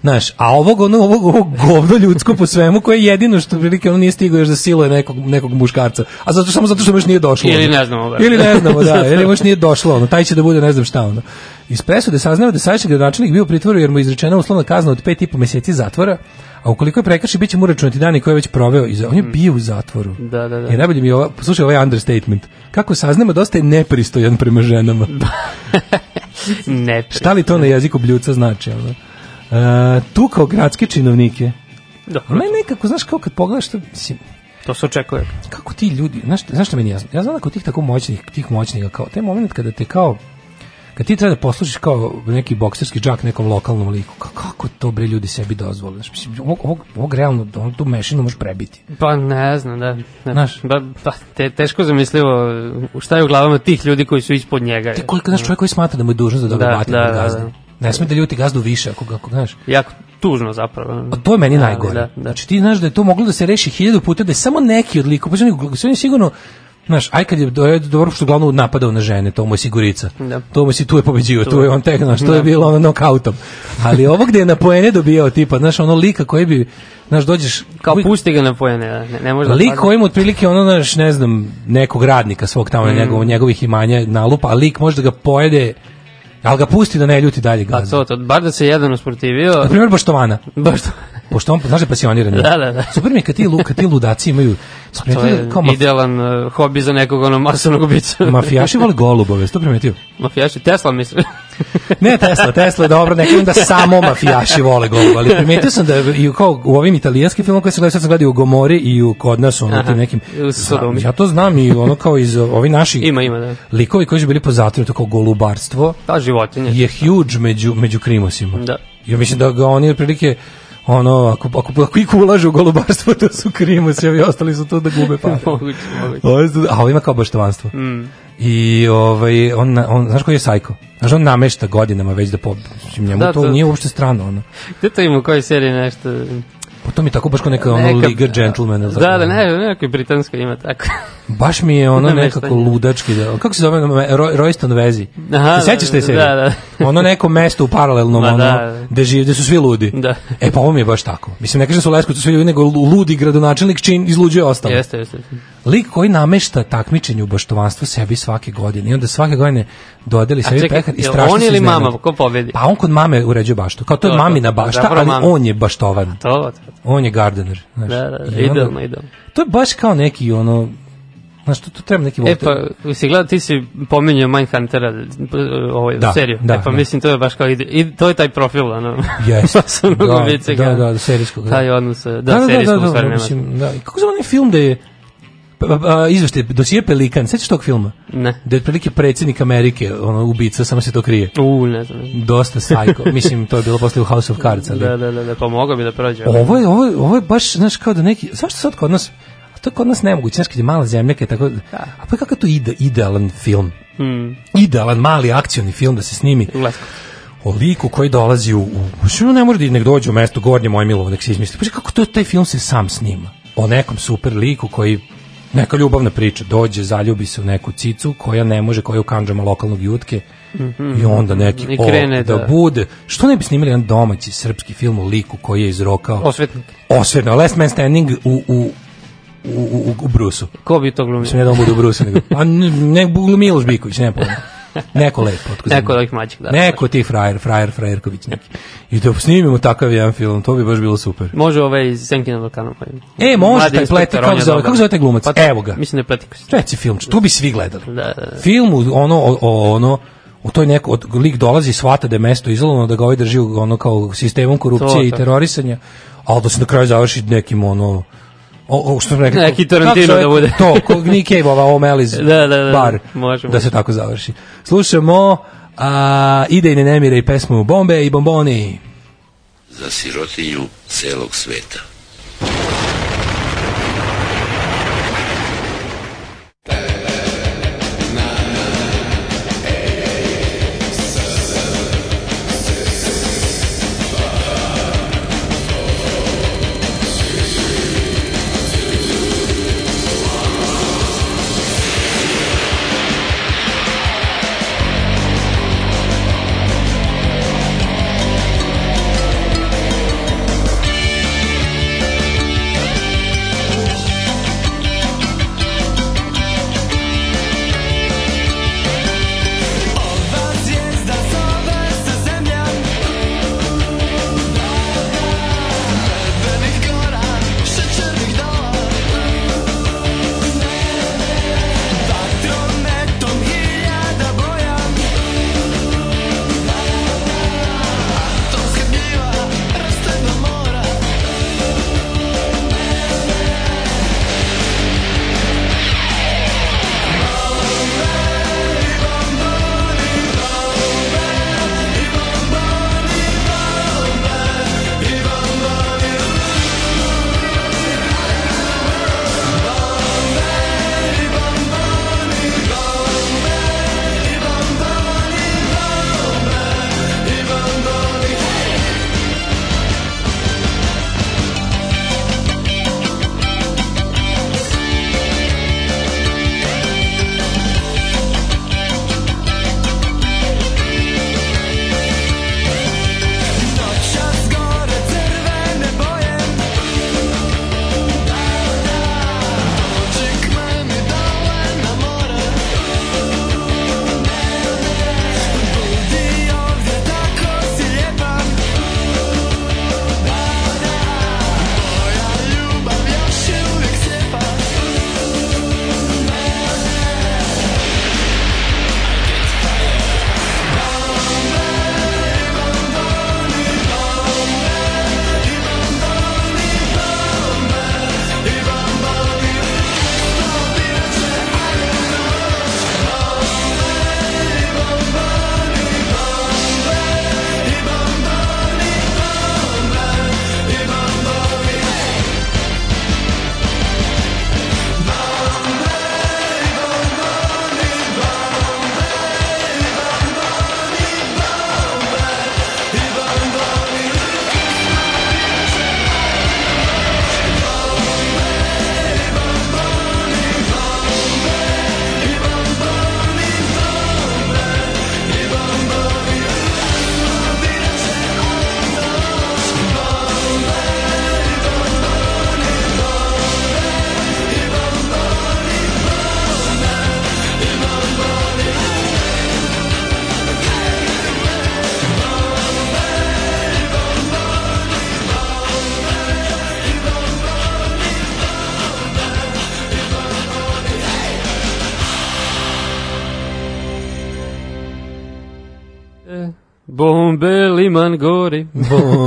Speaker 2: Znaš, a ovog, ono, ovog, ovog govno ljudsko po svemu koje je jedino što prilike ono nije stigao još da siluje nekog, nekog muškarca. A zato, samo zato što mu još nije došlo.
Speaker 4: Ili ne znamo. Da.
Speaker 2: Ili ne znamo, da. Ili mu još nije došlo. Ono, taj će da bude ne znam šta. Ono. Iz presude saznava da sadašnji gradonačelnik bio u pritvoru jer mu je izrečena uslovna kazna od i 5,5 meseci zatvora, a ukoliko je prekrši, bit će mu računati dani koje je već proveo. Iza, on je mm. bio u zatvoru.
Speaker 4: Da, da, da. I e, najbolje
Speaker 2: mi je ovo, slušaj, ovaj understatement. Kako saznamo, dosta je nepristojan prema ženama. Da.
Speaker 4: [laughs] [laughs] ne.
Speaker 2: Šta li to na jeziku bljuca znači? Ono? Uh, da? e, tu kao gradske činovnike. Dobro. Mene nekako, znaš, kao kad pogledaš, to, mislim,
Speaker 4: To se očekuje.
Speaker 2: Kako ti ljudi, znaš, znaš što meni jasno? Ja znam da kod tih tako moćnih, tih moćnika, kao te moment kada te kao kad e, ti treba da poslušiš kao neki bokserski džak nekom lokalnom liku, kako to bre ljudi sebi dozvole? Znaš, mislim, ovog, ovog, ovog realno, on tu mešinu možeš prebiti.
Speaker 4: Pa ne znam, da.
Speaker 2: Ne, Znaš?
Speaker 4: Da, pa, te, teško zamislivo šta
Speaker 2: je
Speaker 4: u glavama tih ljudi koji su ispod njega.
Speaker 2: Te koliko, znaš, čovjek koji smatra da mu je dužan za dobije da, da batinu da, da, gazdu. Da, da. Ne sme da ljuti gazdu više, ako ga, ako, znaš.
Speaker 4: Jako, tužno zapravo. A
Speaker 2: pa to je meni da, najgore. Da, da. Znači ti znaš da je to moglo da se reši hiljadu puta, da je samo neki od liku, pa znači, sigurno, Znaš, aj kad je dobro što glavno napadao na žene, to mu je sigurica.
Speaker 4: Da.
Speaker 2: To mu si tu je pobeđio, tu je on tek, znaš, to je da. bilo ono nokautom. Ali ovo gde je na poene dobijao tipa, znaš, ono lika koji bi, znaš, dođeš...
Speaker 4: Kao koji... pusti ga na poene, ne, ne može da
Speaker 2: Lik kojim otprilike ono, znaš, ne znam, nekog radnika svog tamo, mm. njegov, njegovih imanja nalupa, a lik može da ga pojede ali ga pusti da ne ljuti dalje
Speaker 4: pa gazda. A to, to, bar da se jedan usprotivio.
Speaker 2: Na primjer, Baštovana.
Speaker 4: Baštovana
Speaker 2: pošto on znaš
Speaker 4: da
Speaker 2: pasioniran.
Speaker 4: Da, da,
Speaker 2: da. Super mi je kad ti, kad ti ludaci imaju [laughs] pa to je
Speaker 4: kao maf... idealan uh, hobi za nekog onog masovnog ubica.
Speaker 2: [laughs] Mafijaši vole golubove, to primetio.
Speaker 4: Mafijaši Tesla mislim.
Speaker 2: [laughs] ne Tesla, Tesla je dobro, nekim da samo mafijaši vole golubove, ali primetio sam da i kao u ovim italijanskim filmovima koji se gledaju, sad sam gledao u Gomori i u kod nas ono Aha, tim nekim. Znam, ja to znam i ono kao iz uh, ovi naši ima,
Speaker 4: ima, da.
Speaker 2: likovi koji su bili po zatvoru, to kao golubarstvo.
Speaker 4: Ta pa, životinje. Je huge
Speaker 2: među, među krimosima.
Speaker 4: Da.
Speaker 2: Ja mislim da ga oni otprilike ono, ako, ako, ako iku ulaže u golubarstvo, [laughs] to su krimus, ovi ostali su to da gube pare.
Speaker 4: [laughs] moguće,
Speaker 2: moguće. A ovo ima kao baštovanstvo. Mm. I ovaj, on, on, znaš koji je sajko? Znaš, on namešta godinama već da po... Njemu da, to, to, da. nije uopšte strano, ono.
Speaker 4: Gde to ima u kojoj seriji nešto...
Speaker 2: Pa
Speaker 4: to
Speaker 2: mi je tako baš kao neka, ono neka, liga džentlmena.
Speaker 4: Da, da, ne, neka britanska ima tako. [laughs]
Speaker 2: baš mi je ono nekako ludački. Da, kako se zove, Ro, Royston Vezi.
Speaker 4: Aha, se sećaš te da, serije? Da,
Speaker 2: da. ono neko mesto u paralelnom, Ma, ono, da, gde, živ, gde su svi ludi.
Speaker 4: Da.
Speaker 2: E, pa ovo mi je baš tako. Mislim, ne kažem da su Leskovcu svi ljudi, nego ludi gradonačelnik čin izluđuje ostalo. Jeste, jeste. Lik koji namešta takmičenje u baštovanstvu sebi svake godine i onda svake godine dodeli sebi pehar i
Speaker 4: strašno on ili mama, ko pobedi?
Speaker 2: Pa on kod mame uređuje baštu. Kao to, to je mamina bašta, ali mami. on je baštovan. To, to, to. On je gardener.
Speaker 4: Znaš. Da, da, da idealno, idealno.
Speaker 2: To je baš kao neki ono, Znaš, to, tu treba neki
Speaker 4: volter. E pa, si gledao, ti si pominjao Mindhuntera, ovaj,
Speaker 2: da,
Speaker 4: seriju.
Speaker 2: Da, e pa da.
Speaker 4: mislim, to je baš kao, ide, i, to je taj profil, ono.
Speaker 2: Yes. [laughs]
Speaker 4: da,
Speaker 2: da,
Speaker 4: da,
Speaker 2: da, serijskog. Da. Taj odnos, da, da, da, da serijskog, da, da, da, da, mislim, da. Kako zove onaj film da je, izvešte, dosije Pelikan, sveći tog filma?
Speaker 4: Ne.
Speaker 2: Da je otprilike predsjednik Amerike, ono, ubica, samo se to krije.
Speaker 4: U, ne znam.
Speaker 2: Dosta sajko. [laughs] Mislim, to je bilo posle u House of Cards, ali...
Speaker 4: Da, da, da, da, pa mogao bi da prođe.
Speaker 2: Ovo je, ovo, ovo je baš, znaš, kao da neki... Zašto sad kod nas... To je kod nas nemoguće, znaš, kad je mala zemlja, kad je tako... Da. A pa kako to ide, idealan film? Mm. Idealan, mali, akcioni film da se snimi.
Speaker 4: Lesko
Speaker 2: o liku koji dolazi u, u što pa ne mora da nek dođe u mesto Gornje moje Mojmilovo nek se izmisli. Pa kako to taj film se sam snima? O nekom super liku koji neka ljubavna priča, dođe, zaljubi se u neku cicu koja ne može, koja je u kanđama lokalnog jutke mm -hmm. i onda neki I krene da, da, bude. Što ne bi snimili jedan domaći srpski film u liku koji je izrokao?
Speaker 4: Osvetnik.
Speaker 2: Osvetno, Last Man Standing u, u u, u, u Brusu.
Speaker 4: Ko bi to glumio? Mislim,
Speaker 2: ne da on bude u Brusu, nego... A pa ne, ne Miloš Biković, ne povijem. Neko lepo. Neko od
Speaker 4: ovih mlađih,
Speaker 2: da. Neko tih frajer, frajer, frajerković neki. I da snimimo takav jedan film, to bi baš bilo super.
Speaker 4: Može ovaj iz Senki na Balkanu.
Speaker 2: E, može taj pleti, kako zove, kako zove taj glumac? Pa, Evo ga.
Speaker 4: Mislim da je Pletikos.
Speaker 2: Treći film, to bi svi gledali. Da,
Speaker 4: da, da.
Speaker 2: Film ono, o, o, ono, u toj neko, od, lik dolazi, shvata da je mesto izlovno, da ga ovaj drži ono kao sistemom korupcije to. i terorisanja, ali da se na kraju završi nekim ono, o, o što rekli, neki
Speaker 4: Tarantino da bude.
Speaker 2: to, kog Nick Cave, ova O'Malley's [laughs]
Speaker 4: da, da, da, da,
Speaker 2: bar,
Speaker 4: može.
Speaker 2: da se tako završi. Slušamo a, Idejne nemire i pesmu Bombe i bomboni.
Speaker 10: Za sirotinju celog sveta.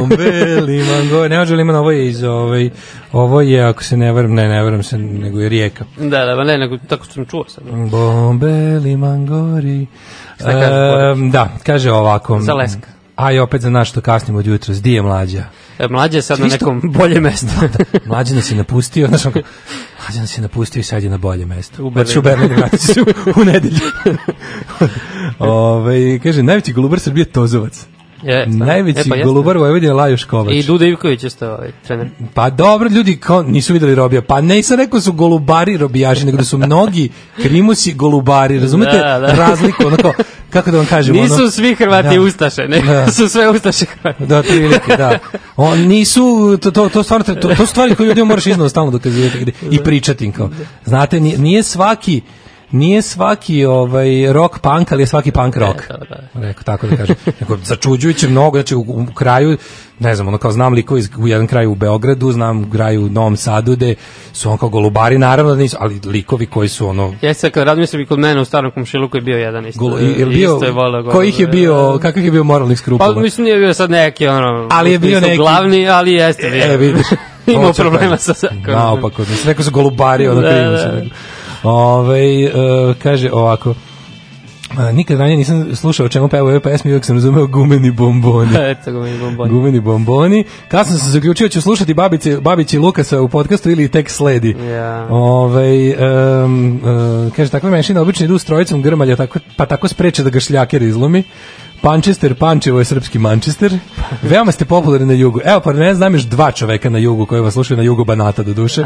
Speaker 2: Mango, beli mango. Ne može liman, ovo je iz ovaj, ovo je, ako se ne varam, ne, ne varam se, nego je rijeka.
Speaker 4: Da, da, ne, nego tako sam čuo sad.
Speaker 2: Bombe, limangori. kaže? Um, da, kaže ovako. Za leska. A i opet za nas što kasnimo od jutra, di je mlađa?
Speaker 4: E, mlađa je sad na nekom bolje mesto. da, [laughs]
Speaker 2: mlađa nas je napustio, znaš, mlađa nas je napustio i sad je na bolje mesto.
Speaker 4: U Berlinu. Znači,
Speaker 2: u Berlinu vratit se u, u nedelju. [laughs] Ove, kaže, najveći golubar Srbije je Tozovac.
Speaker 4: Je,
Speaker 2: Najveći e, pa golubar Vojvodine Lajuš Kovač.
Speaker 4: I Duda Ivković je stao ovaj trener.
Speaker 2: Pa dobro, ljudi kao nisu videli robija. Pa ne sam rekao da su golubari robijaži, nego da su mnogi krimusi golubari. Razumete da, da. razliku? Onako, kako da vam kažem?
Speaker 4: Nisu
Speaker 2: ono,
Speaker 4: svi Hrvati da, ustaše, ne? Da. [laughs] Su sve ustaše Hrvati.
Speaker 2: Da,
Speaker 4: prilike,
Speaker 2: da. On, nisu, to, to, to, stvarno, to, to stvari koje ljudima moraš iznova stalno dokazivati i da. pričati. Kao. Znate, nije, nije svaki nije svaki ovaj rock punk, ali je svaki punk e, rock. Ne, da, da. Rekao tako da kažem. Rekao, začuđujuće mnogo, znači u, u, kraju, ne znam, ono kao znam likova iz, u jedan kraju u Beogradu, znam graju u Novom Sadu, gde su on kao golubari, naravno da nisu, ali likovi koji su ono...
Speaker 4: Jeste, kad radim se bi kod mene u starom komšiluku je bio jedan
Speaker 2: isto. Golo, je
Speaker 4: bio, isto
Speaker 2: je volao golubari. Kojih je bio, kakvih je bio moralnih skrupula?
Speaker 4: Pa mislim nije bio sad neki, ono,
Speaker 2: ali je bio neki...
Speaker 4: glavni, ali jeste. E, bio.
Speaker 2: E, vidiš. [laughs] Imao problema sa zakonom. Naopako, mislim, rekao su golubari, ono da, da. Ove, ovaj, uh, kaže ovako, nikad ranije nisam slušao o čemu peva ove pesme, uvijek sam razumeo gumeni bomboni. [laughs]
Speaker 4: Eto, gumeni bomboni.
Speaker 2: Gumeni
Speaker 4: bomboni.
Speaker 2: Kad sam se zaključio, da ću slušati babice, Babići Lukasa u podcastu ili tek sledi. Yeah. Ove, ovaj, um, uh, kaže, takva menšina obično idu s trojicom grmalja, tako, pa tako spreče da ga šljaker da izlomi. Pančester, Pančevo je srpski Manchester. Veoma ste popularni na jugu. Evo, pa ne znam još dva čoveka na jugu koji vas slušaju na jugu Banata do duše.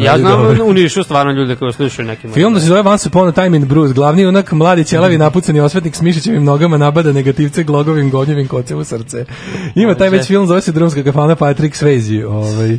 Speaker 4: ja znam dobro. u Nišu stvarno ljude koji vas slušaju neki.
Speaker 2: Film da se zove Once Upon a Time in Bruce. Glavni unak, mladi ćelavi, mm. napucani osvetnik s mišićevim nogama nabada negativce glogovim govnjevim kocem u srce. Ima taj već film, zove se Drumska kafana Patrick Swayze. Ovaj.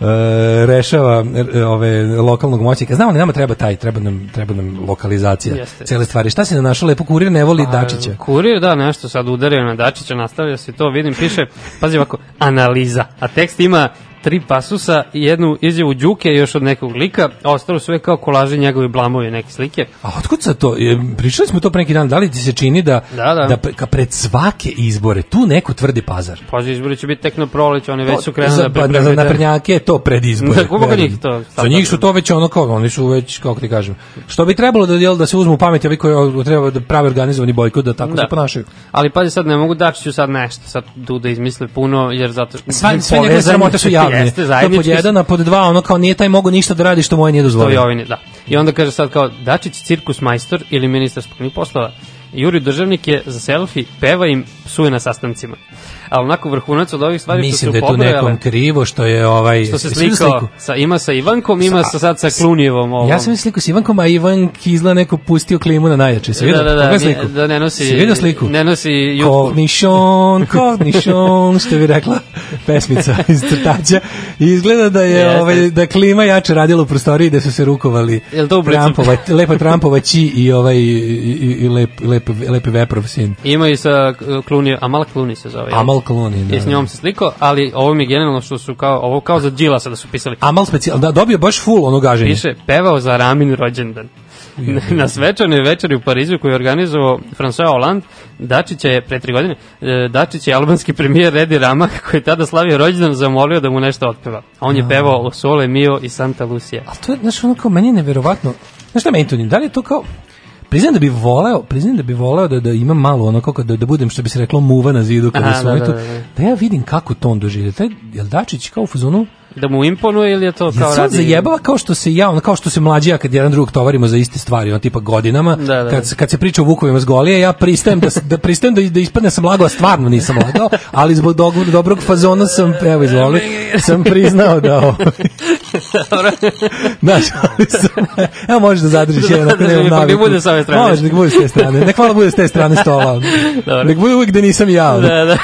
Speaker 2: E, rešava e, ove lokalnog moćnika. Znamo li nama treba taj, treba nam treba nam lokalizacija
Speaker 4: Jeste.
Speaker 2: cele stvari. Šta se na našo lepo kurir ne voli pa, Dačića.
Speaker 4: Kurir da nešto sad udario na Dačića, nastavio se to, vidim piše, pazi ovako, analiza. A tekst ima tri pasusa i jednu izjavu Đuke još od nekog lika, ostalo su uvek kao kolaže njegove blamovi neke slike.
Speaker 2: A otkud sad to? Pričali smo to pre neki dan, da li ti se čini da, da, da. da pre, ka pred svake izbore tu neko tvrdi pazar?
Speaker 4: Pa za izbore će biti tek na proleće, oni to, već su krenuli za, da pa,
Speaker 2: pripremite. Za naprednjake je to pred izbore.
Speaker 4: Da, kako
Speaker 2: njih to?
Speaker 4: Za njih
Speaker 2: su to već ono kao, oni su već, kako ti kažem, što bi trebalo da, jel, da se uzmu u pamet ovi koji treba da prave organizovani bojkot da tako da. se ponašaju.
Speaker 4: Ali pazi sad, ne mogu Dačiću sad nešto, sad Duda izmisle puno, jer zato...
Speaker 2: Sve, sve njegove sramote su javne bre. Jeste zajednički. pod jedan, a pod dva, ono kao nije taj mogu ništa da radi što moje nije
Speaker 4: dozvoljeno. To je da. I onda kaže sad kao Dačić cirkus majstor ili ministar spoljnih poslova. Juri Državnik je za selfie, peva im psuje na sastancima. Ali onako vrhunac od ovih stvari
Speaker 2: Mislim što su Mislim da je tu pobrojale, nekom krivo što je ovaj...
Speaker 4: Što se slikao, sa, ima sa Ivankom, ima sa, sa sad sa Klunijevom. Ovom.
Speaker 2: Ja sam slikao sa Ivankom, a Ivank izla neko pustio klimu na najjače. Se vidio? Da, da, da, sliku?
Speaker 4: da ne nosi...
Speaker 2: Se
Speaker 4: vidio
Speaker 2: sliku?
Speaker 4: Ne nosi...
Speaker 2: Jutku. Kornišon, kornišon, što bi rekla pesmica [laughs] iz crtaća. Izgleda da je ovaj, da klima jače radila u prostoriji gde su se rukovali
Speaker 4: Jel to
Speaker 2: Trumpova, lepa Trumpova i ovaj i, i, i lep, lep, lep, lep veprov sin.
Speaker 4: Ima i sa eh, Klunijevom Clooney, Amal Clooney se zove.
Speaker 2: Amal Clooney,
Speaker 4: da. I s njom da. se sliko, ali ovo mi je generalno što su kao, ovo kao za Đilasa da su pisali.
Speaker 2: Amal specijal, da dobio baš full ono gaženje.
Speaker 4: Piše, pevao za Ramin rođendan. na svečanoj večeri u Parizu koju je organizovao François Hollande, Dačić je, pre tri godine, e, Dačić je albanski premijer Redi Rama, koji je tada slavio rođendan, zamolio da mu nešto otpeva. A On je pevao o Sole Mio i Santa Lucia.
Speaker 2: Ali to je, znaš, ono kao, meni je neverovatno, znaš šta meni to nije, da li je to kao, Priznam da bi voleo, priznam da bi voleo da da imam malo ono kako da da budem što bi se reklo muva na zidu kad su da, da, da, da, ja vidim kako to on doživljava. Taj Jeldačić kao u fazonu
Speaker 4: Da mu imponuje ili je to
Speaker 2: kao radi? zajebava kao što se ja, ono, kao što se mlađi ja kad jedan drugog tovarimo za iste stvari, on tipa godinama, da, da. kad, da. kad se priča o Vukovima s Golije, ja pristajem da, da pristajem da, da ispadne sam lagao, a stvarno nisam lagao, ali zbog dobro, dobrog fazona sam, evo izvoli, sam priznao da ovo. Ovaj. Dobro. Znaš, ali sam, evo možeš da zadržiš da, da, jedan, ako
Speaker 4: nemam naviku. Nek bude s ove strane.
Speaker 2: Možeš, nek bude s te strane. Nek malo bude s te strane stola. Dobro. Nek bude uvijek da nisam ja.
Speaker 4: Da, da.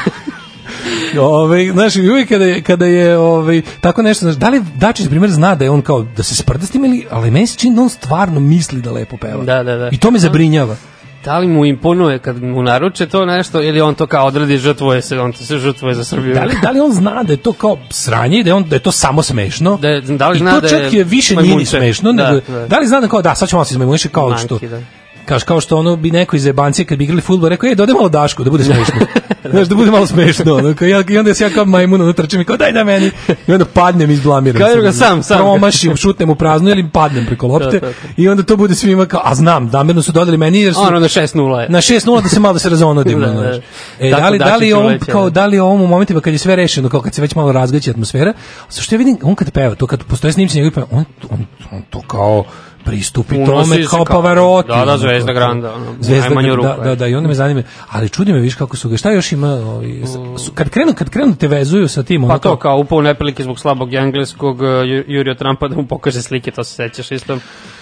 Speaker 2: Ove, znaš, uvijek kada je, kada je ovaj tako nešto, znaš, da li Dačić, primjer, zna da je on kao, da se sprda s tim ili, ali meni se čini da on stvarno misli da lepo peva.
Speaker 4: Da, da, da.
Speaker 2: I to me zabrinjava
Speaker 4: da li mu imponuje kad mu naruče to nešto ili on to kao odradi žrtvuje se, on to se žrtvuje za Srbiju.
Speaker 2: Da li, da li on zna da je to kao sranje, da je, on, da je to samo smešno?
Speaker 4: Da, da
Speaker 2: li zna I to
Speaker 4: da
Speaker 2: čak je, je više nije smešno, da, nego, da. da li zna da kao da, sad ćemo se izmajmuniše kao Manki, što... Da Kaš kao što ono bi neko iz Ebancije kad bi igrali fudbal rekao je, dodaj da malo dašku da bude smešno. [laughs] Znaš da bude malo smešno. Ono, kao, ja i onda se ja kao majmun ono trčim i kao daj da meni. I onda padnem iz blamiram. Kao ga
Speaker 4: sam sam
Speaker 2: promašim, šutnem u prazno ili padnem preko lopte da, da, i onda to bude svima kao a znam, namerno su dodali meni jer
Speaker 4: su
Speaker 2: ono
Speaker 4: na 6:0 je. Na
Speaker 2: 6:0 da se malo da se razonodim, [laughs] da, znaš. E, da li da li on kao da li on u momentima kad je sve rešeno, kao kad se već malo razgaće atmosfera, sa što ja vidim on kad peva, to kad postoje snimci njegove on, on, on to kao pristupi tome kao Pavarotti.
Speaker 4: Da, da, Zvezda Granda. zvezda Granda,
Speaker 2: da, da,
Speaker 4: da,
Speaker 2: i onda me zanima. Ali čudi me, viš kako su ga, šta još ima, ovi, ovaj, su, kad, krenu, kad krenu te vezuju sa tim. Pa
Speaker 4: ono pa to kao upao neprilike zbog slabog engleskog, eh, Jurio Trumpa da mu pokaže slike, to se sećaš isto.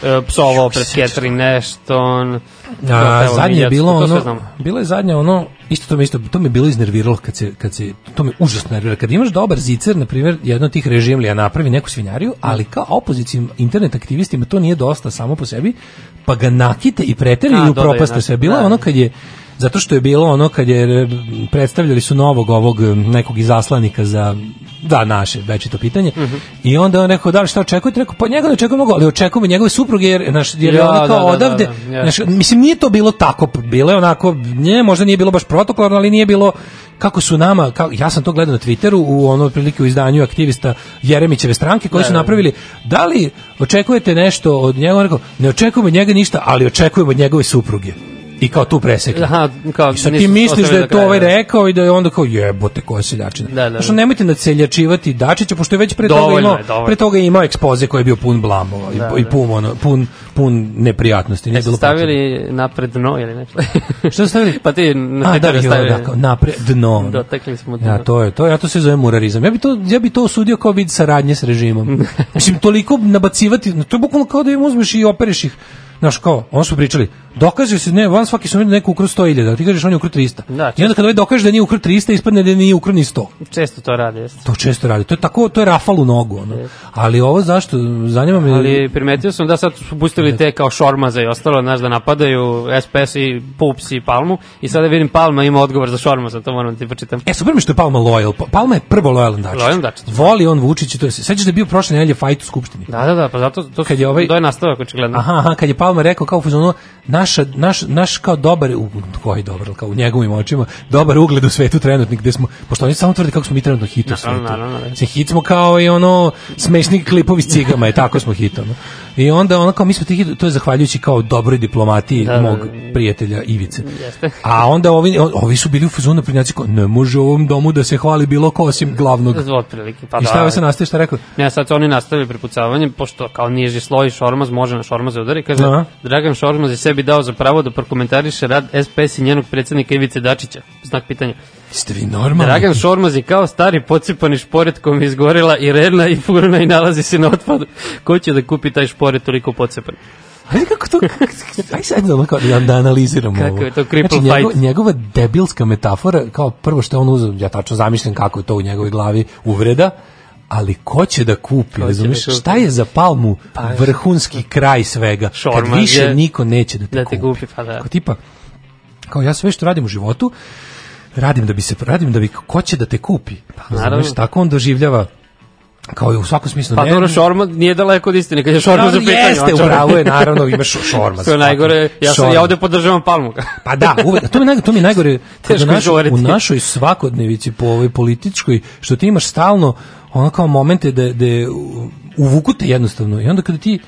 Speaker 4: Eh, Psovao pred Catherine Nešton.
Speaker 2: A, zadnje je bilo ono, bilo je zadnje ono, isto to mi isto, to mi bilo iznerviralo kad se, kad se, to me užasno nerviralo. Kad imaš dobar zicer, na primjer, jedno od tih režimlija napravi neku svinjariju, ali kao opozicim internet aktivistima to nije do dosta samo po sebi, pa ga nakite i preteraju i upropaste sve. Bilo da, ono da. kad je zato što je bilo ono kad je e, predstavljali su novog ovog e, nekog izaslanika za da naše to pitanje mm -hmm. i onda on rekao da li šta očekujete rekao pa njega ne očekujemo mnogo ali očekujemo njegove supruge jer naš jer ja, ona kao da, da, da odavde da, da, ja. naš, mislim nije to bilo tako bilo je onako nje možda nije bilo baš protokolarno ali nije bilo kako su nama kao, ja sam to gledao na Twitteru u ono prilike u izdanju aktivista Jeremićeve stranke koji su da, napravili da li očekujete nešto od njega on rekao ne očekujemo od njega ništa ali očekujemo od njegove supruge I kao tu presekli. Aha,
Speaker 4: kao, I
Speaker 2: sad ti misliš da je to ovaj rekao i da je onda kao jebote koja seljačina.
Speaker 4: Da, da, da.
Speaker 2: Znači, nemojte naceljačivati Dačića, pošto je već pre toga imao, pre toga je imao ekspoze koji je bio pun blamova da, i, i da. pun, ono, pun, pun neprijatnosti.
Speaker 4: Ne
Speaker 2: bilo stavili potrebno. napred dno ili nešto? [laughs]
Speaker 4: Šta stavili? pa ti na
Speaker 2: A, da, da, stavili. Da, kao, napred dno. Dotakli smo dno. Ja, to je, to, ja to se zove murarizam. Ja bi to, ja bi to osudio kao vid saradnje s režimom. [laughs] Mislim, toliko nabacivati, to je bukvalno kao da im uzmeš i opereš ih Znaš kao, on su pričali, dokaže se, ne, van svaki su vidio neko ukru 100.000, ti kažeš on je ukru 300. Da, I onda kad ovaj dokaže da nije ukru 300, ispadne da nije ukru ni 100.
Speaker 4: Često to radi, jeste.
Speaker 2: To često radi, to je tako, to je rafal u nogu, ono. Ali ovo zašto, zanima me...
Speaker 4: Ali primetio sam da sad su pustili te kao šormaza i ostalo, znaš, da napadaju SPS i Pups i Palmu, i sada vidim Palma ima odgovor za šormaza, to moram da ti počitam.
Speaker 2: E, super mi što je Palma lojal, pa, Palma je prvo lojalan Dačić. Lojalan Dačić. Voli on Vučić, to je, sećaš da je bio prošle nedelje fajt u Skupštini. Da, da, da, pa zato, to, kad je ovaj... to je nastavak očigledno. Aha, aha, kad je Palma vama rekao kao ono, naša, naš, naš kao dobar, u, koji dobar, kao u njegovim očima, dobar ugled u svetu trenutnik, gde smo, pošto oni samo tvrde kako smo mi trenutno hit u svetu. Se hitmo kao i ono smešni klipovi s cigama, je tako smo hit. I onda ona kao mi smo hit, to je zahvaljujući kao dobroj diplomatiji da, da, mog da. prijatelja Ivice.
Speaker 4: Jeste.
Speaker 2: A onda ovi, ovi su bili u fazonu prinjaci kao, ne može u ovom domu da se hvali bilo ko osim glavnog.
Speaker 4: Zvod prilike, pa
Speaker 2: I šta da, se nastavi, šta rekao?
Speaker 4: Ne, sad oni nastavili prepucavanje, pošto kao niži sloj šormaz može na šormaze udari, kaže, Dragan Šormaz je sebi dao za pravo da prokomentariše rad SPS i njenog predsednika Ivice Dačića. Znak pitanja.
Speaker 2: Ste vi normalni?
Speaker 4: Dragan Šormaz je kao stari pocipani šporet kom je izgorila i redna i furna i nalazi se na otpadu. Ko će da kupi taj šporet toliko pocepan?
Speaker 2: Ajde kako to, ajde sad ono kao, da, da analiziramo
Speaker 4: kako
Speaker 2: ovo.
Speaker 4: Kako je to cripple znači, njegov, fight?
Speaker 2: Njegova debilska metafora, kao prvo što on uzeo, ja tačno zamišljam kako je to u njegovoj glavi uvreda, ali ko će da kupi, da razumiješ, šta je za palmu pa, vrhunski kraj svega, šorma, kad više je, niko neće
Speaker 4: da te, da te kupi. kupi pa da.
Speaker 2: Kao tipa, kao ja sve što radim u životu, radim da bi se, radim da bi, ko će da te kupi, pa, razumiješ, tako on doživljava kao i u svakom smislu. Pa
Speaker 4: ne, dobro, šorma nije daleko od istine, kad je šorma za
Speaker 2: pitanje. Jeste, u upravo je, naravno, imaš šorma. [laughs] to
Speaker 4: najgore, ja, sam, ja ovde podržavam palmu.
Speaker 2: pa da, uvek, to mi, najgore, to mi je da naš, [laughs] u našoj svakodnevici, po ovoj političkoj, što ti imaš stalno ono kao momente da, da uvuku te jednostavno i onda kada ti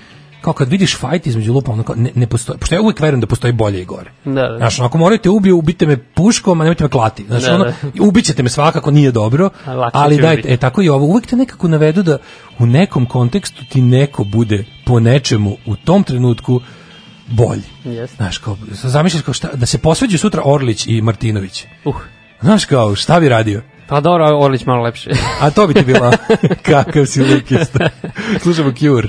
Speaker 2: kao kad vidiš fight između lupa, ono ne, ne postoji, pošto ja uvek verujem da postoji bolje i gore.
Speaker 4: Da, da.
Speaker 2: Znaš, ako morate te ubiju, ubite me puškom, a nemojte me klati. Znaš, da, ono, da. ubićete me svakako, nije dobro, ali dajte, e, tako i ovo, uvek te nekako navedu da u nekom kontekstu ti neko bude po nečemu u tom trenutku bolji. Yes. Znaš, kao, zamišljaš kao šta, da se posveđu sutra Orlić i Martinović.
Speaker 4: Uh.
Speaker 2: Znaš, kao, šta bi radio?
Speaker 4: Pa dobro, Orlić malo lepše.
Speaker 2: A to bi ti bila [laughs] kakav si lukista. Slušamo Cure.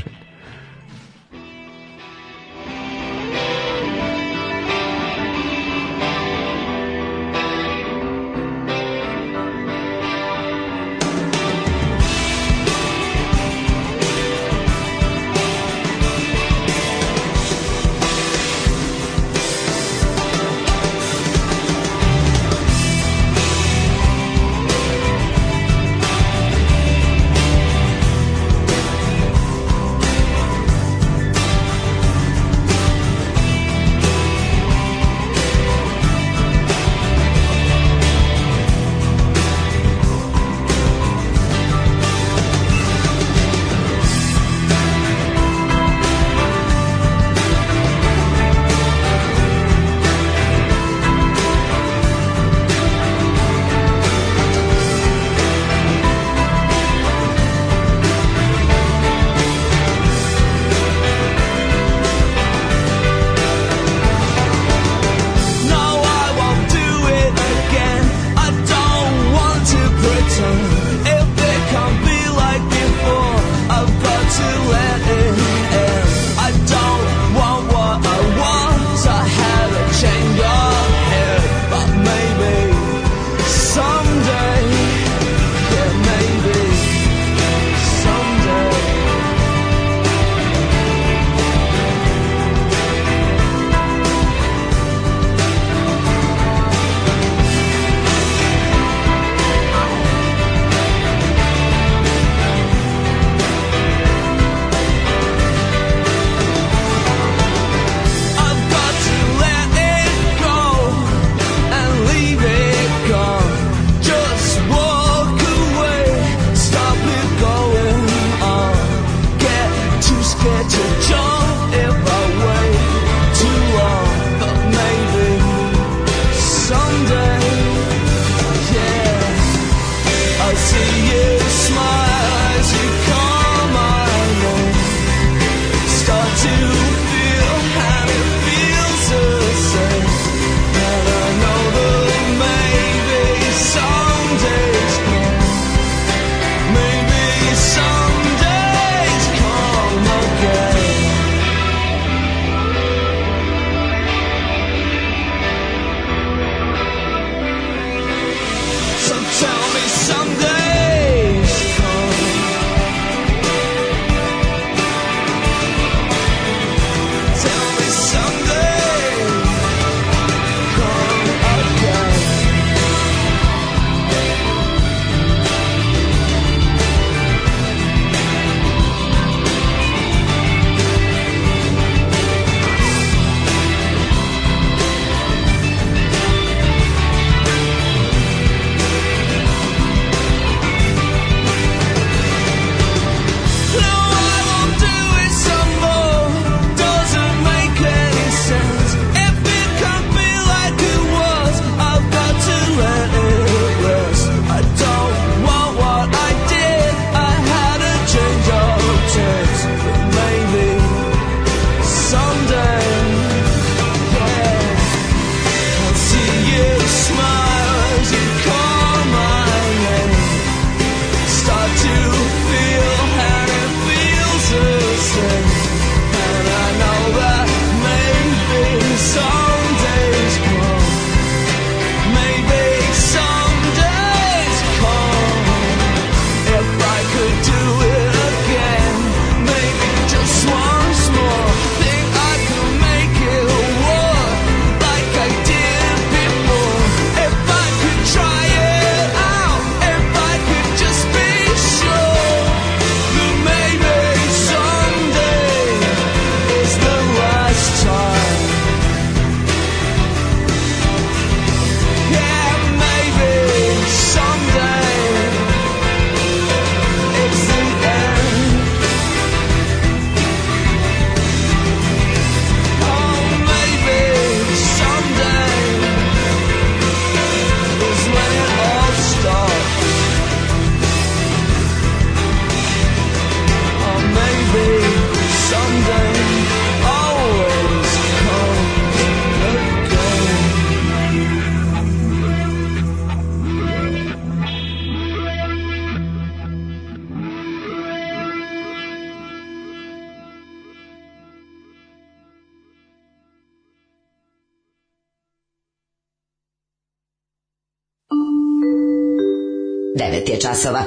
Speaker 2: časova.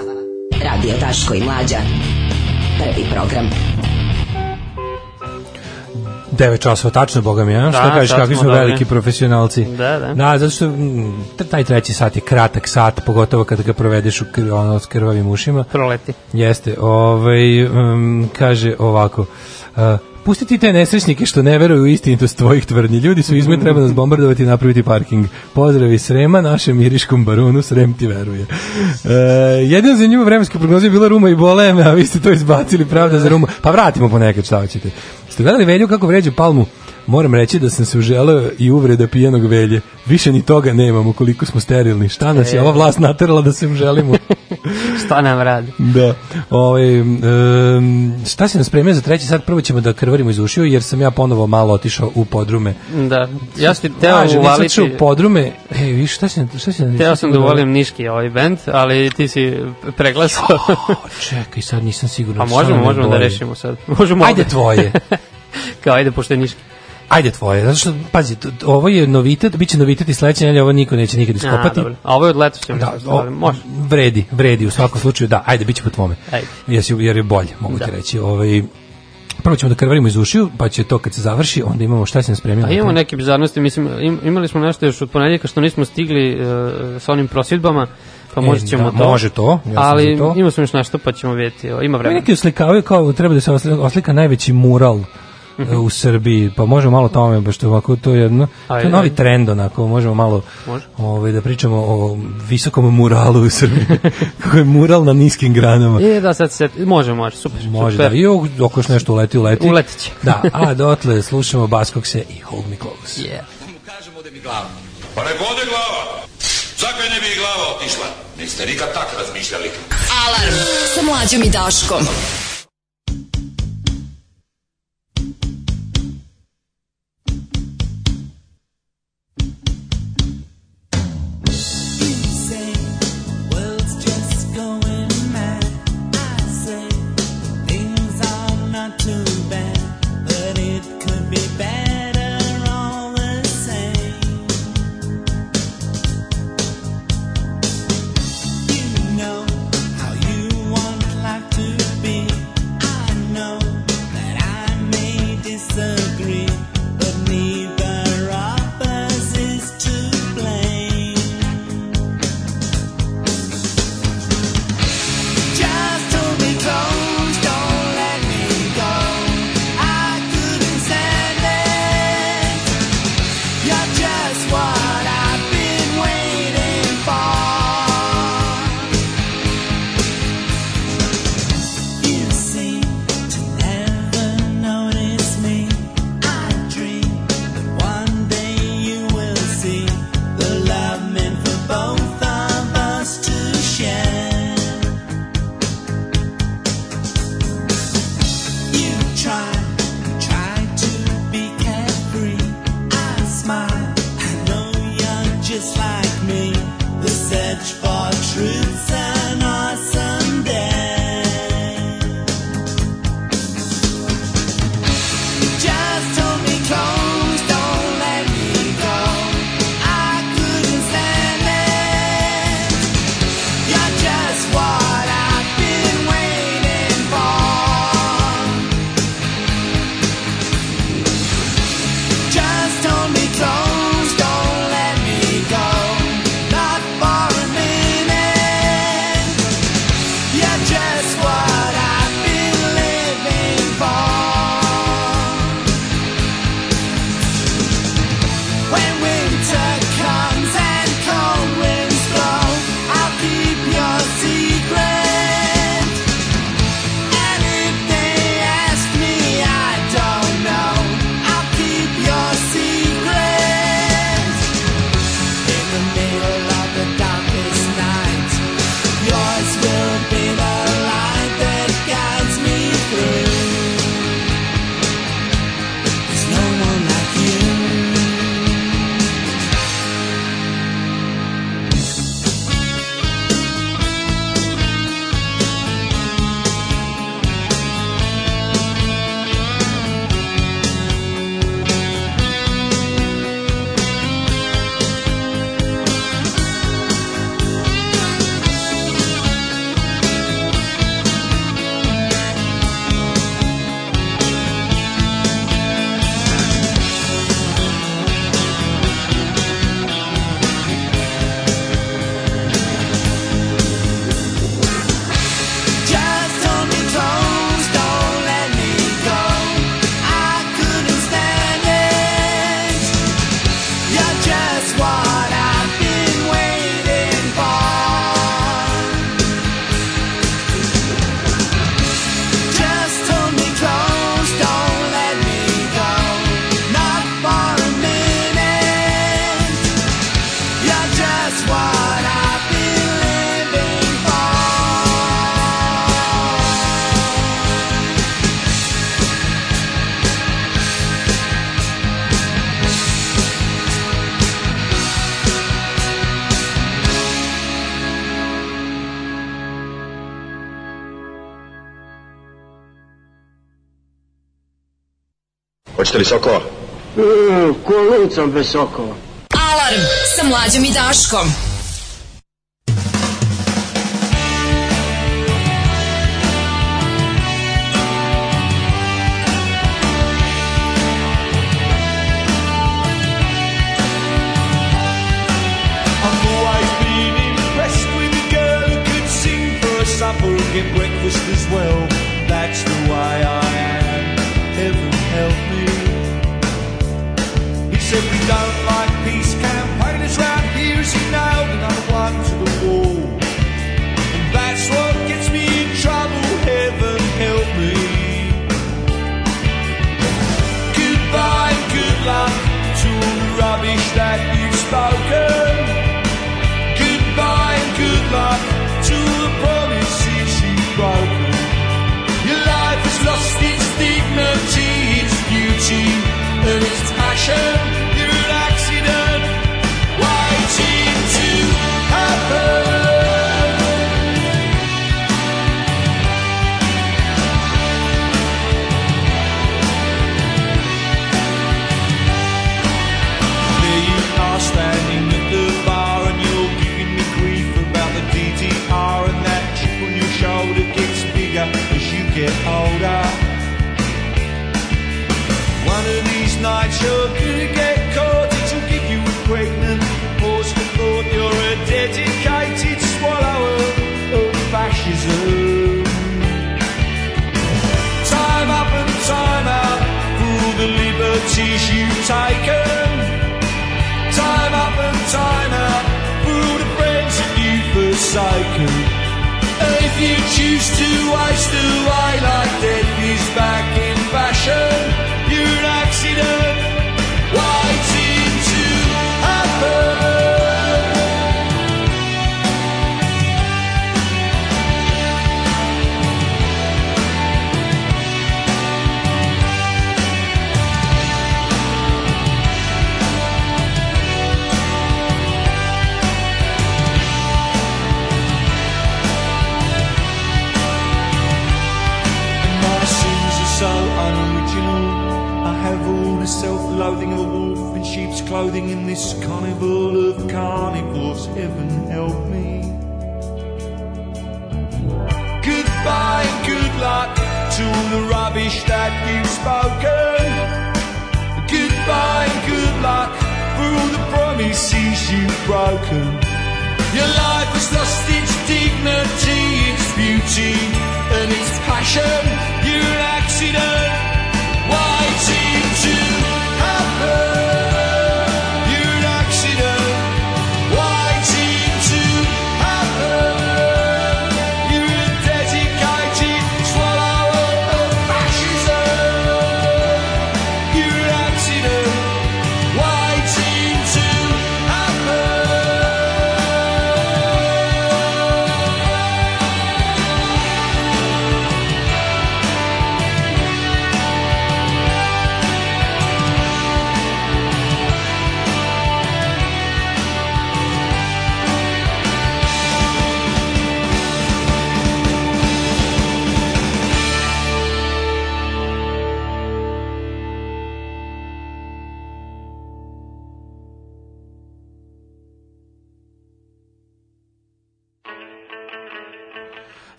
Speaker 2: Radio Taško i Mlađa. Prvi program. 9 časova, tačno, boga mi, ja? Da, što kažeš, kakvi smo da, veliki da. profesionalci. Da, da. Da, zato što m, taj treći sat je kratak sat, pogotovo kada ga provedeš u ono, s krvavim ušima. Proleti. Jeste, ovaj, um, kaže ovako, uh, Pustiti te nesrećnike što ne veruju u istinitost tvojih tvrdnji. Ljudi su izme, treba nas bombardovati i napraviti parking. Pozdravi Srema, našem miriškom baronu, Srem ti veruje. E, za zanimljiva vremenska prognoza je bila Ruma i Boleme, a vi ste to izbacili, pravda za Ruma. Pa vratimo ponekad šta hoćete. Ste gledali Velju kako vređu Palmu? Moram reći da sam se uželeo i uvreda pijenog velje. Više ni toga nemam koliko smo sterilni. Šta nas e, je ova vlast naterala da se uželimo? [laughs] šta nam radi? Da. Ove, ovaj, um, šta se nas spremio za treći sat? Prvo ćemo da krvarimo iz ušiju jer sam ja ponovo malo otišao u podrume. Da. Ja sam teo Važe, uvaliti... u podrume. E, viš, šta si, šta si, teo sam da uvalim Niški ovaj band, ali ti si preglasao. čekaj, sad nisam siguran. A možemo, možemo da rešimo sad. [laughs] Možemo Ajde ovde. tvoje. [laughs] Kao, ajde, pošto je Niški. Ajde tvoje, zato što, pazi, ovo je novitet, biće će novitet i sledeće nedelje, ovo niko neće nikad iskopati. A, a ovo je od leta što da, može. Vredi, vredi, u svakom slučaju, da, ajde, biće će po tvome. Ajde. Jesi, jer je bolje, mogu da. ti reći. Ovaj, prvo ćemo da krvarimo iz ušiju, pa će to kad se završi, onda imamo šta se nam spremilo. A imamo neke bizarnosti, mislim, im, imali smo nešto još od ponedjeljka što nismo stigli uh, sa onim prosvjedbama, pa e, možda da, ćemo da, to. Može to, ja ali to. imamo smo još nešto, pa ćemo vidjeti, ima vremena. Neki oslikavaju kao treba da se oslika najveći mural u Srbiji, pa možemo malo o tome, baš to je ovako, to je jedno, to je novi trend, onako, možemo malo Može? ovaj, da pričamo o visokom muralu u Srbiji, [laughs] kako je mural na niskim
Speaker 11: granama. E, da, sad se, može, može, super. Može, super. da, i ako nešto uleti, uleti. Uletit će. da, a dotle slušamo Baskokse i Hold Me Close. Yeah. Da kažemo da mi glava. Pa nek ode glava. Zakaj ne bi glava otišla? Niste nikad tak razmišljali. Alarm sa mlađom i Daškom. ste li Sokova? Mm, e, kolicom bez Sokova. Alarm sa mlađom i Daškom.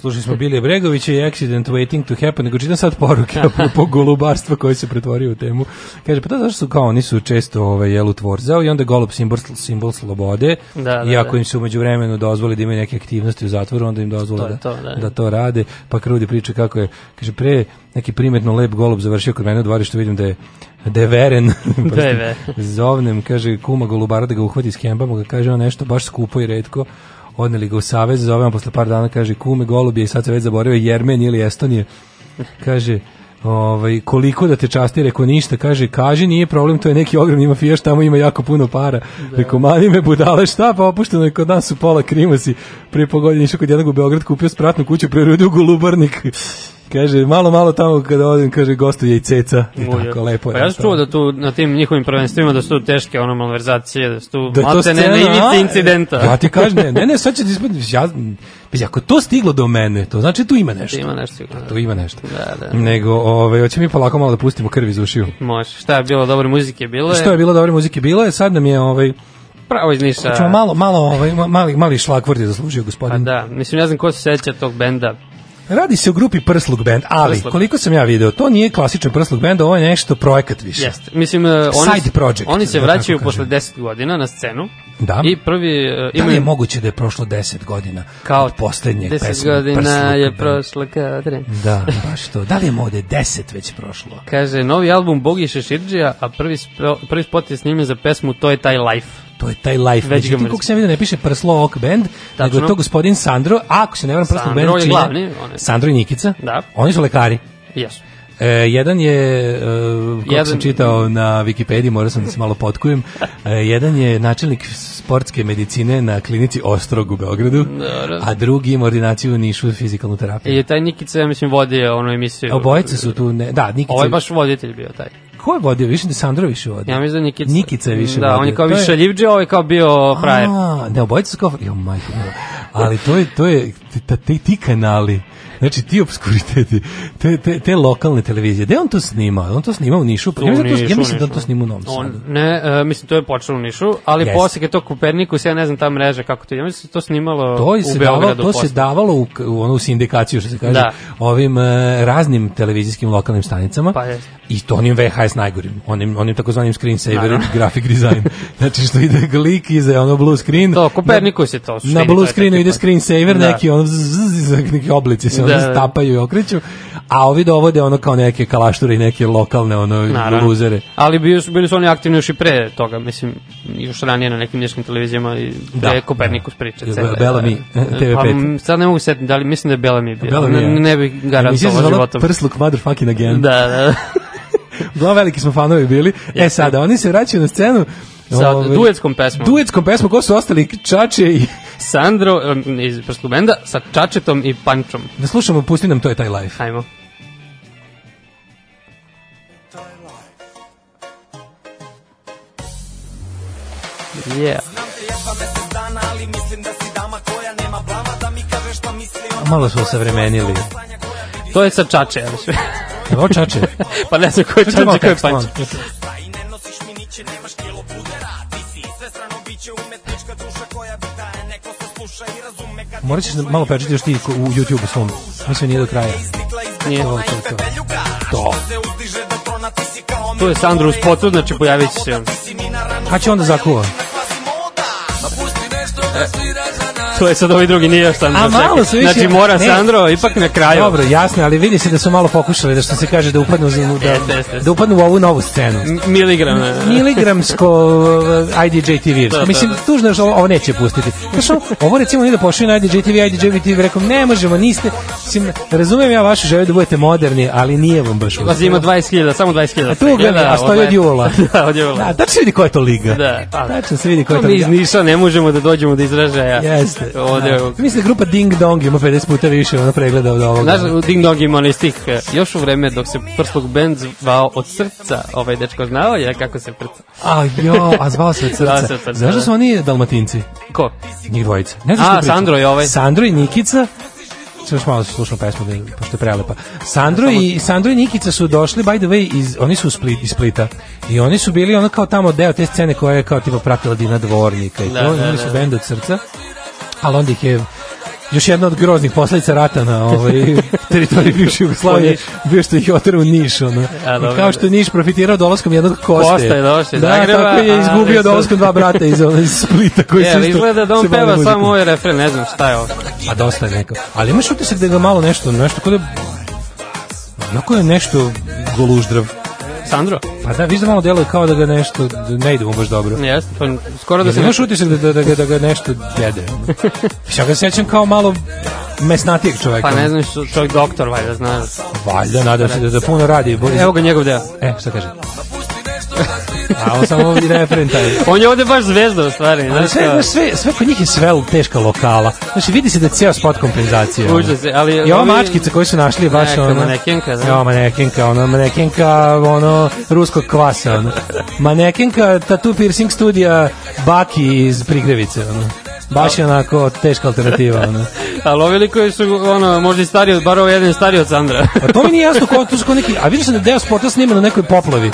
Speaker 12: Slušali smo Bilija Bregovića i Accident Waiting to Happen, nego čitam sad poruke [laughs] po golubarstva koji se pretvorio u temu. Kaže, pa to da, zašto su kao, oni su često ovaj, jelu tvorzao i onda golub simbol, simbol slobode
Speaker 13: da, da, i
Speaker 12: ako da. im se umeđu vremenu dozvoli da imaju neke aktivnosti u zatvoru, onda im dozvole da, to, da. da to rade. Pa Krudi priča kako je, kaže, pre neki primetno lep golub završio kod mene u dvorištu, vidim da je da je veren. [laughs] da je pa veren. Zovnem, kaže, kuma golubara da ga uhvati s kembama, ga kaže on nešto baš skupo i redko odneli ga u savez, zove posle par dana, kaže, kume, golubije, i sad se već zaboravio, Jermen ili Estonije, kaže, ovaj, koliko da te časti, reko ništa, kaže, kaže, nije problem, to je neki ogromni mafijaš, tamo ima jako puno para, da. reko, mani me budale, šta, pa opušteno je kod nas u pola krimosi, prije pogodnje išao kod jednog u Beograd, kupio spratnu kuću, prerodio golubarnik, Kaže, malo, malo tamo kada odim, kaže, gostuje i ceca. I Uje. tako, lepo
Speaker 13: Pa ja sam čuo da tu na tim njihovim prvenstvima da su tu teške ono malverzacije,
Speaker 12: da
Speaker 13: su tu da malte ne, ne incidenta. Ja
Speaker 12: ti kažem, ne, ne, ne, sad će ti da ispaditi, ja, Bez ako to stiglo do mene, to znači tu ima nešto.
Speaker 13: Ima nešto.
Speaker 12: Da, tu ima nešto.
Speaker 13: Da, da.
Speaker 12: Nego, ovaj hoćemo mi polako malo da pustimo krv iz ušiju.
Speaker 13: Može. Šta je bilo dobre muzike bilo je. Šta
Speaker 12: je bilo dobre muzike bilo je, sad nam je ovaj
Speaker 13: pravo iz Niša. Hoćemo
Speaker 12: malo malo ovaj mali mali šlagvord je zaslužio gospodin. Pa da, mislim ne znam ko se seća tog benda Radi se o grupi Prslug Band, ali Prslug. koliko sam ja video, to nije klasičan Prslug Band, ovo je nešto projekat više. Jeste.
Speaker 13: Mislim,
Speaker 12: uh, oni, Side project.
Speaker 13: Oni se da vraćaju posle 10 godina na scenu. Da. I prvi,
Speaker 12: uh, eh, imaju... Da li je moguće da je prošlo 10 godina kao od poslednje 10 pesme?
Speaker 13: 10 godina je
Speaker 12: prošlo
Speaker 13: kao
Speaker 12: tren. Da, baš to. Da li je mode 10 već prošlo?
Speaker 13: Kaže, novi album Bogi Šeširđija, a prvi, prvi spot je snimljen za pesmu To je taj life
Speaker 12: to je taj life. Već Međutim, kako se vidi ne piše prslo ok band, Tačno. nego je to gospodin Sandro, a ako se ne varam prslo
Speaker 13: band,
Speaker 12: je
Speaker 13: čine, glavni, one.
Speaker 12: Sandro i Nikica,
Speaker 13: da.
Speaker 12: oni su lekari. Jesu. E, jedan je, e, kako jedan... sam čitao na Wikipediji, morao sam da se malo potkujem, [laughs] e, jedan je načelnik sportske medicine na klinici Ostrog u Beogradu,
Speaker 13: Dobro.
Speaker 12: a drugi ima ordinaciju u Nišu fizikalnu terapiju. I
Speaker 13: e, taj Nikica, ja mislim, vodi ono emisiju.
Speaker 12: Obojice su tu, ne, da, Nikica...
Speaker 13: Ovo
Speaker 12: je
Speaker 13: baš voditelj bio taj
Speaker 12: ko je vodio? Više Sandrović više vodio.
Speaker 13: Ja mislim da Nikica. Nikica
Speaker 12: je više da,
Speaker 13: vodio. Da, on je kao više šaljivđe, je ovaj kao bio frajer. A,
Speaker 12: ne, obojica su kao, jo, majko, ali to je, to je, ti kanali, Znači ti obskuriteti, te, te, te lokalne televizije. Gde on to snima? On to snima u Nišu? U ja, mislim, da nišu, ja mislim da on
Speaker 13: to
Speaker 12: snima u Novom Sadu.
Speaker 13: Ne, uh, mislim to je počelo u Nišu, ali yes. posle kad to Kopernikus, ja ne znam ta mreža kako to je. Ja mislim da to snimalo to u se Beogradu. Davalo,
Speaker 12: to posle. se davalo u, u onu sindikaciju što se kaže, da. ovim uh, raznim televizijskim lokalnim stanicama.
Speaker 13: Pa
Speaker 12: je. I to onim VHS najgorim, onim onim takozvanim screensaver da, [laughs] graphic design. znači što ide lik iza ono blue screen.
Speaker 13: To Kopernikus je to. Na blue screenu ide screensaver da. neki
Speaker 12: on neki oblici se Da, ono da. stapaju i okreću, a ovi dovode ono kao neke kalašture i neke lokalne ono Naravno. luzere.
Speaker 13: Ali bili su, bili su oni aktivni još i pre toga, mislim, još ranije na nekim nješkim televizijama i da, je Kopernikus priča. Da,
Speaker 12: Bela mi, e, [laughs] TV5. Pa,
Speaker 13: sad ne mogu setiti, da li
Speaker 12: mislim da je
Speaker 13: Bela mi bila. Bela mi, ne, ne bih garantovao životom.
Speaker 12: Prsluk motherfucking again.
Speaker 13: Da, da.
Speaker 12: Uglavnom [laughs] veliki smo fanovi bili. E sada, oni se vraćaju na scenu
Speaker 13: sa Ove, duetskom pesmom.
Speaker 12: Duetskom pesmom, ko su ostali Čače i...
Speaker 13: [laughs] Sandro iz Prskubenda sa Čačetom i Pančom.
Speaker 12: Da slušamo, pusti nam, to je taj life.
Speaker 13: Hajmo. Yeah.
Speaker 12: Malo smo savremenili.
Speaker 13: To je sa Čače, ali sve.
Speaker 12: Evo Čače.
Speaker 13: [laughs] pa ne znam ko Čače, ko je
Speaker 12: morat ćeš malo pečiti još ti u YouTube svom. Mislim, nije do kraja.
Speaker 13: Nije. To, to,
Speaker 12: to.
Speaker 13: To. To je Sandro uz potrud, znači pojavit će se on.
Speaker 12: Kad će onda zakuva?
Speaker 13: E, to je
Speaker 12: sad
Speaker 13: ovaj drugi nije još
Speaker 12: Sandro. A malo
Speaker 13: su više. Znači mora ne, Sandro ipak na kraju.
Speaker 12: Dobro, jasno, ali vidi se da su malo pokušali da što se kaže da upadnu u da, yes, yes, da upadnu u ovu novu scenu. M
Speaker 13: miligram.
Speaker 12: Eh. Miligramsko IDJ TV. Da, Mislim tužno je ovo neće pustiti. Znači, ovo recimo nije da pošli na IDJ TV, IDJ TV rekom, ne možemo, niste. Mislim razumem ja vašu želju da budete moderni, ali nije vam baš.
Speaker 13: Vas ima 20.000, samo
Speaker 12: 20.000. A tu gleda,
Speaker 13: a da,
Speaker 12: stoji od ovaj- Jula. [laughs] da, od Jula. Da, se vidi koja je to liga. Da,
Speaker 13: Da
Speaker 12: se vidi koja je to liga.
Speaker 13: Mi iz Niša ne možemo da dođemo do da izražaja.
Speaker 12: Jeste ovde. Mislim da grupa Ding Dong ima 50 puta više ona pregleda
Speaker 13: od
Speaker 12: ovoga.
Speaker 13: Znaš, Ding Dong ima onih stih e, još u vreme dok se prslog bend zvao od srca, ovaj dečko znao je kako se prca.
Speaker 12: A jo, a zvao se od [laughs] srca. Znaš da, da su oni dalmatinci?
Speaker 13: Ko?
Speaker 12: Njih dvojica. Ne
Speaker 13: znam a, Sandro
Speaker 12: je
Speaker 13: ovaj.
Speaker 12: Sandro i Nikica se još malo slušao pesmu da je, pošto je prelepa. Sandro i Sandro i Nikica su došli by the way iz oni su Split iz Splita. I oni su bili ono kao tamo deo te scene koja je kao tipa pratila Dina Dvornika i da, to, da, da, oni su da. bend od srca ali onda ih je još jedna od groznih posledica rata na ovaj [laughs] teritoriji bivše Jugoslavije bio što ih otrao Niš ono. A, I kao što Niš profitirao dolaskom jednog Koste. Kosta
Speaker 13: je
Speaker 12: došao da, Zagreba. tako je izgubio dolaskom dva brata iz, iz Splita koji
Speaker 13: yeah, su isto. izgleda da on peva samo ovaj refren, ne znam šta je ovo. Pa dosta je neko.
Speaker 12: Ali imaš utisak da ga malo nešto, nešto kod da- je onako je nešto goluždrav
Speaker 13: Sandro?
Speaker 12: Pa da, viš da malo deluje kao da ga nešto, da ne ide mu baš dobro.
Speaker 13: Jeste,
Speaker 12: pa
Speaker 13: skoro da se... Imaš
Speaker 12: utisak da, da, da, ga, da ga nešto jede. [laughs] ja ga sećam kao malo mesnatijeg čoveka.
Speaker 13: Pa ne znam što čovjek doktor, valjda zna.
Speaker 12: Valjda, nadam se da, da puno radi. Boris.
Speaker 13: Evo ga njegov deo.
Speaker 12: E, šta kaže? Pa A on samo refren taj.
Speaker 13: on je ovde baš zvezda u stvari. Znači,
Speaker 12: sve, znaš, sve, sve kod njih je sve teška lokala. Znači vidi se da je ceo spot kompenzacija.
Speaker 13: Uđe se, ali...
Speaker 12: I ova mačkica koju su našli je baš neka, ona... Manekenka, znaš. Da. Jo, manekenka, ono, manekenka, ono, ruskog kvasa, ono. [laughs] Manekenka, tattoo piercing studija Baki iz Prigrevice, ono. Baš je onako teška alternativa. Ono.
Speaker 13: [laughs] Ali ovi likovi su ono, možda i stariji, od, bar ovaj jedan stari od Sandra. a
Speaker 12: pa to mi nije jasno, ko, to su neki, a vidiš da deo sporta snima na nekoj poplavi.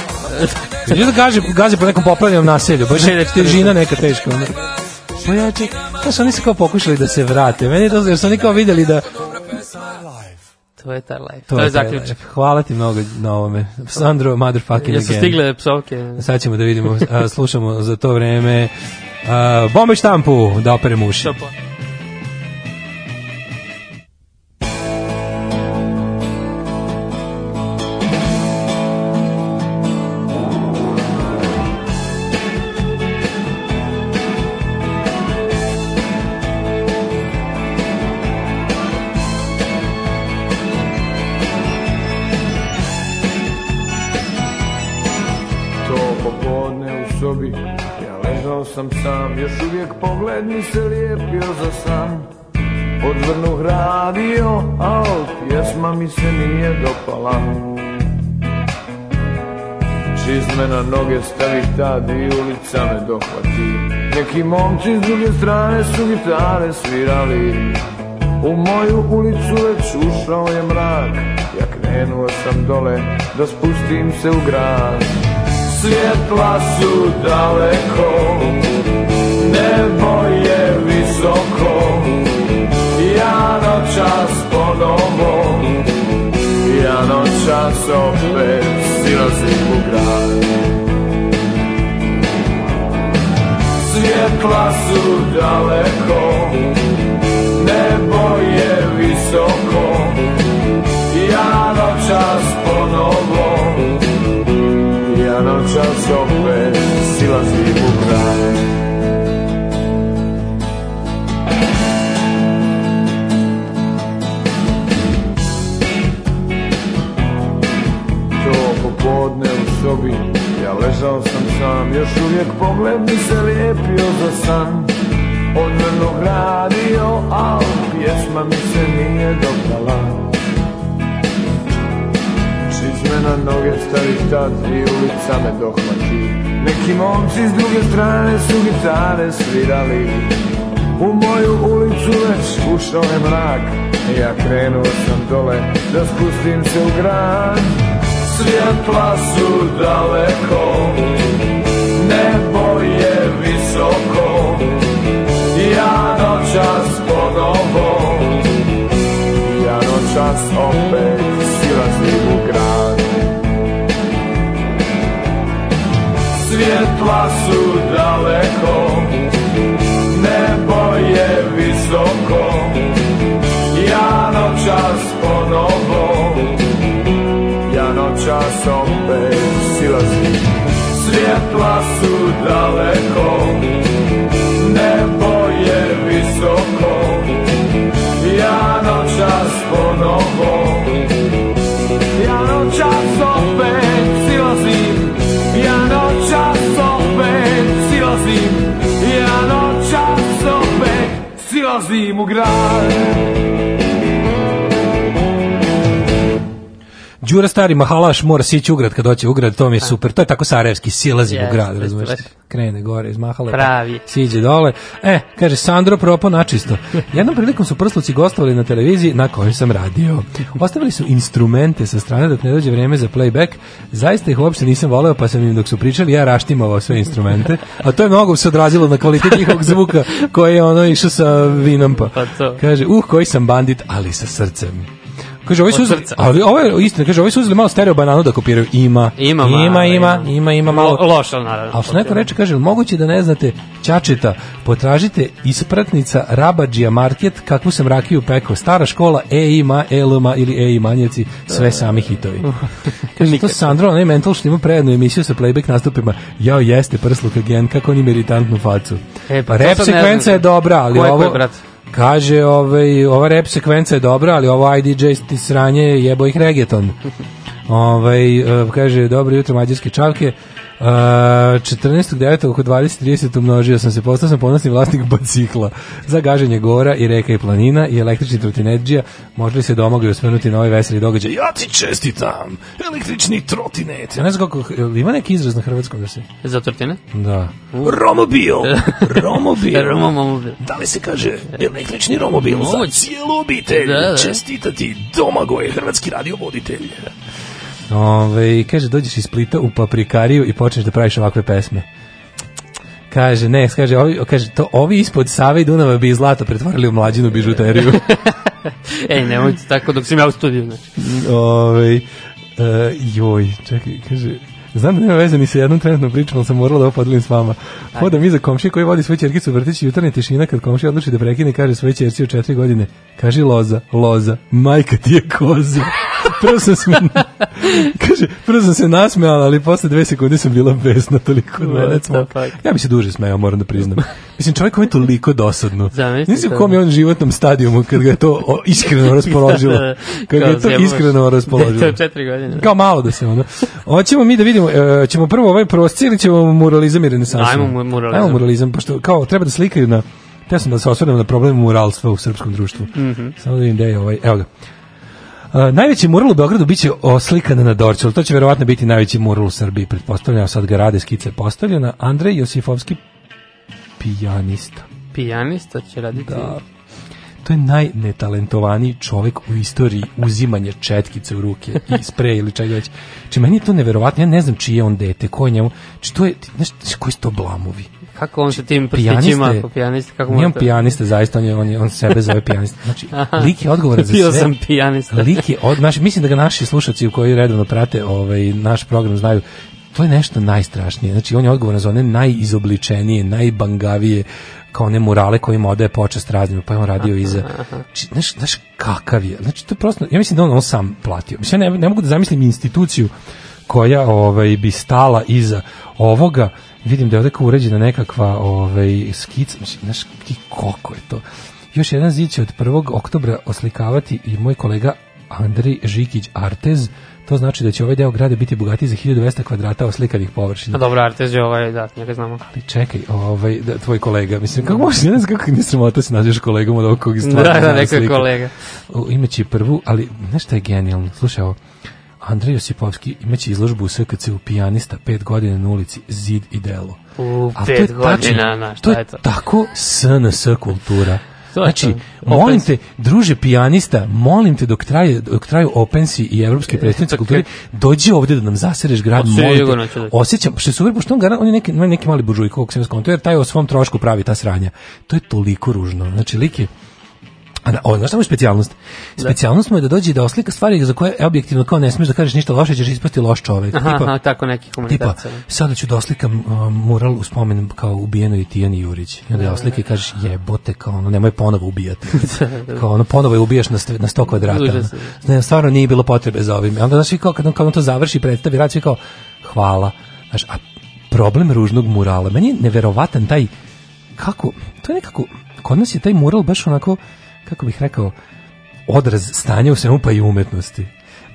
Speaker 12: Vidiš da gazi, gazi po nekom poplavljenom naselju, baš je težina neka teška. Ono. Pa ja ček, su oni se kao pokušali da se vrate, meni je to, jer su oni kao videli da
Speaker 13: To
Speaker 12: je taj life. To, to je, je zaključak. Hvala ti mnogo na ovome. Sandro, motherfucking again.
Speaker 13: Jesu again. stigle psovke?
Speaker 12: Sad ćemo da vidimo, a, slušamo za to vreme a, bombe štampu da operemo uši. Topo. Neki momci s druge strane su gitare svirali U moju ulicu već ušao je mrak Ja krenuo sam dole da spustim se u grad Svjetla su daleko Nebo je visoko Ja noćas ponovo Ja noćas opet silazim u grad klasu daleko Nebo je visoko Ja noćas ponovo Ja noćas opet silazim u kraj To popodne u sobi ležao sam sam, još uvijek pogled mi se lijepio za san Odvrno gradio, a pjesma mi se nije dobrala Čizme na noge starih tad i ulica me dohvati Neki momci s druge strane su gitare svirali U moju ulicu već ušao je mrak Ja krenuo sam dole da spustim se u grad svjetla su daleko Nebo je visoko Ja noćas ponovo Ja noćas opet silazim u grad Svjetla su daleko Nebo je visoko Ja noćas ponovo časom bezsilazný. Sviatla sú daleko, nebo je vysoko, no čas ponovo. Jano čas opäť silazím, Jano čas opäť silazím, Jano čas opäť silazím, ugraj. Đura stari mahalaš mora sići u grad kad doći u grad, to mi je pa. super. To je tako sarajevski, silazi yes, u grad, razumeš? Krene gore iz mahale, pa
Speaker 13: Pravi.
Speaker 12: Pa siđe dole. E, kaže, Sandro propo načisto. Jednom prilikom su prsluci gostovali na televiziji na kojoj sam radio. Ostavili su instrumente sa strane dok da ne dođe vreme za playback. Zaista ih uopšte nisam voleo, pa sam im dok su pričali, ja raštimovao sve instrumente. A to je mnogo se odrazilo na kvalitet njihovog [laughs] zvuka koji je ono išao sa vinom pa. pa kaže, uh, koji sam bandit, ali sa srcem. Kaže, ovaj su uzeli, ali ovo je istina, kaže, ovaj su uzeli malo stereo bananu da kopiraju. Ima. Ima, ima, ima, ima, ima, malo.
Speaker 13: Lo, loša, naravno.
Speaker 12: Al što neko reče, kaže, moguće da ne znate Ćačeta, potražite ispratnica Rabadžija Market, kakvu sam rakiju peko, Stara škola, E ima, Elma ili E i manjeci, sve da. sami hitovi. [laughs] kaže, to Sandro, onaj mental što ima prejednu emisiju sa playback nastupima. Jao, jeste prsluka gen, kako on ima iritantnu facu. E, pa, pa rep sekvenca je dobra, ali
Speaker 13: ovo...
Speaker 12: Ko je,
Speaker 13: brat?
Speaker 12: Kaže, ovaj, ova rap sekvenca je dobra, ali ovo IDJ ti sranje jebo ih regeton. [laughs] Ovaj, e, kaže, dobro jutro mađarske čavke. Uh, 14.9. oko 20.30 umnožio sam se, postao sam ponosni vlasnik bacikla za gaženje gora i reka i planina i električni trotineđija. Može li se domagaju osvrnuti na ovaj veseli događaj? Ja ti čestitam! Električni trotinet! Ja ne znam kako, ima neki izraz na hrvatskom da se...
Speaker 13: Za trotinet?
Speaker 12: Da. Uh. Romobil! Romobil! [laughs] Romobil! Da li se kaže električni romobil Moć. za cijelu obitelj? Da, da. Čestitati Domagoje, hrvatski radiovoditelj. Ove, kaže, dođeš iz Splita u paprikariju i počneš da praviš ovakve pesme. Kaže, ne, kaže, ovi, kaže, to, ovi ispod Save i Dunava bi zlato pretvorili u mlađinu bižuteriju.
Speaker 13: [laughs] Ej, nemojte tako dok sam ja u studiju. Znači.
Speaker 12: Ove, uh, joj, čekaj, kaže, Znam da nema veze ni sa jednom trenutnom pričom, ali sam morala da ovo s vama. Hodam iza komšije koji vodi svoju čerkicu u vrtić i jutarnja tišina kad komšija odluči da prekine, kaže svoje čerci u četiri godine, kaži loza, loza, majka ti je koza. [laughs] prvo sam se, kaže, prvo sam se nasmejala, ali posle dve sekunde sam bila besna toliko da mene Ja bi se duže smejao, moram da priznam. Mislim, čovjek je toliko dosadno. Mislim, kom je da. on životnom stadionu kad ga je to iskreno [laughs] raspoložilo. Kad ga je to iskreno da, raspoložilo. To je
Speaker 13: četiri godine.
Speaker 12: Kao malo da se onda. Hoćemo mi da vidimo, e, ćemo prvo ovaj prosci ili ćemo muralizam i renesansu?
Speaker 13: Hajmo muralizam.
Speaker 12: Ajmo muralizam, pošto kao treba da slikaju na... Teo sam da se osvrnem na problem muralstva u srpskom društvu. Mm
Speaker 13: -hmm.
Speaker 12: Samo da vidim gde je ovaj, evo ga. Uh, najveći mural u Beogradu biće oslikan na Dorčelu. To će verovatno biti najveći mural u Srbiji, pretpostavljam. Sad ga rade skice postavljena. Andrej Josifovski, pijanista.
Speaker 13: Pijanista će raditi...
Speaker 12: Da. To je najnetalentovaniji čovjek u istoriji uzimanje četkice u ruke i sprej ili čega već. Či meni je to neverovatno, ja ne znam čije on dete, ko je njemu. Či to je, znaš, koji su to blamovi?
Speaker 13: Kako on sa tim znači, prstićima, kako pijaniste, kako
Speaker 12: možete... Nije pijaniste, zaista, on, je, on, je, on sebe zove pijaniste. Znači, [laughs] Aha, lik je odgovoran za sve. Bio
Speaker 13: sam pijanista. Lik je,
Speaker 12: od, znači, mislim da ga naši slušalci koji redovno prate ovaj, naš program znaju, to je nešto najstrašnije. Znači, on je odgovoran za one najizobličenije, najbangavije, kao one murale kojima odaje počast raznim, pa je on radio aha, iza. Znači, znaš, znaš kakav je. Znači, to je prosto, ja mislim da on, on sam platio. Mislim, ja ne, ne mogu da zamislim instituciju koja ovaj, bi stala iza ovoga vidim da je ovdje uređena nekakva ovaj, skica, mislim, znaš koliko je to. Još jedan zid će od 1. oktobra oslikavati i moj kolega Andrej Žikić Artez, to znači da će ovaj deo grada biti bogatiji za 1200 kvadrata oslikanih površina.
Speaker 13: A dobro, Artez je ovaj, da, njega znamo.
Speaker 12: Ali čekaj, ovaj, da, tvoj kolega, mislim, kako možeš, ne znam kako ne sramota se nađeš kolegom od ovog kog
Speaker 13: stvarno Da, da, neka je kolega.
Speaker 12: Imaće prvu, ali, znaš šta je genijalno, slušaj ovo, Andrej Josipovski imaće izložbu u SKC u pijanista 5 godina
Speaker 13: na
Speaker 12: ulici Zid i delo.
Speaker 13: U, A pet godina, na, šta to je
Speaker 12: to? tako SNS kultura. Znači, molim te, druže pijanista, molim te dok traje dok traju Opensi i evropske e, predstavnice kulture, dođi ovde da nam zasereš grad, molim te. Da- Osjećam, što su super, pošto on, garan, on je neki, neki mali buržuj, koliko sam skonto, jer taj o svom trošku pravi ta sranja. To je toliko ružno. Znači, lik je, A da, on, znaš je specijalnost? Da. Specijalnost mu je da dođe da oslika stvari za koje objektivno kao ne smiješ da kažeš ništa loše, ćeš ispati loš čovek.
Speaker 13: Aha, tipa, aha, tako neki Tipa, da.
Speaker 12: sada ću da oslikam uh, mural u spomen kao ubijenoj Tijani Jurić. I onda ja oslike i kažeš jebote, kao ono, nemoj ponovo ubijati. [laughs] kao ono, ponovo je ubijaš na, na 100 kvadrata. Ne, stvarno nije bilo potrebe za ovim. I onda znaš, kao, kad, kad on to završi predstavi, rad kao, hvala. Znaš, a problem ružnog murala, meni je neverovatan taj, kako, to je nekako, kod nas je taj mural baš onako, kako bih rekao, odraz stanja u svemu pa i umetnosti.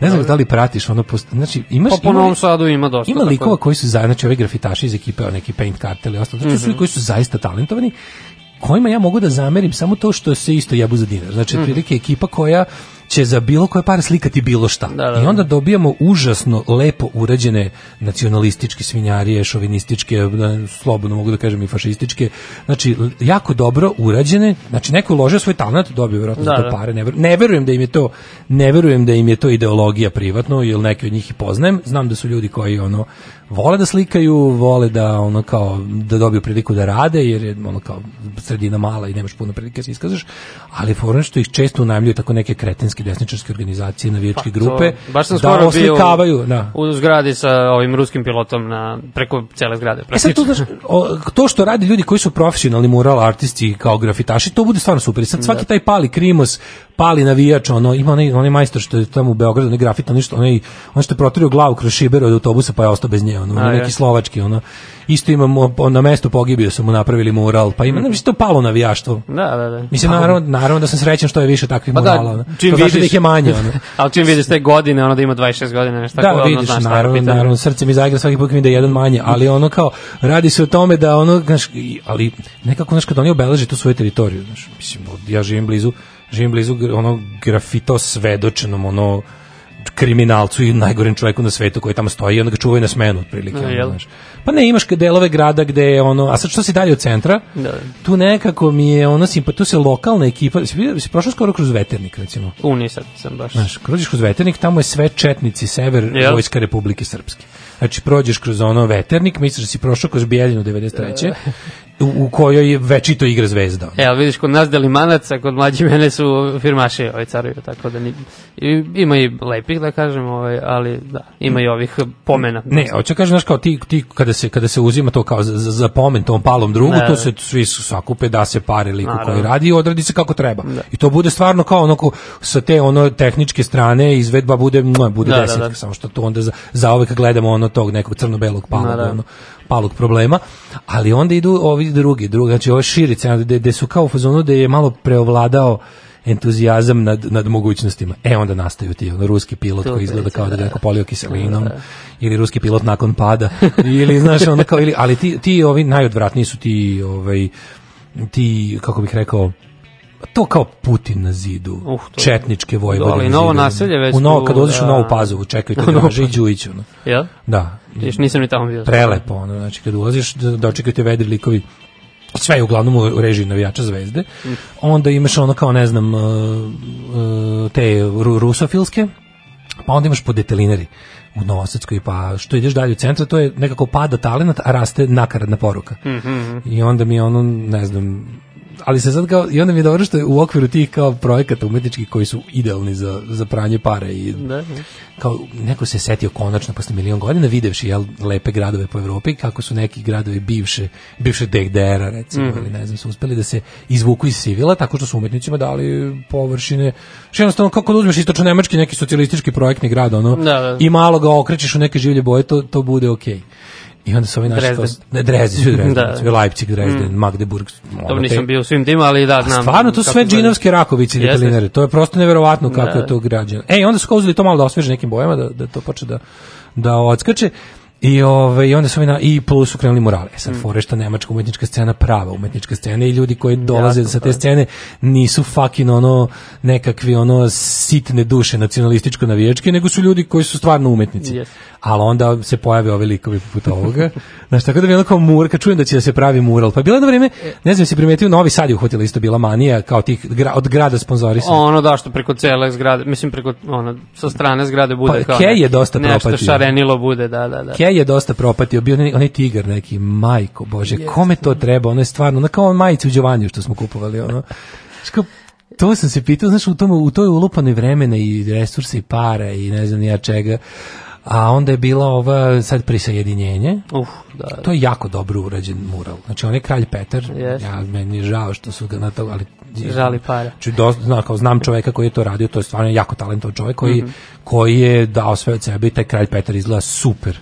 Speaker 12: Ne znam da li pratiš ono post... znači
Speaker 13: imaš pa po Novom Sadu ima dosta
Speaker 12: ima likova da. koji su za znači ovi grafitaši iz ekipe neki paint kartel i ostalo znači mm -hmm. su mhm. koji su zaista talentovani kojima ja mogu da zamerim samo to što se isto jebu za dinar znači mm -hmm. prilike ekipa koja će za bilo koje pare slikati bilo šta.
Speaker 13: Da, da, da,
Speaker 12: I onda dobijamo užasno lepo urađene nacionalističke svinjarije, šovinističke, da, slobodno mogu da kažem i fašističke. Znači, jako dobro urađene. Znači, neko je uložio svoj talent, dobio vjerojatno da, da. pare. Ne, ver, ne verujem da im je to ne verujem da im je to ideologija privatno, jer neke od njih i poznajem. Znam da su ljudi koji ono vole da slikaju, vole da ono kao da dobiju priliku da rade jer je ono kao sredina mala i nemaš puno prilike da se iskažeš, ali forum što ih često unajmljuju tako neke kretenske desničarske organizacije, navijačke pa, grupe to,
Speaker 13: baš sam da skoro oslikavaju, bio u, da. u zgradi sa ovim ruskim pilotom na preko cele zgrade.
Speaker 12: E sad to, daš, o, to što radi ljudi koji su profesionalni mural artisti kao grafitaši, to bude stvarno super. I sad da. svaki da. taj pali krimos pali navijač, ono, ima onaj, onaj majstor što je tamo u Beogradu, onaj grafit, onaj onaj, on što je protorio glavu kroz šiberu od autobusa pa je ostao bez nje, ono, A, neki je. slovački, ono. Isto imamo, on, na mestu pogibio sam mu napravili mural, pa ima, mm. to palo navijaštvo.
Speaker 13: Da, da, da.
Speaker 12: Mislim, naravno, naravno da sam srećan što je više takvih pa da, murala. Da, čim to vidiš, znači da ih je manje, ono.
Speaker 13: [laughs] ali čim vidiš te godine, ono da ima 26 godina, nešto da, tako, vidiš, ono, znaš,
Speaker 12: naravno, naravno, srce mi zaigra svaki put mi da je jedan manje, ali ono kao, radi se o tome da ono, znaš, ali nekako, znaš, kad oni obeleže tu svoju teritoriju, znaš, mislim, ja živim blizu, živim blizu ono grafito svedočenom ono kriminalcu i najgorem čovjeku na svetu koji tamo stoji i onda ga čuvaju na smenu otprilike. Ne, ono, znaš. Pa ne, imaš delove grada gde je ono, a sad što si dalje od centra,
Speaker 13: da.
Speaker 12: tu nekako mi je ono, simpa, tu se lokalna ekipa, si, si prošao skoro kroz veternik recimo. U, nisad sam baš. Znaš, kroziš kroz veternik, tamo je sve četnici sever Jel? Vojska Republike Srpske. Znači, prođeš kroz ono veternik, misliš da si prošao kroz Bijeljinu 93. [laughs] u, u kojoj večito igra zvezda.
Speaker 13: E, vidiš, kod nas delimanaca, kod mlađi mene su firmaši ovaj caruju, tako da ni, i, ima i lepih, da kažem, ovaj, ali da, ima i ovih pomena.
Speaker 12: Ne, hoću da kažem, znaš, kao ti, ti kada, se, kada se uzima to kao za, za pomen tom palom drugu, ne, da, to da. se svi su sakupe, da se pare liku naravno. koji radi i odradi se kako treba. Da. I to bude stvarno kao onako sa te ono tehničke strane izvedba bude, mh, bude da, desetka, da, da. samo što to onda za, za uvek gledamo ono tog nekog crno-belog palog, da, da. palog problema ali onda idu ovi drugi, drugi znači ova širica, gde su kao u fazonu da je malo preovladao entuzijazam nad, nad mogućnostima. E, onda nastaju ti ono, ruski pilot to koji izgleda kao da, da je neko polio kiselinom, da, da, da. ili ruski pilot nakon pada, ili, znaš, onda kao, ili, ali ti, ti ovi najodvratniji su ti, ovaj, ti, kako bih rekao, to kao Putin na zidu, uh, četničke vojvode
Speaker 13: ali novo naselje već. U
Speaker 12: novo, kad oziš da. [laughs] u Novu Pazovu, čekaju te Draža i pa-
Speaker 13: Đujić. Ono. Ja?
Speaker 12: Da. Još nisam ni tamo
Speaker 13: bio.
Speaker 12: Prelepo, ono, znači kad ulaziš, dočekaju da, da te vedri likovi sve je uglavnom u režiji navijača zvezde. Mm. Onda imaš ono kao, ne znam, uh, uh, te rusofilske, pa onda imaš po detelinari u Novosadskoj, pa što ideš dalje u centar, to je nekako pada talenat, a raste nakaradna poruka. Mm -hmm. I onda mi ono, ne znam, ali se sad kao, i onda mi je dobro što je u okviru tih kao projekata umetničkih koji su idealni za, za pranje pare i ne. Da, da. kao neko se setio konačno posle milion godina videvši jel, lepe gradove po Evropi kako su neki gradovi bivše, bivše DDR-a recimo mm -hmm. ili ne znam su uspeli da se izvuku iz sivila tako što su umetnicima dali površine što jednostavno kako da uzmeš istočno nemački neki socijalistički projektni grad ono da, da. i malo ga okrećeš u neke življe boje to, to bude okej okay. I onda se ovaj naš
Speaker 13: Drezden.
Speaker 12: Kao, ne, Drezden, svi [laughs] Drezden, da. Leipzig, Drezden, mm. Magdeburg.
Speaker 13: Ono Dobro, nisam te... bio u svim tim, ali da, znam.
Speaker 12: A stvarno, to su sve džinovske rakovice ili pelinere, to je prosto neverovatno kako da. je to građeno. Ej, onda su kao uzeli to malo da osveže nekim bojama, da, da to počne da da odskače I, ove, ovaj, i onda su mi na, i plus ukrenuli krenuli murale. Sad, mm. forešta nemačka umetnička scena, prava umetnička scena i ljudi koji dolaze Jasno, sa te scene nisu fucking ono nekakvi ono sitne duše nacionalističko navijačke, nego su ljudi koji su stvarno umetnici.
Speaker 13: Yes.
Speaker 12: Ali onda se pojave ovi likovi poput ovoga. [laughs] znači tako da mi je kao mur, kad čujem da će da se pravi mural. Pa bilo jedno vreme, e. ne znam, se primetio, Novi Sad je uhvatila isto bila manija, kao tih gra, od grada sponzori
Speaker 13: Ono da, što preko cele zgrade, mislim preko, ono, sa strane zgrade pa bude pa, kao... Kej je
Speaker 12: dosta Nešto
Speaker 13: propatio. šarenilo bude, da, da, da. Kej
Speaker 12: je dosta propatio, bio onaj, onaj tigar neki, majko, bože, Jeste. kome to da. treba, ono je stvarno, ono kao on majicu u Đovanju što smo kupovali, ono, Ško, to sam se pitao, znaš, u, tom, u toj ulupanoj vremena i resursi i para i ne znam ja čega, a onda je bila ova sad prisajedinjenje. Uf,
Speaker 13: uh, da, da.
Speaker 12: To je jako dobro urađen mural. Znači on je kralj Petar. Yes. Ja meni je žao što su ga na to, ali
Speaker 13: žali para. Ču,
Speaker 12: znači, do, znam, kao, znam čoveka koji je to radio, to je stvarno jako talentovan čovek koji mm -hmm. koji je dao sve od sebe i taj kralj Petar izgleda super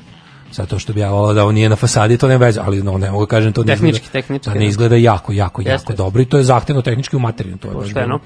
Speaker 12: zato što bi ja volao da on nije na fasadi, to nema veze, ali no, ne mogu da kažem to
Speaker 13: tehnički,
Speaker 12: izgleda,
Speaker 13: tehnički,
Speaker 12: da ne izgleda jako, jako, Jeste. jako dobro i to je zahtevno tehnički u materiju, to je Pošteno. baš bilo.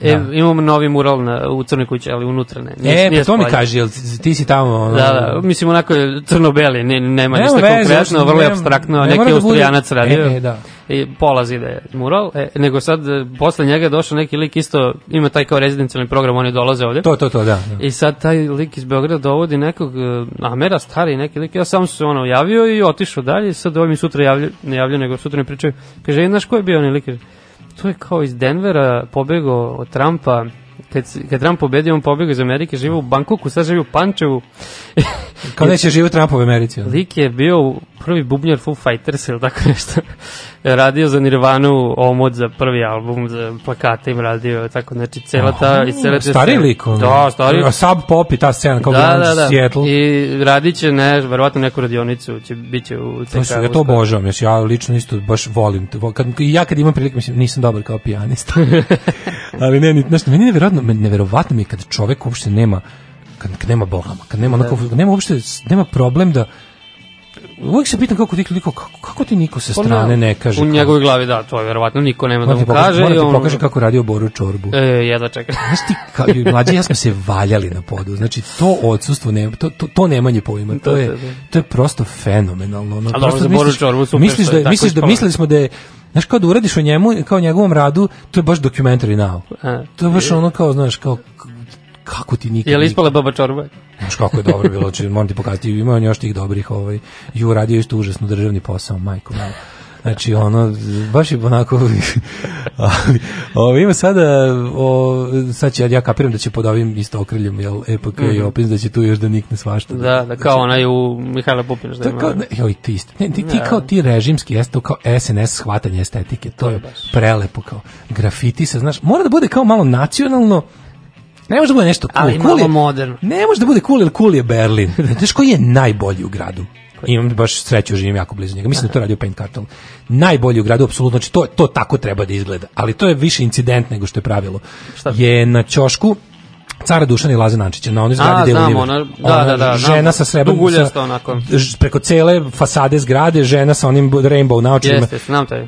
Speaker 13: E, da. imamo novi mural na, u Crnoj kući, ali unutra ne. Nije,
Speaker 12: e, pa nije to mi kaže, jel ti si tamo... Ono...
Speaker 13: Da, da, mislim onako crno-beli, ne, nema ništa konkretno, vrlo je abstraktno, neki da
Speaker 12: austrijanac da
Speaker 13: radio. E, e, da. I e, polazi da je mural, e, nego sad e, posle njega je došao neki lik isto, ima taj kao rezidencijalni program, oni dolaze ovde.
Speaker 12: To, to, to, da. da.
Speaker 13: I sad taj lik iz Beograda dovodi nekog e, Amera, stari neki lik, ja sam se ono javio i otišao dalje, sad ovaj mi sutra javlja, ne javlja, nego sutra mi pričaju. Kaže, znaš ko je bio onaj lik? Kaže, to je kao iz Denvera pobegao od Trumpa kad, kad Trump pobedio, on pobegao iz Amerike, žive u Bankoku, sad živi u Pančevu.
Speaker 12: Kao [laughs] neće živjeti Trump u Americi.
Speaker 13: Lik je bio prvi bubnjar Foo Fighters ili tako nešto radio za Nirvanu omot za prvi album, za plakate im radio, tako, znači, cela ta... Oh, cela
Speaker 12: ta stari scena, liko. Da, stari. A Sub Pop i ta scena, kao
Speaker 13: da, da, da. Seattle. I radit će, ne, verovatno neku radionicu, će, biti u CK. Slušaj,
Speaker 12: ja to obožavam, još ja lično isto baš volim. kad, ja kad imam prilike, mislim, nisam dobar kao pijanista. [laughs] Ali ne, znaš, meni je nevjerovatno, nevjerovatno mi je kad čovek uopšte nema kad, kad nema blama, kad nema, onako, da. nema uopšte, nema problem da, uvek se pitam kako ti liko, kako, kako ti niko sa pa strane ne kaže.
Speaker 13: U njegovoj glavi, da, to je verovatno niko nema da mu kaže.
Speaker 12: Mora ti on... pokaže kako radio Boru Čorbu.
Speaker 13: E, jedva čekaj. [laughs]
Speaker 12: Znaš ti, kao, mlađe ja smo se valjali na podu, znači to odsustvo, ne, to, to, to nemanje pojma, da, to, je, da, da. to je prosto fenomenalno.
Speaker 13: Ono, Ali dobro, za Boru Čorbu super.
Speaker 12: Misliš da, misliš da, mislili smo da je, Znaš, kao da uradiš o njemu, kao o njegovom radu, to je baš documentary now. E. To je baš ono kao, znaš, kao, kako ti nikad...
Speaker 13: Jel li ispala baba čorba?
Speaker 12: Znaš kako je dobro bilo, či, moram ti pokazati, ima on još tih dobrih, ovaj, i uradio isto užasno državni posao, majko, malo. Znači, ono, baš je onako... [laughs] o, ovaj, ima sada, o, sad će, ja kapiram da će pod ovim isto okriljem, jel, EPK mm -hmm. i mhm. opis, da će tu još da nikne svašta. Da,
Speaker 13: da, da kao znači, onaj u Mihajla Pupinu.
Speaker 12: Da kao, ne, joj, ti isto. Ne, ti, ti da. kao ti režimski, jeste to kao SNS shvatanje estetike, to, to je baš. prelepo, kao grafiti sa, znaš, mora da bude kao malo nacionalno, Ne može da bude nešto cool. Ali
Speaker 13: cool je, moderno.
Speaker 12: Ne može da bude cool, jer cool je Berlin. [laughs] Znaš koji je najbolji u gradu? imam baš sreću, živim jako blizu njega. Mislim Aha. da to radio Paint Cartel. Najbolji u gradu, apsolutno, znači to, to tako treba da izgleda. Ali to je više incident nego što je pravilo. Šta? Je na ćošku, cara Dušana i Laze Nančića na onoj zgradi gde ona,
Speaker 13: da, da, da,
Speaker 12: žena sa
Speaker 13: srebrnom
Speaker 12: preko cele fasade zgrade žena sa onim rainbow naočarima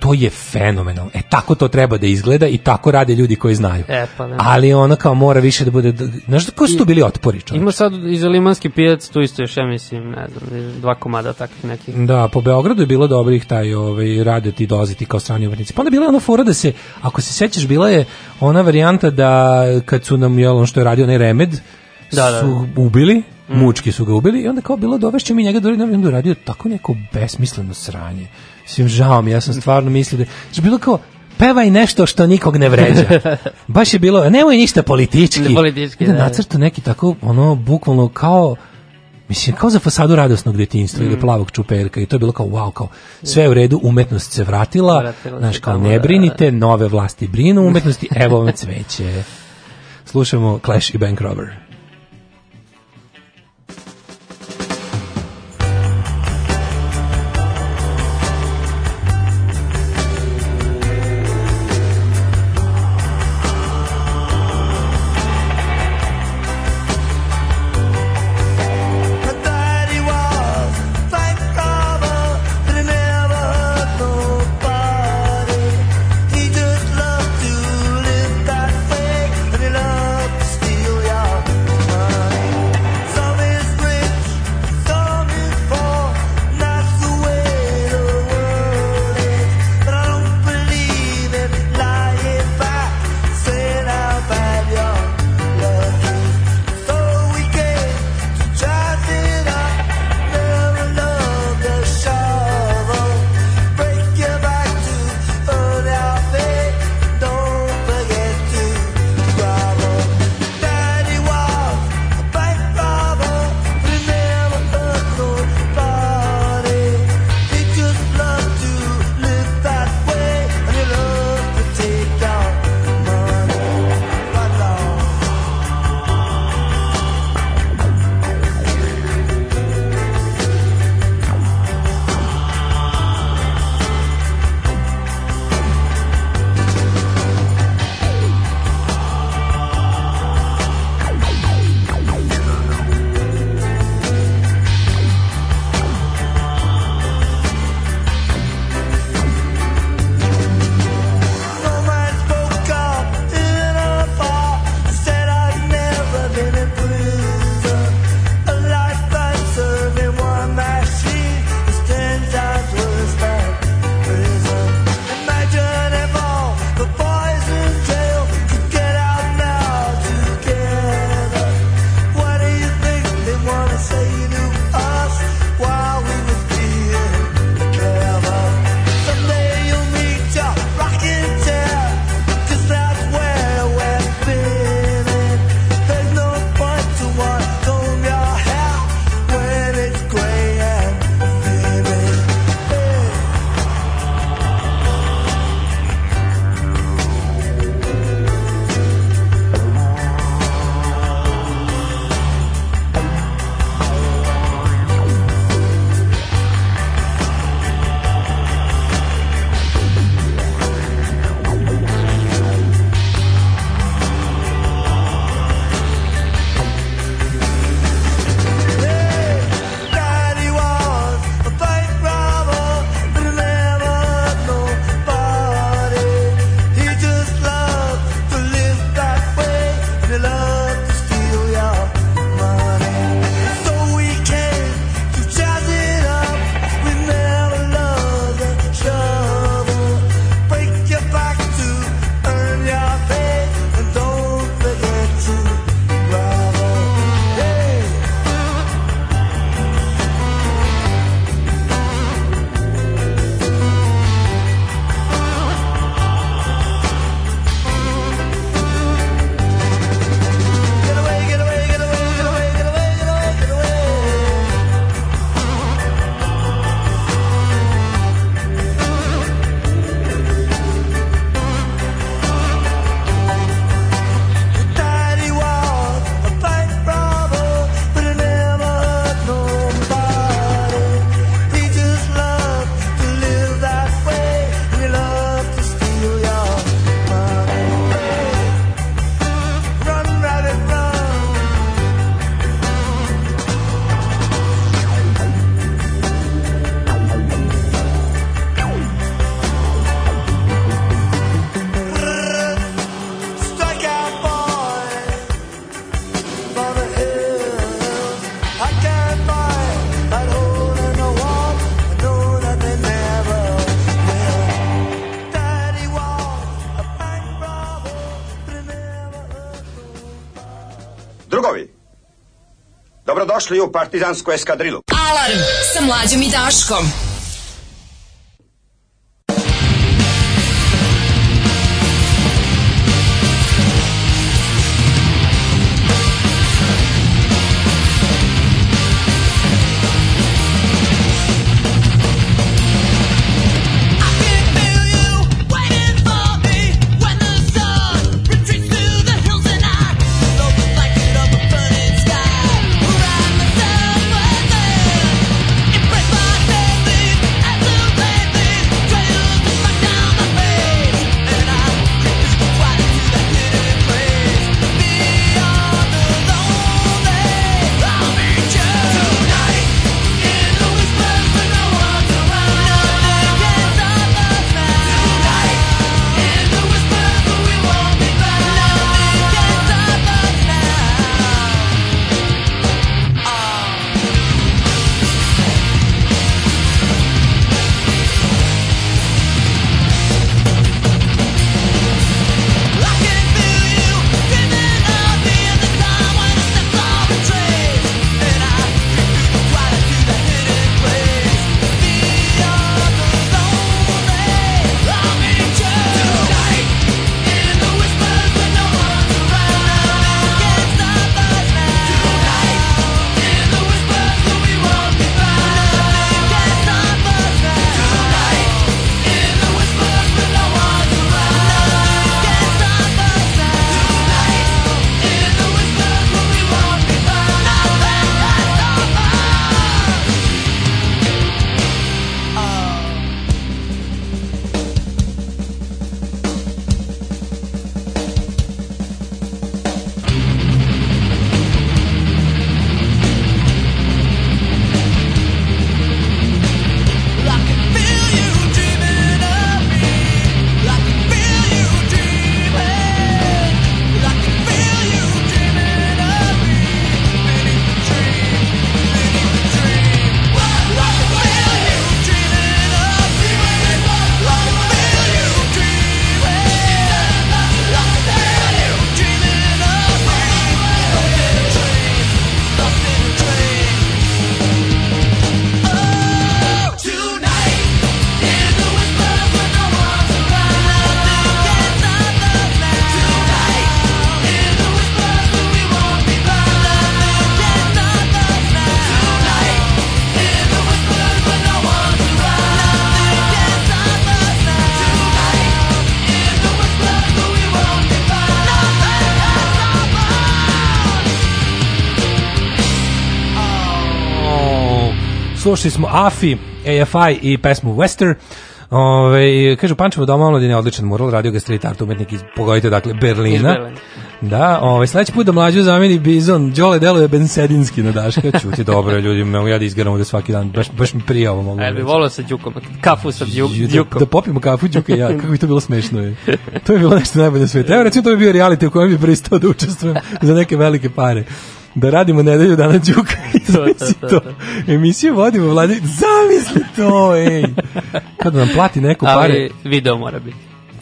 Speaker 12: to je fenomenalno e tako to treba da izgleda i tako rade ljudi koji znaju e, pa, ne. ali ona kao mora više da bude znaš da, ko su tu bili otpori čovječ?
Speaker 13: ima sad iz za limanski pijac tu isto još ja mislim ne znam dva komada takvih nekih
Speaker 12: da po Beogradu je bilo dobrih taj ovaj rade ti dolaziti kao strani umetnici pa onda bila je ona fora da se ako se sećaš bila je ona varijanta da kad su nam jel što je radio radio onaj remed, da, da. su ubili, mm. mučki su ga ubili i onda kao bilo dovešće da mi njega do da onda radio tako neko besmisleno sranje. Svim žao mi, ja sam stvarno mislio da... je znači, bilo kao, pevaj nešto što nikog ne vređa. [laughs] Baš je bilo, nemoj ništa politički.
Speaker 13: politički da,
Speaker 12: da, nacrtu neki tako, ono, bukvalno kao, mislim, kao za fasadu radosnog detinjstva mm. ili plavog čuperka i to je bilo kao, wow, kao, sve je u redu, umetnost se vratila, vratila znaš, kao, ne da, brinite, nove vlasti brinu umetnosti, evo vam cveće. Slušamo Clash i Bank Robber.
Speaker 14: došli u partizansku eskadrilu. Alarm sa mlađom i Daškom.
Speaker 12: slušali smo AFI, AFI i pesmu Wester. Ove, kaže, Pančevo doma omladine je odličan mural, radio ga street art umetnik iz, pogodite, dakle, Berlina. Da, ovaj, sledeći put da mlađu zameni Bizon, Đole deluje Bensedinski na Daška, čuti [laughs] dobro, ljudi, mogu ja da izgaram ovde svaki dan, baš, baš mi prija ovo mogu. E,
Speaker 13: bi volao sa Đukom, kafu sa da- Đukom.
Speaker 12: Da, da popimo kafu Đuka ja, [laughs] kako bi to bilo smešno je. To je bilo nešto najbolje na svetu. Evo, recimo, to bi bio reality u kojem bi pristao da učestvujem za neke velike pare da radimo nedelju dana Đuka [laughs] izmisli to, to, to. emisiju vodimo vladi zamisli to ej kada nam plati neko pare ali
Speaker 13: video mora biti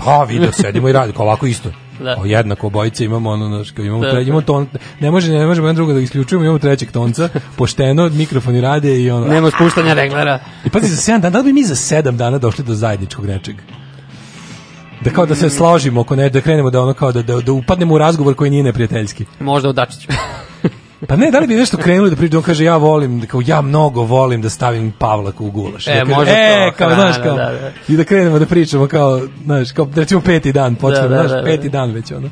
Speaker 12: pa video sedimo i radimo ovako isto da. O, jednako obojice imamo ono naš kao imamo da, tre, da. imamo ton ne može ne možemo jedan drugo da isključujemo imamo trećeg tonca pošteno mikrofoni rade i ono
Speaker 13: nema spuštanja reglera
Speaker 12: i e, pazi za 7 dana da bi mi za 7 dana došli do zajedničkog nečeg da kao da se mm. složimo oko ne da krenemo da ono kao da da, da upadnemo u razgovor koji nije neprijateljski
Speaker 13: možda u Dačiću
Speaker 12: Pa ne, da li bi nešto krenuli da priđe, on kaže ja volim, da kao ja mnogo volim da stavim Pavlaku u gulaš. E, da
Speaker 13: kaže, može
Speaker 12: e, to, kao, hrana, znaš, da, kao, da, da. i da krenemo da pričamo kao, znaš, kao, recimo peti dan, počnemo, da, da, znaš, da, da, peti da. dan već, ono.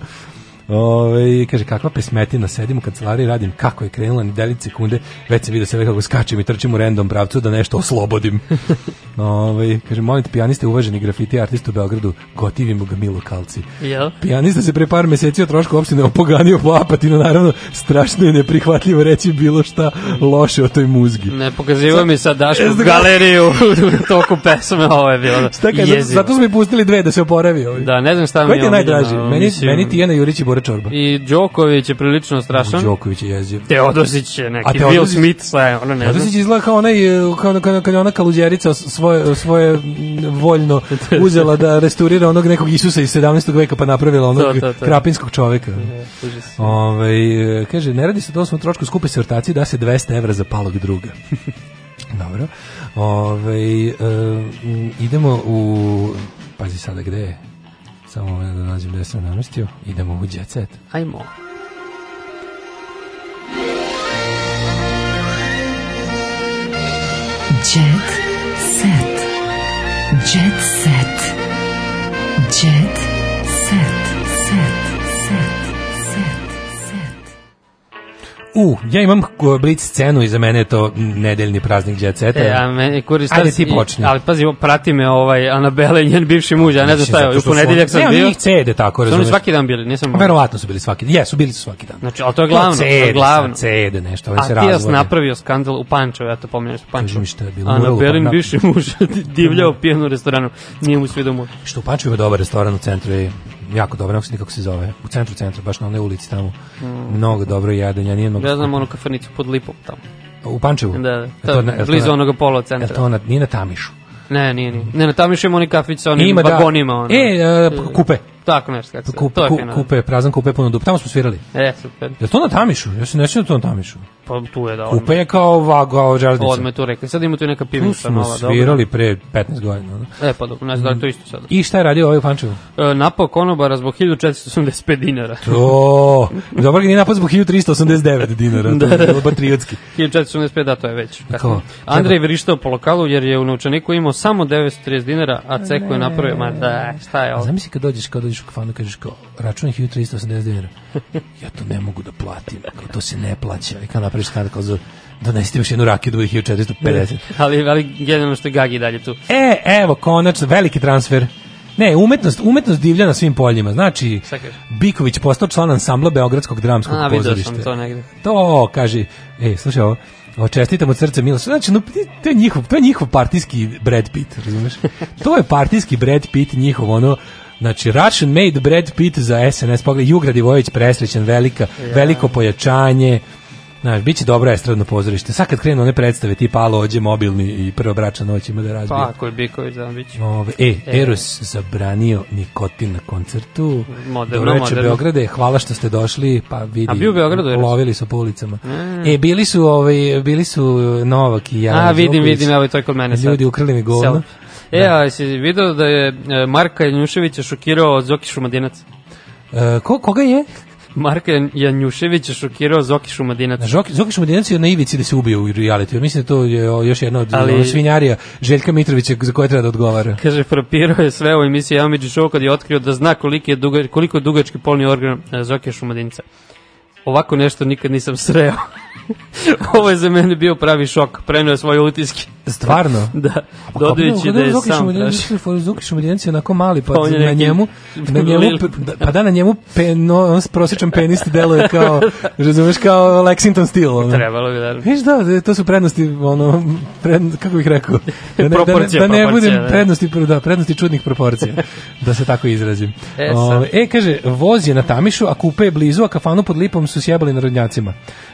Speaker 12: Ove, kaže, kakva pesmetina, sedim u kancelariji, radim kako je krenula, ni delit sekunde, već sam vidio sve kako skačem i trčim u random pravcu da nešto oslobodim. [laughs] Ove, kaže, molim te, pijaniste uvaženi grafiti artist u Beogradu, gotivimo ga Milo Kalci. Ja. Pijanista se pre par meseci o trošku opštine opoganio po apatinu, naravno, strašno je neprihvatljivo reći bilo šta loše o toj muzgi.
Speaker 13: Ne, pokazivo mi sad Dašku da galeriju [laughs] u toku pesme, ovo je bilo Šta
Speaker 12: kaže, zato, zato smo mi pustili dve da se oporavi. Ovaj.
Speaker 13: Da, ne znam
Speaker 12: šta Koji mi je. Koji ti najdraži? Meni, meni Tijena Jurić i Bore Čorba.
Speaker 13: I Đoković je prilično strašan.
Speaker 12: Đoković
Speaker 13: je
Speaker 12: jeziv.
Speaker 13: Teodosić
Speaker 12: je
Speaker 13: neki Teodosić, Bill Smith, sa, pa ono ne znam. Teodosić
Speaker 12: izgleda kao onaj, kao, kao, kao ona kaluđerica svoje, svoje voljno uzela da restaurira onog nekog Isusa iz 17. veka pa napravila onog to, to, to. krapinskog čoveka. Ove, ovaj, kaže, ne radi se to, osmo trošku skupe sortacije da se 200 evra za palog druga. [laughs] Dobro. Ove, ovaj, e, idemo u... Pazi sada gde je. Samo moment da nađem gde sam namestio. Idemo u jet set.
Speaker 13: Ajmo. Jet set. Jet set. Jet set. Set.
Speaker 12: Set. set u, ja imam uh, blic scenu i za mene je to nedeljni praznik Jet Seta.
Speaker 13: E, a meni koristas,
Speaker 12: Ajde ti počni.
Speaker 13: ali pazi, prati me ovaj Anabela i njen bivši muž, ja ne znam šta je, u ponedeljak sam ne, bio.
Speaker 12: Ne, njih cede tako, razumiješ. Su oni
Speaker 13: svaki dan bili,
Speaker 12: nisam... Pa, verovatno su bili svaki dan, jesu, bili su svaki dan.
Speaker 13: Znači, ali to je glavno, to cede, glavno. cede nešto, ovaj se razvode. A ti jas napravio skandal u Pančevu, ja to pominjam u Pančevu. Kaži mi šta je bilo. Anabelin bivši muž [laughs]
Speaker 12: divljao pijen u restoranu, nije mu sve domo. Što u Pančevu je dobar restoran u centru, je jako dobro, ne kako se zove, u centru centra, baš na onoj ulici tamo. Mm. Mnogo dobro jadenja, nije mnogo.
Speaker 13: Ja znam onu kafanicu pod Lipom tamo.
Speaker 12: U Pančevu? Da,
Speaker 13: da. To, to, blizu onoga polo centra.
Speaker 12: Je to na, nije na Tamišu?
Speaker 13: Ne, nije, nije. Ne, na Tamišu ima oni kafić sa onim ima, da. vagonima.
Speaker 12: Da. E, uh, kupe.
Speaker 13: Tako nešto kako se. Kupe,
Speaker 12: to je ku, kupe, prazan kupe puno dupe. Tamo smo svirali.
Speaker 13: E, super.
Speaker 12: Je to na Tamišu? Ja se ne sjećam da to na Tamišu.
Speaker 13: Pa tu je da.
Speaker 12: Kupe je kao vago
Speaker 13: železnica. Odme tu rekli. Sad ima tu neka
Speaker 12: pivnica nova. Tu smo svirali dobro. pre 15 godina.
Speaker 13: E pa
Speaker 12: dobro,
Speaker 13: ne znam
Speaker 12: da li
Speaker 13: to isto sad.
Speaker 12: I šta je radio ovaj Pančevo? E,
Speaker 13: napao konobara zbog 1485
Speaker 12: dinara. To! Dobar ga nije napao zbog 1389 dinara. da, da. To je patriotski.
Speaker 13: 1485, [laughs] da, to je već. Tako. Andrej vrištao po lokalu jer je u novčaniku imao samo 930 dinara, a ceko je napravio, ma da, e, šta je ovo? Zamisli
Speaker 12: kad dođeš, kad dođeš u kafanu, kažeš kao, račun je 1389 dinara. [laughs] ja to ne mogu da platim, kao to se ne plaća. I kad napraviš skandal, kao za donesite još jednu rakiju 2450.
Speaker 13: ali, ali generalno što je Gagi dalje tu.
Speaker 12: E, evo, konačno, veliki transfer. Ne, umetnost, umetnost divlja na svim poljima. Znači, Biković postao član ansambla Beogradskog dramskog A, pozorišta. Sam to negde. To, kaže, e, slušaj ovo, Očestitam od srca Miloša. Znači, no, to, je njihov, to je njihov partijski Brad Pitt, razumeš? [laughs] to je partijski Brad Pitt, njihov ono, Znači, Russian made Brad Pitt za SNS, pogledaj, Jugrad Ivojević presrećen, velika, veliko pojačanje, Znaš, bit će dobro estradno pozorište. Sad kad krenu one predstave tipa Alo, ođe mobilni i preobrača noć ima da razbije. Pa, koji
Speaker 13: Kolbiković
Speaker 12: Zambić. Ove, e, e, Eros zabranio nikotin na koncertu. Moderno, Doreče, moderno. Beograde, hvala što ste došli, pa vidi. A
Speaker 13: bio u Beogradu, Eros?
Speaker 12: Lovili su po ulicama. Mm. E, bili su, ovaj, bili su Novak i ja.
Speaker 13: A, vidim, vidim, evo i to je kod mene
Speaker 12: sad. Ljudi ukrili mi govno.
Speaker 13: E, da. a si vidio da je e, Marka Janjuševića šokirao Zoki Šumadinac? E,
Speaker 12: ko, koga je?
Speaker 13: Marka Janjušević je šokirao Zoki Šumadinac.
Speaker 12: Zoki, Zoki Šumadinac je na ivici da se ubije u realitiju. Mislim da to je još jedna od Ali, svinjarija Željka Mitrovića za koje treba da odgovara.
Speaker 13: Kaže, frapirao je sve u emisiji Amidži Show kad je otkrio da zna koliko je, duga, koliko je dugački polni organ e, Zoki Šumadinca. Ovako nešto nikad nisam sreo. [laughs] Ovo je za mene bio pravi šok. Prenio je svoje utiske.
Speaker 12: Stvarno?
Speaker 13: [laughs] da.
Speaker 12: Dodajući da je da sam traš. Zukić Umiljenci je onako mali, pa, pa na njemu, na [laughs] njemu, da, pa da, na njemu peno, on s prosječan penisti deluje kao, [laughs] razumeš, kao Lexington Steel. Ono.
Speaker 13: Trebalo bi da.
Speaker 12: Viš da, da, to su prednosti, ono, pred, kako bih rekao, da
Speaker 13: ne, da,
Speaker 12: da ne budem prednosti, da, prednosti čudnih proporcija, da se tako izrazim. E, e, kaže, voz je na Tamišu, a kupe je blizu, a kafanu pod lipom su sjebali narodnjacima.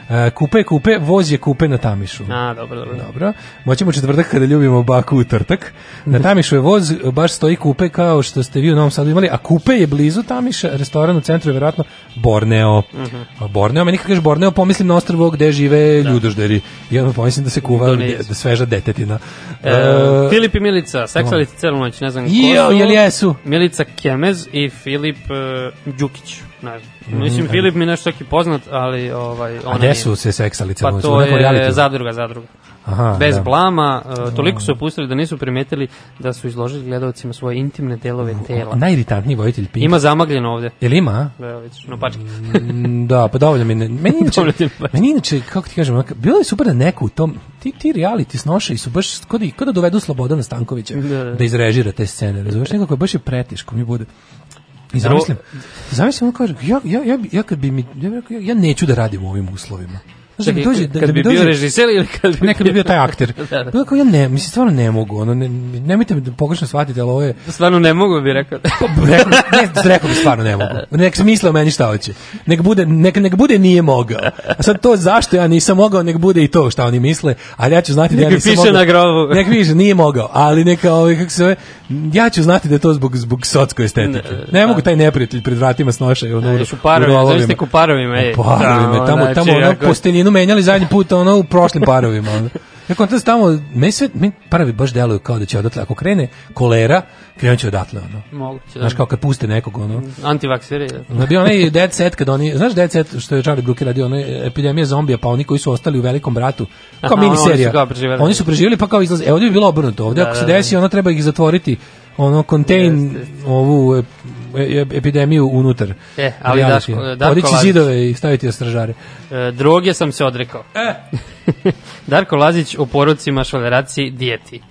Speaker 12: E, kupe, kupe, voz je kupe na Tamišu. A, dobro, dobro. Dobro. Moćemo četvrtak kada ljubimo baku utortak. Na da. Tamišu je voz, baš stoji kupe kao što ste vi u Novom Sadu imali, a kupe je blizu Tamiša, restoran u centru je vjerojatno Borneo. Uh -huh. a Borneo, meni kad kažeš Borneo, pomislim na ostrvo gde žive da. ljudožderi. I onda pomislim da se kuva da, da, da sveža detetina. E,
Speaker 13: uh, Filip
Speaker 12: i
Speaker 13: Milica, seksali no. celu noć, ne znam
Speaker 12: jo, ko su. jel jesu?
Speaker 13: Milica Kemez i Filip uh, Đukić, ne znam. Mm, Filip mi nešto tako poznat, ali ovaj, ona A gde su
Speaker 12: se seksali
Speaker 13: pa celu noć? Pa to je zadruga, zadruga. Aha, bez da. blama, e, toliko su opustili da nisu primetili da su izložili gledalcima svoje intimne delove tela.
Speaker 12: Najiritantniji vojitelj Pink. Ima
Speaker 13: zamagljeno ovde.
Speaker 12: Jel ima? Da, vidiš, pački. Mm, da, pa dovoljno mi ne, [laughs] meni inače, meni inače, kako ti kažem, bilo je super da neko u tom, ti, ti reality snoša i su baš, kod, kod da dovedu Slobodana Stankovića da, da. da izrežira te scene, razumiješ, nekako je baš je pretiško mi bude. I zamislim, zamislim, on kaže, ja, ja, ja, ja kad bi mi, ja, ja neću da radim u ovim uslovima.
Speaker 13: Znači, bi, dođe, da, kad da bi, dođe, bio režiser ili
Speaker 12: kad bi, ne, bi bio taj akter. [laughs] da, da. Kao, ja ne, mislim, stvarno ne mogu. Ono, ne, nemojte me pogrešno shvatiti, ali ovo je...
Speaker 13: Stvarno ne mogu bi rekao.
Speaker 12: pa, rekao pa, ne, rekao bi stvarno ne mogu. Nek smisle o meni šta hoće. Nek bude, nek, nek bude nije mogao. A sad to zašto ja nisam mogao, nek bude i to šta oni misle, ali ja ću znati nek da ja nisam
Speaker 13: mogao.
Speaker 12: Nek piše na grobu. Nek piše, nije mogao, ali neka, ovaj, kako se zove, Ja ću znati da je to zbog zbog socsko estetike. Ne, ne mogu taj neprijatelj pred vratima snoša ono. Ne,
Speaker 13: u parovima, znači u parovima, ej.
Speaker 12: Parovima, da, tamo tamo, tamo ono, posteljinu menjali zadnji put ono u prošlim parovima. Onda. [laughs] Ja kontam tamo, meni sve, meni paravi baš deluju kao da će odatle, ako krene kolera, krenut će odatle, ono. Moguće, Znaš, da. kao kad puste nekog, ono. Antivakseri, da. No, da bio onaj dead set, kad oni, znaš dead set, što je Charlie Brooker radio, ono, epidemija zombija, pa oni koji su ostali u velikom bratu, kao mini serija. Oni su, kao preživjeli. oni su preživjeli, pa kao izlaze. E, ovdje bi bilo obrnuto, ovdje da, ako se da, desi, ono, treba ih zatvoriti, ono, contain yes, yes. ovu E, epidemiju unutar.
Speaker 13: E, ali
Speaker 12: Daško, Daško Podići zidove i staviti stražare. E,
Speaker 13: droge sam se odrekao. E. [laughs] Darko Lazić o porocima, švaleraciji, dijeti.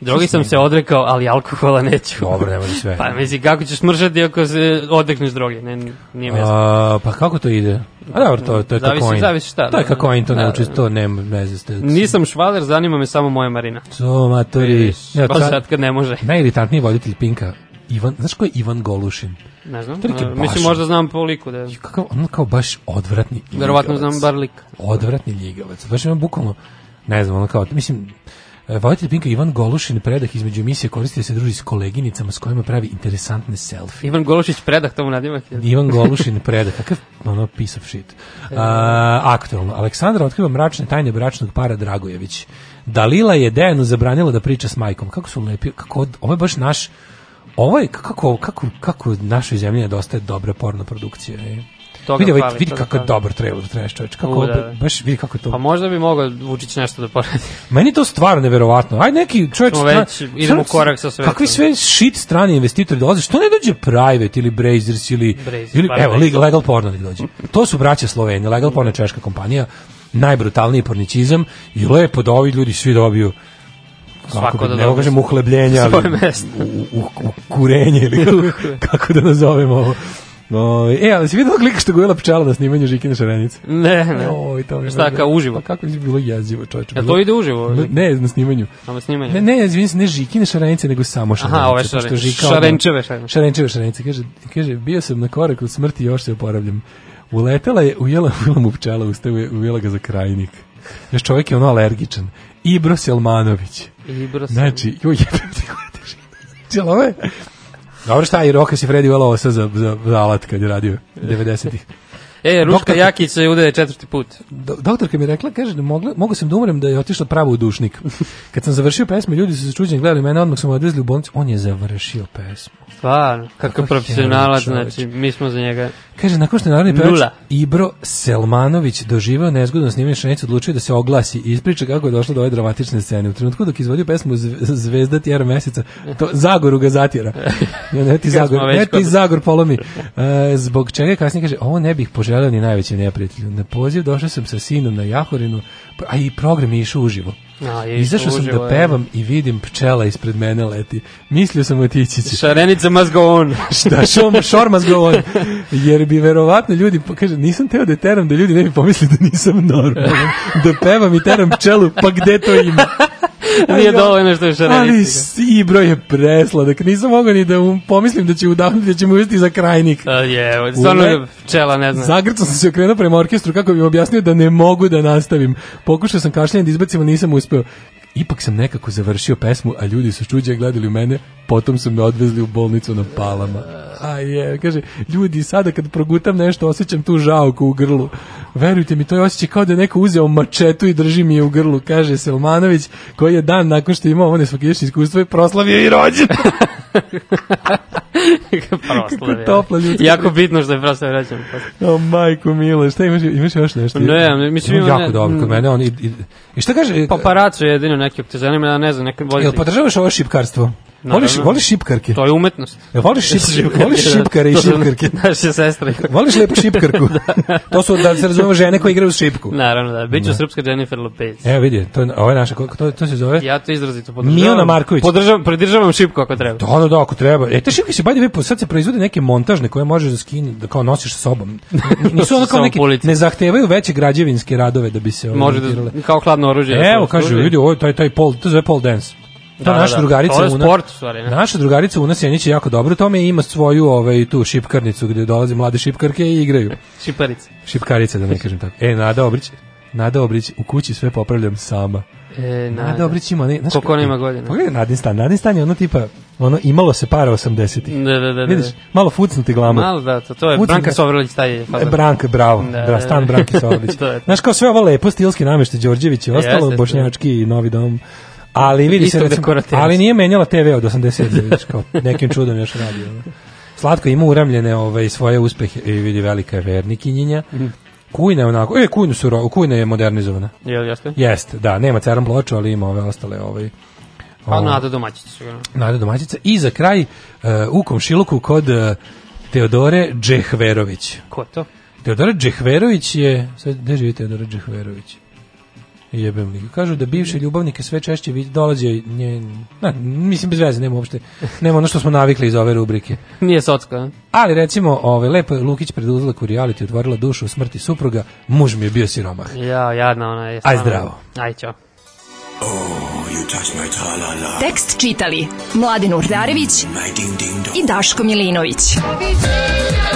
Speaker 13: Drogi sam se odrekao, ali alkohola neću.
Speaker 12: Dobro, ne može sve. Pa
Speaker 13: misli, kako ćeš mržati ako se odrekneš droge? Ne, nije mjesto. A,
Speaker 12: pa kako to ide? A dobro, to, to je zavisi, kakoin.
Speaker 13: Zavisi šta. To je
Speaker 12: da, da. kakoin, to ne da, uči, to ne, ne znam.
Speaker 13: Nisam švaler, zanima me samo moja Marina.
Speaker 12: To, maturi.
Speaker 13: Ja, pa sad kad ne može.
Speaker 12: Najirritantniji voditelj Pinka Ivan, znaš ko je Ivan Golušin?
Speaker 13: Ne znam, e, baš, mislim možda znam po liku da je.
Speaker 12: Kakav, ono kao baš odvratni
Speaker 13: ljigavac. Verovatno znam bar lik.
Speaker 12: Odvratni ljigavac, baš ima bukvalno, ne znam, ono kao, mislim, e, Vojitelj Pinka Ivan Golušin predah između emisije koristi da se druži s koleginicama s kojima pravi interesantne selfie.
Speaker 13: Ivan Golušić predah, to mu nadimak je.
Speaker 12: Ivan Golušin predah, kakav ono piece of shit. Uh, aktualno. Aleksandra otkriva mračne tajne bračnog para Dragojević. Dalila je Dejanu zabranila da priča s majkom. Kako su lepi, kako, ovo je baš naš Ovo je kako, kako, kako našoj zemlji nedostaje dobra porno produkcija. Je. E? Toga vidi, ovaj, vidi kako je dobar trailer trash čovječ, kako da, da. baš vidi kako je to.
Speaker 13: Pa možda bi mogao Vučić nešto da poradi.
Speaker 12: [laughs] Meni to stvarno neverovatno. Aj neki čovjek već
Speaker 13: stran... idemo korak sa svetom.
Speaker 12: Kakvi sve shit strani investitori dolaze? Što ne dođe Private ili Brazers ili Brazers, ili evo Legal, legal Porno nek dođe. To su braća Slovenije, Legal Porno je češka kompanija, najbrutalniji porničizam i lepo da ovi ljudi svi dobiju
Speaker 13: svako
Speaker 12: da, da ne kažem uhlebljenje, ali
Speaker 13: u,
Speaker 12: u, u, kurenje ili kako, kako da nazovemo ovo. No, ovaj, e, ali si vidio klika što gojela pčela na snimanju Žikine Šarenice?
Speaker 13: Ne, ne.
Speaker 12: Oj, to
Speaker 13: mi Šta, kao uživo?
Speaker 12: Pa kako je bilo jezivo, čoveče. Jel
Speaker 13: to ide uživo?
Speaker 12: Ne, ne na snimanju.
Speaker 13: Na snimanju.
Speaker 12: Ne, ne, izvinim se, ne Žikine Šarenice, nego samo Šarenice.
Speaker 13: Aha, ove
Speaker 12: šaren...
Speaker 13: žika, Šarenčeve
Speaker 12: Šarenice. Šarenčeve Šarenice. Kaže, kaže, bio sam na korak od smrti i još se oporavljam. Uletela je, ujela, ujela mu pčela, usta, ujela ga za krajnik. Još čovjek je ono alergičan. Ibro Selmanović.
Speaker 13: Ibro
Speaker 12: Znači, joj, jebem ti gledaš. Znači, ovo je... Dobro šta je Rokas i Freddy Valosa za, za, za alat kad
Speaker 13: je radio
Speaker 12: 90-ih.
Speaker 13: E, Ruška doktorka, Jakić se udaje četvrti put.
Speaker 12: Do, doktorka mi rekla, kaže, da mogla, mogu sam da umrem da je otišla pravo u dušnik. [laughs] Kad sam završio pesmu, ljudi su se čuđeni gledali mene, odmah sam odvezli u bolnicu. On je završio pesmu.
Speaker 13: Stvarno, kakav profesionalac, znači, mi smo za njega...
Speaker 12: Kaže, nakon što je narodni
Speaker 13: pevač
Speaker 12: Ibro Selmanović doživeo nezgodno snimanje šanicu, odlučio da se oglasi i ispriča kako je došlo do ove dramatične scene. U trenutku dok izvodio pesmu Zvezda tjera meseca, to Zagoru ga zatjera. [laughs] Ne, ti Zagor, ne ti Zagor polomi. Uh, zbog čega kasnije kaže, ovo ne bih poželio želeo najveći neprijatelj. Na poziv došao sam sa sinom na Jahorinu, pa, a i program je išao uživo. A, Izašao sam da pevam i vidim pčela ispred mene leti. Mislio sam otići će. [laughs]
Speaker 13: Šarenica must go on.
Speaker 12: Šta, šom, šor must go on. Jer bi verovatno ljudi, pa kaže, nisam teo da teram da ljudi ne bi pomislili da nisam normalan. Da pevam i teram pčelu, pa gde to ima? [laughs]
Speaker 13: Nije dovoljno što je
Speaker 12: šarenica. Ali broj je presladak. Nisam mogao ni da um, pomislim da će udavnuti, da će mu uvesti za krajnik. Uh, je, stvarno je pčela, ne znam. Zagrcao sam se okrenuo prema orkestru kako bi im objasnio da ne mogu da nastavim. Pokušao sam kašljanje da izbacim, nisam uspio uspeo ipak sam nekako završio pesmu, a ljudi su čuđe gledali u mene, potom su me odvezli u bolnicu na palama. A je, kaže, ljudi, sada kad progutam nešto, osjećam tu žauku u grlu. Verujte mi, to je osjećaj kao da je neko uzeo mačetu i drži mi je u grlu, kaže Selmanović, koji je dan nakon što je imao ovo nesvakišnje iskustvo i proslavio i rođen.
Speaker 13: [laughs] proslavio. topla ljudska. Jako bitno što je proslavio rođen.
Speaker 12: O, oh, majko mila, šta imaš, imaš još nešto?
Speaker 13: Ne, mislim imam...
Speaker 12: Jako dobro, kod mene on... I, i, i šta kaže?
Speaker 13: Paparacu je jedino neki opteženima, da ne znam, neka...
Speaker 12: Jel podržavaš ovo šipkarstvo? Voliš, voliš šipkarke? To
Speaker 13: je umetnost.
Speaker 12: Ja, e, voliš, šip, [laughs] šipkarke, voliš da. šipkare i
Speaker 13: šipkarke? Naše sestre.
Speaker 12: [laughs] Voliš lepu šipkarku? [laughs] da. to su, da se razumemo, žene koje igraju šipku.
Speaker 13: Naravno, da. Biću da. srpska Jennifer Lopez.
Speaker 12: Evo vidi, to, je, ovo je naša,
Speaker 13: to,
Speaker 12: to se zove?
Speaker 13: Ja to izrazito
Speaker 12: podržavam. Miona Marković.
Speaker 13: Podržavam, predržavam šipku ako treba.
Speaker 12: Da, da, da, ako treba. E, te šipke se, bajde, sad se proizvode neke montažne koje možeš da skini, da kao nosiš sa sobom. Nisu ono kao neki, ne zahtevaju veće građevinske radove da bi se... Ovaj, Može da,
Speaker 13: kao hladno oružje.
Speaker 12: Evo, kaže, vidi, ovo je taj, taj pol,
Speaker 13: to
Speaker 12: zove pol dance. Da, naša da, drugarica
Speaker 13: Una. Sport, stvari,
Speaker 12: Naša drugarica Una Sjenić je jako dobro tome ima svoju ovaj tu šipkarnicu gdje dolaze mlade šipkarke i igraju.
Speaker 13: Šiparice.
Speaker 12: Šipkarice da ne kažem tako. E Nada Obrić, Nada Obrić u kući sve popravljam sama. E, Nada, Nada Obrić ima, ne,
Speaker 13: znaš, koliko ona ima godina?
Speaker 12: Pogledaj Nadin stan, Nadin stan je ono tipa, ono imalo se para
Speaker 13: 80-ih. Da, da, da, da. Vidiš, da.
Speaker 12: malo fucnuti glamur.
Speaker 13: Malo da, to, to je Fucnut, Branka Sovrlić taj je.
Speaker 12: E, Branka, bravo, da, da, da. stan da. Branke Sovrlić. [laughs] to je to. Znaš, kao sve ovo lepo, stilski namještaj Đorđević i ostalo, Jeste, bošnjački i novi dom. Ali vidi se,
Speaker 13: da- recimo,
Speaker 12: ali nije menjala TV od 80, da vidiš, kao nekim čudom još radi. Slatko ima uramljene ovaj, svoje uspehe i vidi velika vernikinjenja. Mm. Kujna je onako, e, kujnu su, kujna je modernizovana. Jel, jeste? Jeste, da, nema ceran ploču, ali ima ove ostale, ovaj,
Speaker 13: pa ovaj. Nada Domaćica
Speaker 12: sigurno. Nada Domaćica i za kraj uh, u komšiluku kod uh, Teodore Džehverović. Ko to? Teodore Džehverović je, sad gde živi Teodore Džehverović? Jebem li. Kažu da bivše ljubavnike sve češće dolaze nje, na, mislim bez veze, nema uopšte. Nema ono što smo navikli iz ove rubrike. [laughs] Nije socka. Ali recimo, ovaj lepo je Lukić preduzela reality, otvorila dušu u smrti supruga, muž mi je bio siromah. Ja, jadna ona je. Aj zdravo. Aj ćao. Oh, you touch my -la -la. Tekst čitali Mladin Urdarević mm, i Daško Milinović. Viđenja!